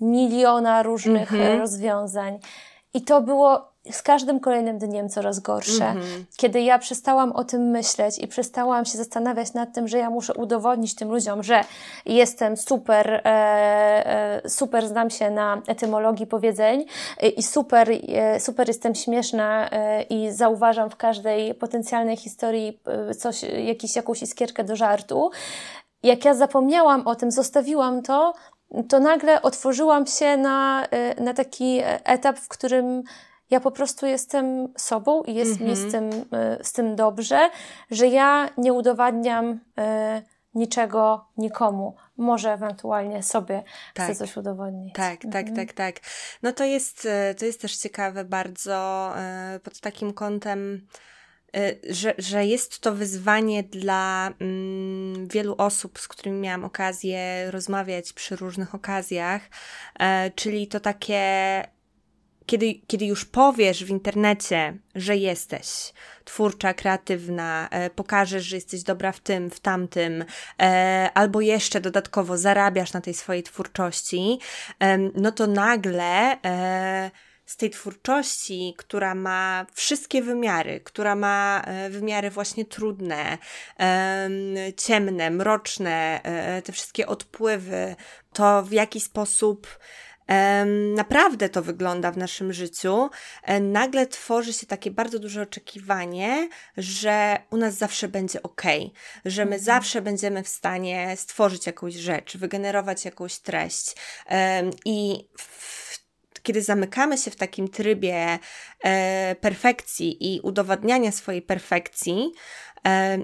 miliona różnych mm -hmm. rozwiązań. I to było z każdym kolejnym dniem coraz gorsze. Mm -hmm. Kiedy ja przestałam o tym myśleć i przestałam się zastanawiać nad tym, że ja muszę udowodnić tym ludziom, że jestem super, e, e, super znam się na etymologii powiedzeń e, i super, e, super jestem śmieszna e, i zauważam w każdej potencjalnej historii e, coś, jakiś, jakąś iskierkę do żartu. Jak ja zapomniałam o tym, zostawiłam to, to nagle otworzyłam się na, na taki etap, w którym ja po prostu jestem sobą i jest mi z mhm. tym, y, z tym dobrze, że ja nie udowadniam y, niczego nikomu. Może ewentualnie sobie tak. chcę coś udowodnić. Tak, tak, mhm. tak, tak. No to jest, y, to jest też ciekawe bardzo pod takim kątem że, że jest to wyzwanie dla mm, wielu osób, z którymi miałam okazję rozmawiać przy różnych okazjach, e, czyli to takie kiedy, kiedy już powiesz w internecie, że jesteś twórcza, kreatywna, e, pokażesz, że jesteś dobra w tym, w tamtym, e, albo jeszcze dodatkowo zarabiasz na tej swojej twórczości, no to nagle e, z tej twórczości, która ma wszystkie wymiary, która ma wymiary właśnie trudne, ciemne, mroczne, te wszystkie odpływy, to w jaki sposób naprawdę to wygląda w naszym życiu, e, nagle tworzy się takie bardzo duże oczekiwanie, że u nas zawsze będzie ok, że my mhm. zawsze będziemy w stanie stworzyć jakąś rzecz, wygenerować jakąś treść. I w, kiedy zamykamy się w takim trybie e, perfekcji i udowadniania swojej perfekcji,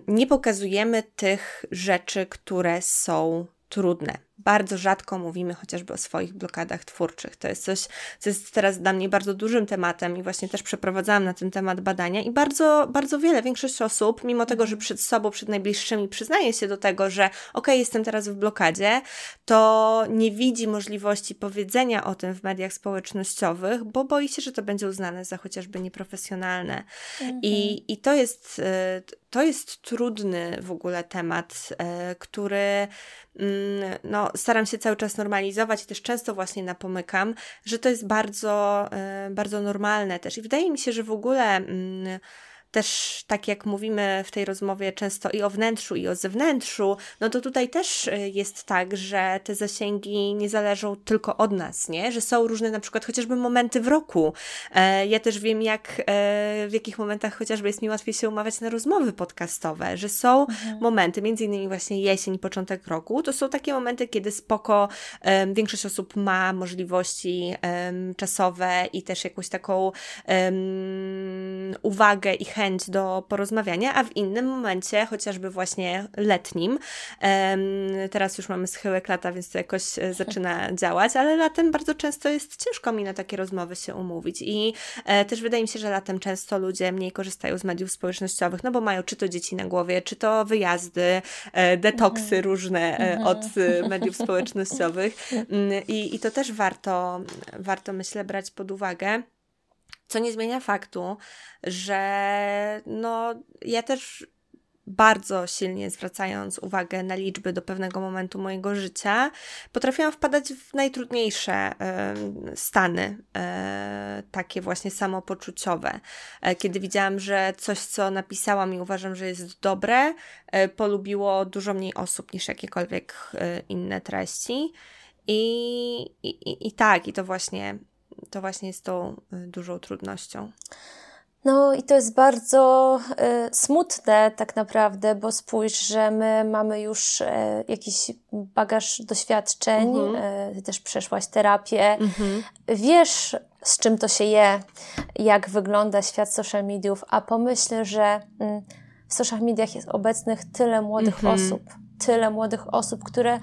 nie pokazujemy tych rzeczy, które są trudne bardzo rzadko mówimy chociażby o swoich blokadach twórczych. To jest coś, co jest teraz dla mnie bardzo dużym tematem i właśnie też przeprowadzałam na ten temat badania i bardzo, bardzo wiele, większość osób, mimo tego, że przed sobą, przed najbliższymi przyznaje się do tego, że ok, jestem teraz w blokadzie, to nie widzi możliwości powiedzenia o tym w mediach społecznościowych, bo boi się, że to będzie uznane za chociażby nieprofesjonalne. Mhm. I, I to jest e, to jest trudny w ogóle temat, e, który mm, staram się cały czas normalizować i też często właśnie napomykam, że to jest bardzo, e, bardzo normalne też. I wydaje mi się, że w ogóle mm, też tak jak mówimy w tej rozmowie często i o wnętrzu, i o zewnętrzu, no to tutaj też y, jest tak, że te zasięgi nie zależą tylko od nas, nie? Że są różne na przykład chociażby momenty w roku. E, ja też wiem, jak e, w jakich momentach chociażby jest mi łatwiej się umawiać na rozmowy podcastowe, że są mhm. momenty, między innymi właśnie jesień, początek roku, to są takie momenty, kiedy spoko większość osób ma możliwości czasowe i też jakąś taką uwagę i chęć chęć do porozmawiania, a w innym momencie, chociażby właśnie letnim, teraz już mamy schyłek lata, więc to jakoś e, zaczyna działać, ale latem bardzo często jest ciężko mi na takie rozmowy się umówić i e, też wydaje mi się, że latem często ludzie mniej korzystają z mediów społecznościowych, no bo mają czy to dzieci na głowie, czy to wyjazdy, e, detoksy mhm. różne mhm. od mediów społecznościowych mm, I, i to też warto, warto myślę brać pod uwagę. Co nie zmienia faktu, że no, ja też bardzo silnie zwracając uwagę na liczby do pewnego momentu mojego życia, potrafiłam wpadać w najtrudniejsze stany, y, takie właśnie samopoczuciowe. Y, kiedy widziałam, że coś, co napisałam i uważam, że jest dobre, polubiło dużo mniej osób niż jakiekolwiek inne treści. I, i, I tak, i to właśnie to właśnie jest tą y, dużą trudnością. No i to jest bardzo y, smutne tak naprawdę, bo spójrz, że my mamy już y, jakiś bagaż doświadczeń, mhm. y, też przeszłaś terapię, mhm. wiesz z czym to się je, jak wygląda świat social mediów, a pomyśl, że y, w social mediach jest obecnych tyle młodych mhm. osób, tyle młodych osób, które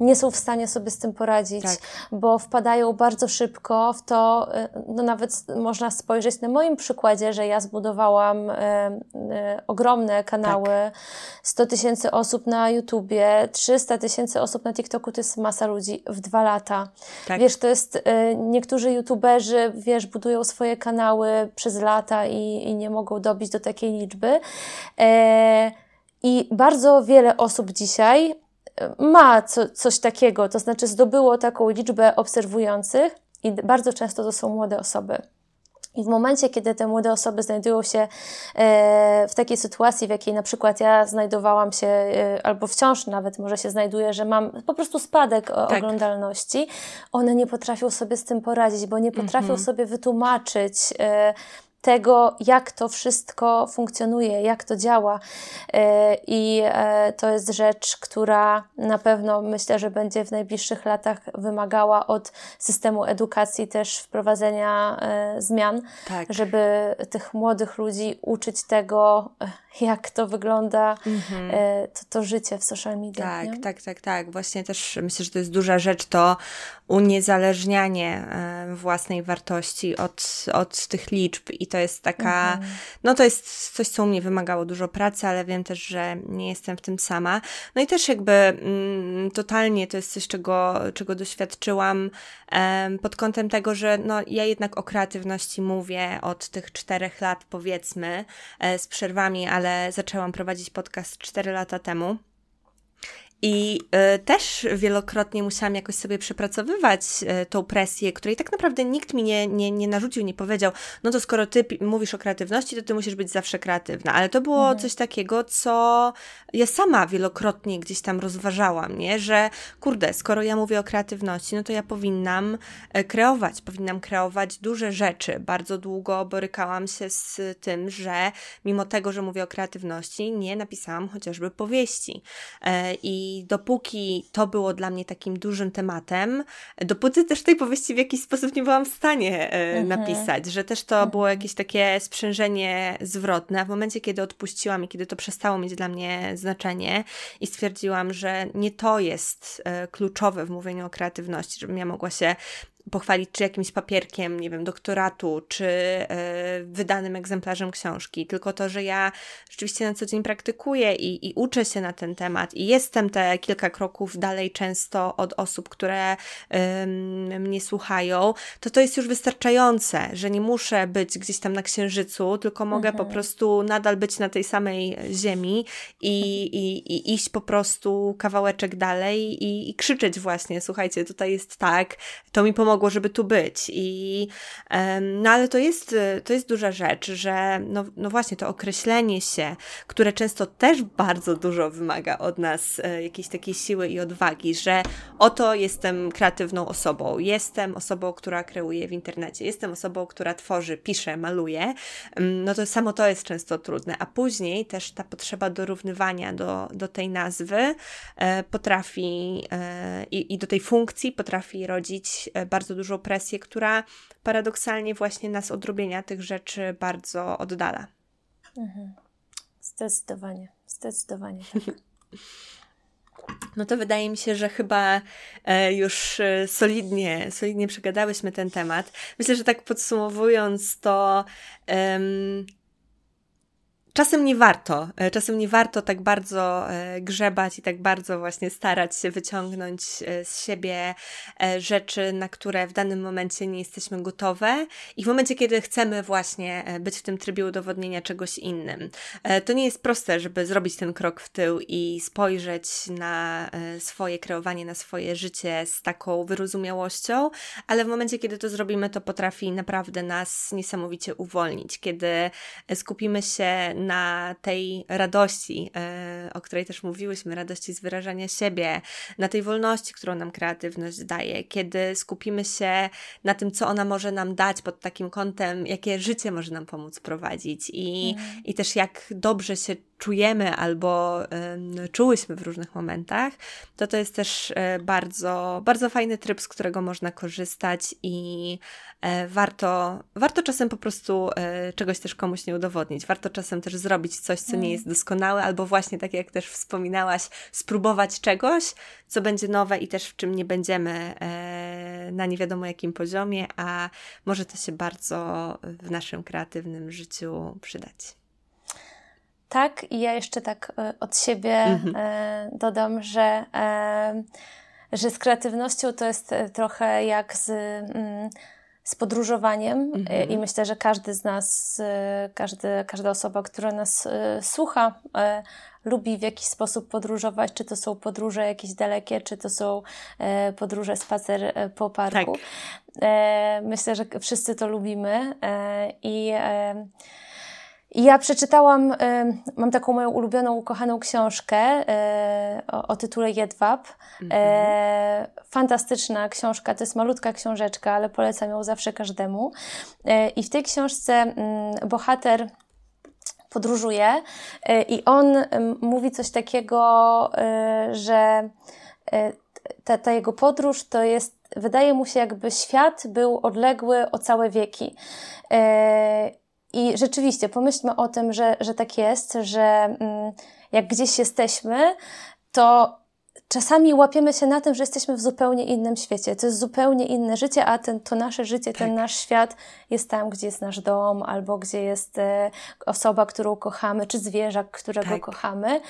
nie są w stanie sobie z tym poradzić, tak. bo wpadają bardzo szybko w to, y, no nawet można spojrzeć na moim przykładzie, że ja zbudowałam y, y, ogromne kanały, tak. 100 tysięcy osób na YouTubie, 300 tysięcy osób na TikToku, to jest masa ludzi w dwa lata. Tak. Wiesz, to jest, y, niektórzy YouTuberzy, wiesz, budują swoje kanały przez lata i, i nie mogą dobić do takiej liczby. E, I bardzo wiele osób dzisiaj ma co, coś takiego, to znaczy zdobyło taką liczbę obserwujących i bardzo często to są młode osoby. I w momencie, kiedy te młode osoby znajdują się e, w takiej sytuacji, w jakiej na przykład ja znajdowałam się, e, albo wciąż nawet może się znajduję, że mam po prostu spadek tak. oglądalności, one nie potrafią sobie z tym poradzić, bo nie potrafią mm -hmm. sobie wytłumaczyć, e, tego, jak to wszystko funkcjonuje, jak to działa. E, I e, to jest rzecz, która na pewno myślę, że będzie w najbliższych latach wymagała od systemu edukacji też wprowadzenia e, zmian, tak. żeby tych młodych ludzi uczyć tego, jak to wygląda mhm. to, to życie w social media. Tak, nie? tak, tak, tak. Właśnie też myślę, że to jest duża rzecz, to uniezależnianie własnej wartości od, od tych liczb i to jest taka, mhm. no to jest coś, co u mnie wymagało dużo pracy, ale wiem też, że nie jestem w tym sama. No i też jakby mm, totalnie to jest coś, czego, czego doświadczyłam um, pod kątem tego, że no ja jednak o kreatywności mówię od tych czterech lat powiedzmy, e, z przerwami, ale zaczęłam prowadzić podcast cztery lata temu. I y, też wielokrotnie musiałam jakoś sobie przepracowywać y, tą presję, której tak naprawdę nikt mi nie, nie, nie narzucił, nie powiedział, no to skoro ty mówisz o kreatywności, to ty musisz być zawsze kreatywna. Ale to było mhm. coś takiego, co ja sama wielokrotnie gdzieś tam rozważałam, nie? Że kurde, skoro ja mówię o kreatywności, no to ja powinnam e, kreować, powinnam kreować duże rzeczy. Bardzo długo borykałam się z tym, że mimo tego, że mówię o kreatywności, nie napisałam chociażby powieści. I i dopóki to było dla mnie takim dużym tematem, dopóty też tej powieści w jakiś sposób nie byłam w stanie e, mhm. napisać, że też to mhm. było jakieś takie sprzężenie zwrotne. A w momencie, kiedy odpuściłam i kiedy to przestało mieć dla mnie znaczenie i stwierdziłam, że nie to jest e, kluczowe w mówieniu o kreatywności, żebym ja mogła się pochwalić czy jakimś papierkiem, nie wiem, doktoratu, czy e, wydanym egzemplarzem książki, tylko to, że ja rzeczywiście na co dzień praktykuję i, i uczę się na ten temat i jestem te kilka kroków dalej często od osób, które mnie słuchają, to to jest już wystarczające, że nie muszę być gdzieś tam na księżycu, tylko mogę mhm. po prostu nadal być na tej samej ziemi i, i, i iść po prostu kawałeczek dalej i, i krzyczeć właśnie, słuchajcie, tutaj jest tak, to mi pomoże mogło, żeby tu być. I, no ale to jest, to jest duża rzecz, że no, no właśnie to określenie się, które często też bardzo dużo wymaga od nas e, jakiejś takiej siły i odwagi, że oto jestem kreatywną osobą, jestem osobą, która kreuje w internecie, jestem osobą, która tworzy, pisze, maluje, no to samo to jest często trudne, a później też ta potrzeba dorównywania do, do tej nazwy e, potrafi e, i, i do tej funkcji potrafi rodzić bardzo bardzo dużą presję, która paradoksalnie właśnie nas od robienia tych rzeczy bardzo oddala. Mhm. Zdecydowanie, zdecydowanie tak. No to wydaje mi się, że chyba e, już e, solidnie, solidnie przegadałyśmy ten temat. Myślę, że tak podsumowując to, um, czasem nie warto, e, czasem nie warto tak bardzo e, grzebać i tak bardzo właśnie starać się wyciągnąć e, z siebie rzeczy, na które w danym momencie nie jesteśmy gotowe i w momencie, kiedy chcemy właśnie być w tym trybie udowodnienia czegoś innym. To nie jest proste, żeby zrobić ten krok w tył i spojrzeć na swoje kreowanie, na swoje życie z taką wyrozumiałością, ale w momencie, kiedy to zrobimy, to potrafi naprawdę nas niesamowicie uwolnić, kiedy skupimy się na tej radości, e, o której też mówiłyśmy, radości z wyrażania siebie, na tej wolności, którą nam kreatywność daje, kiedy skupimy się na tym, co ona może nam dać pod takim kątem, jakie życie może nam pomóc prowadzić i, mm. i też jak dobrze się czujemy albo y, czułyśmy w różnych momentach, to to jest też y, bardzo, bardzo fajny tryb, z którego można korzystać i warto, warto czasem po prostu czegoś też komuś nie udowodnić. Warto czasem też zrobić coś, co nie mm. jest doskonałe, albo właśnie tak jak też wspominałaś, spróbować czegoś, co będzie nowe i też w czym nie będziemy na nie wiadomo jakim poziomie, a może to się bardzo w naszym kreatywnym życiu przydać. Tak, i ja jeszcze tak e, od siebie mhm. E, dodam, że, e, że z kreatywnością to jest trochę jak z, mm, z podróżowaniem mhm. i myślę, że każdy z nas, każdy, każda osoba, która nas słucha, lubi w jakiś sposób podróżować, czy to są podróże jakieś dalekie, czy to są podróże, spacer po parku. Tak. Myślę, że wszyscy to lubimy i i ja przeczytałam, y, mam taką moją ulubioną, ukochaną książkę y, o, o, tytule Jedwab. Mhm. E, fantastyczna książka, to jest malutka książeczka, ale polecam ją zawsze każdemu. E, I w tej książce mm, bohater podróżuje e, i on mówi coś takiego, że ta, ta jego podróż to jest, wydaje mu się, jakby świat był odległy o całe wieki. I rzeczywiście pomyślmy o tym, że, że tak jest, że mm, jak gdzieś jesteśmy, to czasami łapiemy się na tym, że jesteśmy w zupełnie innym świecie. To jest zupełnie inne życie, a ten, to nasze życie, tak. ten nasz świat jest tam, gdzie jest nasz dom, albo gdzie jest e, osoba, którą kochamy, czy zwierzak, którego tak. kochamy.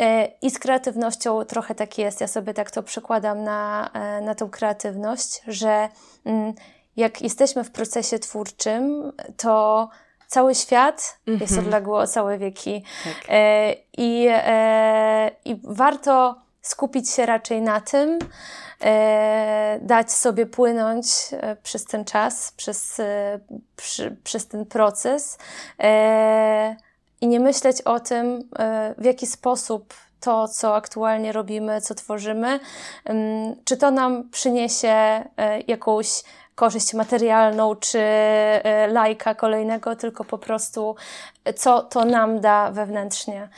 E, I z kreatywnością trochę tak jest. Ja sobie tak to przekładam na, e, na tą kreatywność, że mm, jak jesteśmy w procesie twórczym, to cały świat mm -hmm. jest mhm. odległy o całe wieki. Tak. E, i, e, I warto skupić się raczej na tym, e, dać sobie płynąć e, przez ten czas, przez, e, przy, przez ten proces i nie myśleć o tym, w jaki sposób to, co aktualnie robimy, co tworzymy, czy to nam przyniesie jakąś korzyść materialną czy e, lajka kolejnego, tylko po prostu e, co to nam da wewnętrznie,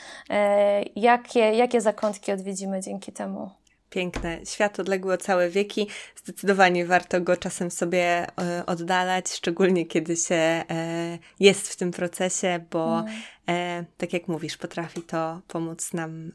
jakie, jakie zakątki odwiedzimy dzięki temu. Piękne. Świat odległy o całe wieki. Zdecydowanie warto go czasem sobie oddalać, szczególnie kiedy się jest w tym procesie, bo mm. tak jak mówisz, potrafi to pomóc nam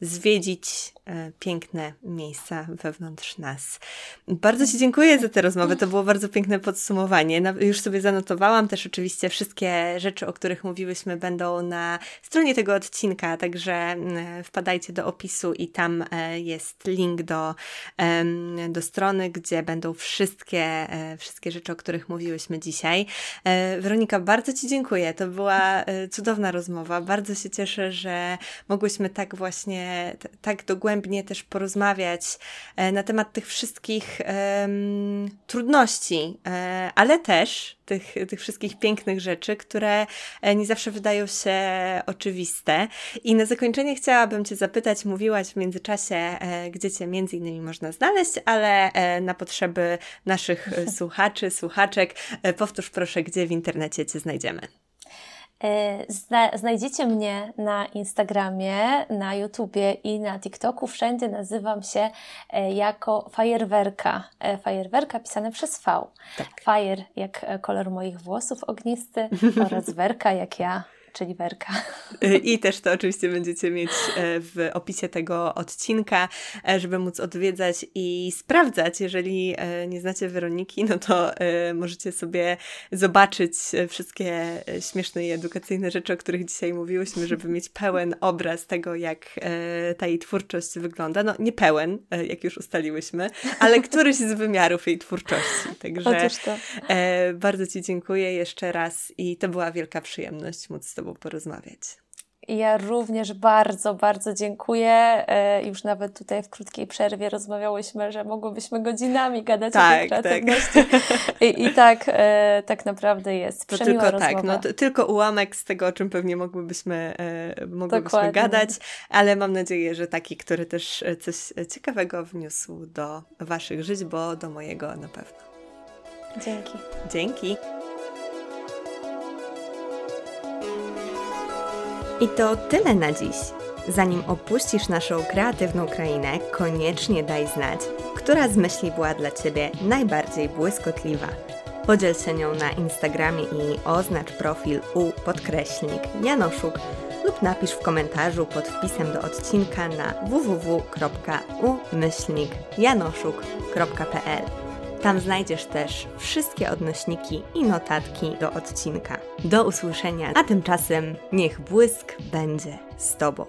zwiedzić e, piękne miejsca wewnątrz nas. Bardzo Ci dziękuję za tę rozmowę. To było bardzo piękne podsumowanie. Już sobie zanotowałam też oczywiście wszystkie rzeczy, o których mówiłyśmy, będą na stronie tego odcinka, także wpadajcie do opisu i tam e, jest link do, do strony, gdzie będą wszystkie, e, wszystkie rzeczy, o których mówiłyśmy dzisiaj. Weronika, bardzo Ci dziękuję. To była cudowna rozmowa. Bardzo się cieszę, że mogłyśmy tak właśnie tak dogłębnie też porozmawiać e, na temat tych wszystkich trudności, e, ale też tych, tych wszystkich pięknych rzeczy, które e, nie zawsze wydają się oczywiste. I na zakończenie chciałabym Cię zapytać, mówiłaś w międzyczasie, gdzie Cię między innymi można znaleźć, ale na potrzeby naszych słuchaczy, słuchaczek, powtórz proszę, gdzie w internecie Cię znajdziemy. E, zna, znajdziecie mnie na Instagramie, na YouTubie i na TikToku. Wszędzie nazywam się e, jako Fajerwerka. E, Fajerwerka pisane przez V. Tak. Fajer jak kolor moich włosów ognisty oraz werka jak ja czyli Werka. I też to oczywiście będziecie mieć e, w opisie tego odcinka, e, żeby móc odwiedzać i sprawdzać. Jeżeli e, nie znacie Weroniki, no to możecie sobie zobaczyć wszystkie śmieszne i edukacyjne rzeczy, o których dzisiaj mówiłyśmy, żeby mieć pełen obraz tego, jak ta jej twórczość wygląda. No nie pełen, jak już ustaliłyśmy, ale któryś z wymiarów jej twórczości. Także bardzo Ci dziękuję jeszcze raz i to była wielka przyjemność móc Tobą porozmawiać. Ja również bardzo, bardzo dziękuję. E, już nawet tutaj w krótkiej przerwie rozmawiałyśmy, że mogłybyśmy godzinami gadać tak, o tej tak, tak. kreatywności. Tak. I, I, tak, e, tak naprawdę jest. To tylko rozmowa. tak, no, to, tylko ułamek z tego, o czym pewnie mogłybyśmy, e, mogłybyśmy gadać, ale mam nadzieję, że taki, który też coś ciekawego wniósł do Waszych żyć, bo do mojego na pewno. Dzięki. Dzięki. I to tyle na dziś. Zanim opuścisz naszą kreatywną krainę, koniecznie daj znać, która z myśli była dla Ciebie najbardziej błyskotliwa. Podziel się nią na Instagramie i oznacz profil u podkreślnik Janoszuk lub napisz w komentarzu pod wpisem do odcinka na www.umyślnikjanoszuk.pl. Tam znajdziesz też wszystkie odnośniki i notatki do odcinka. Do usłyszenia, a tymczasem niech błysk będzie z Tobą.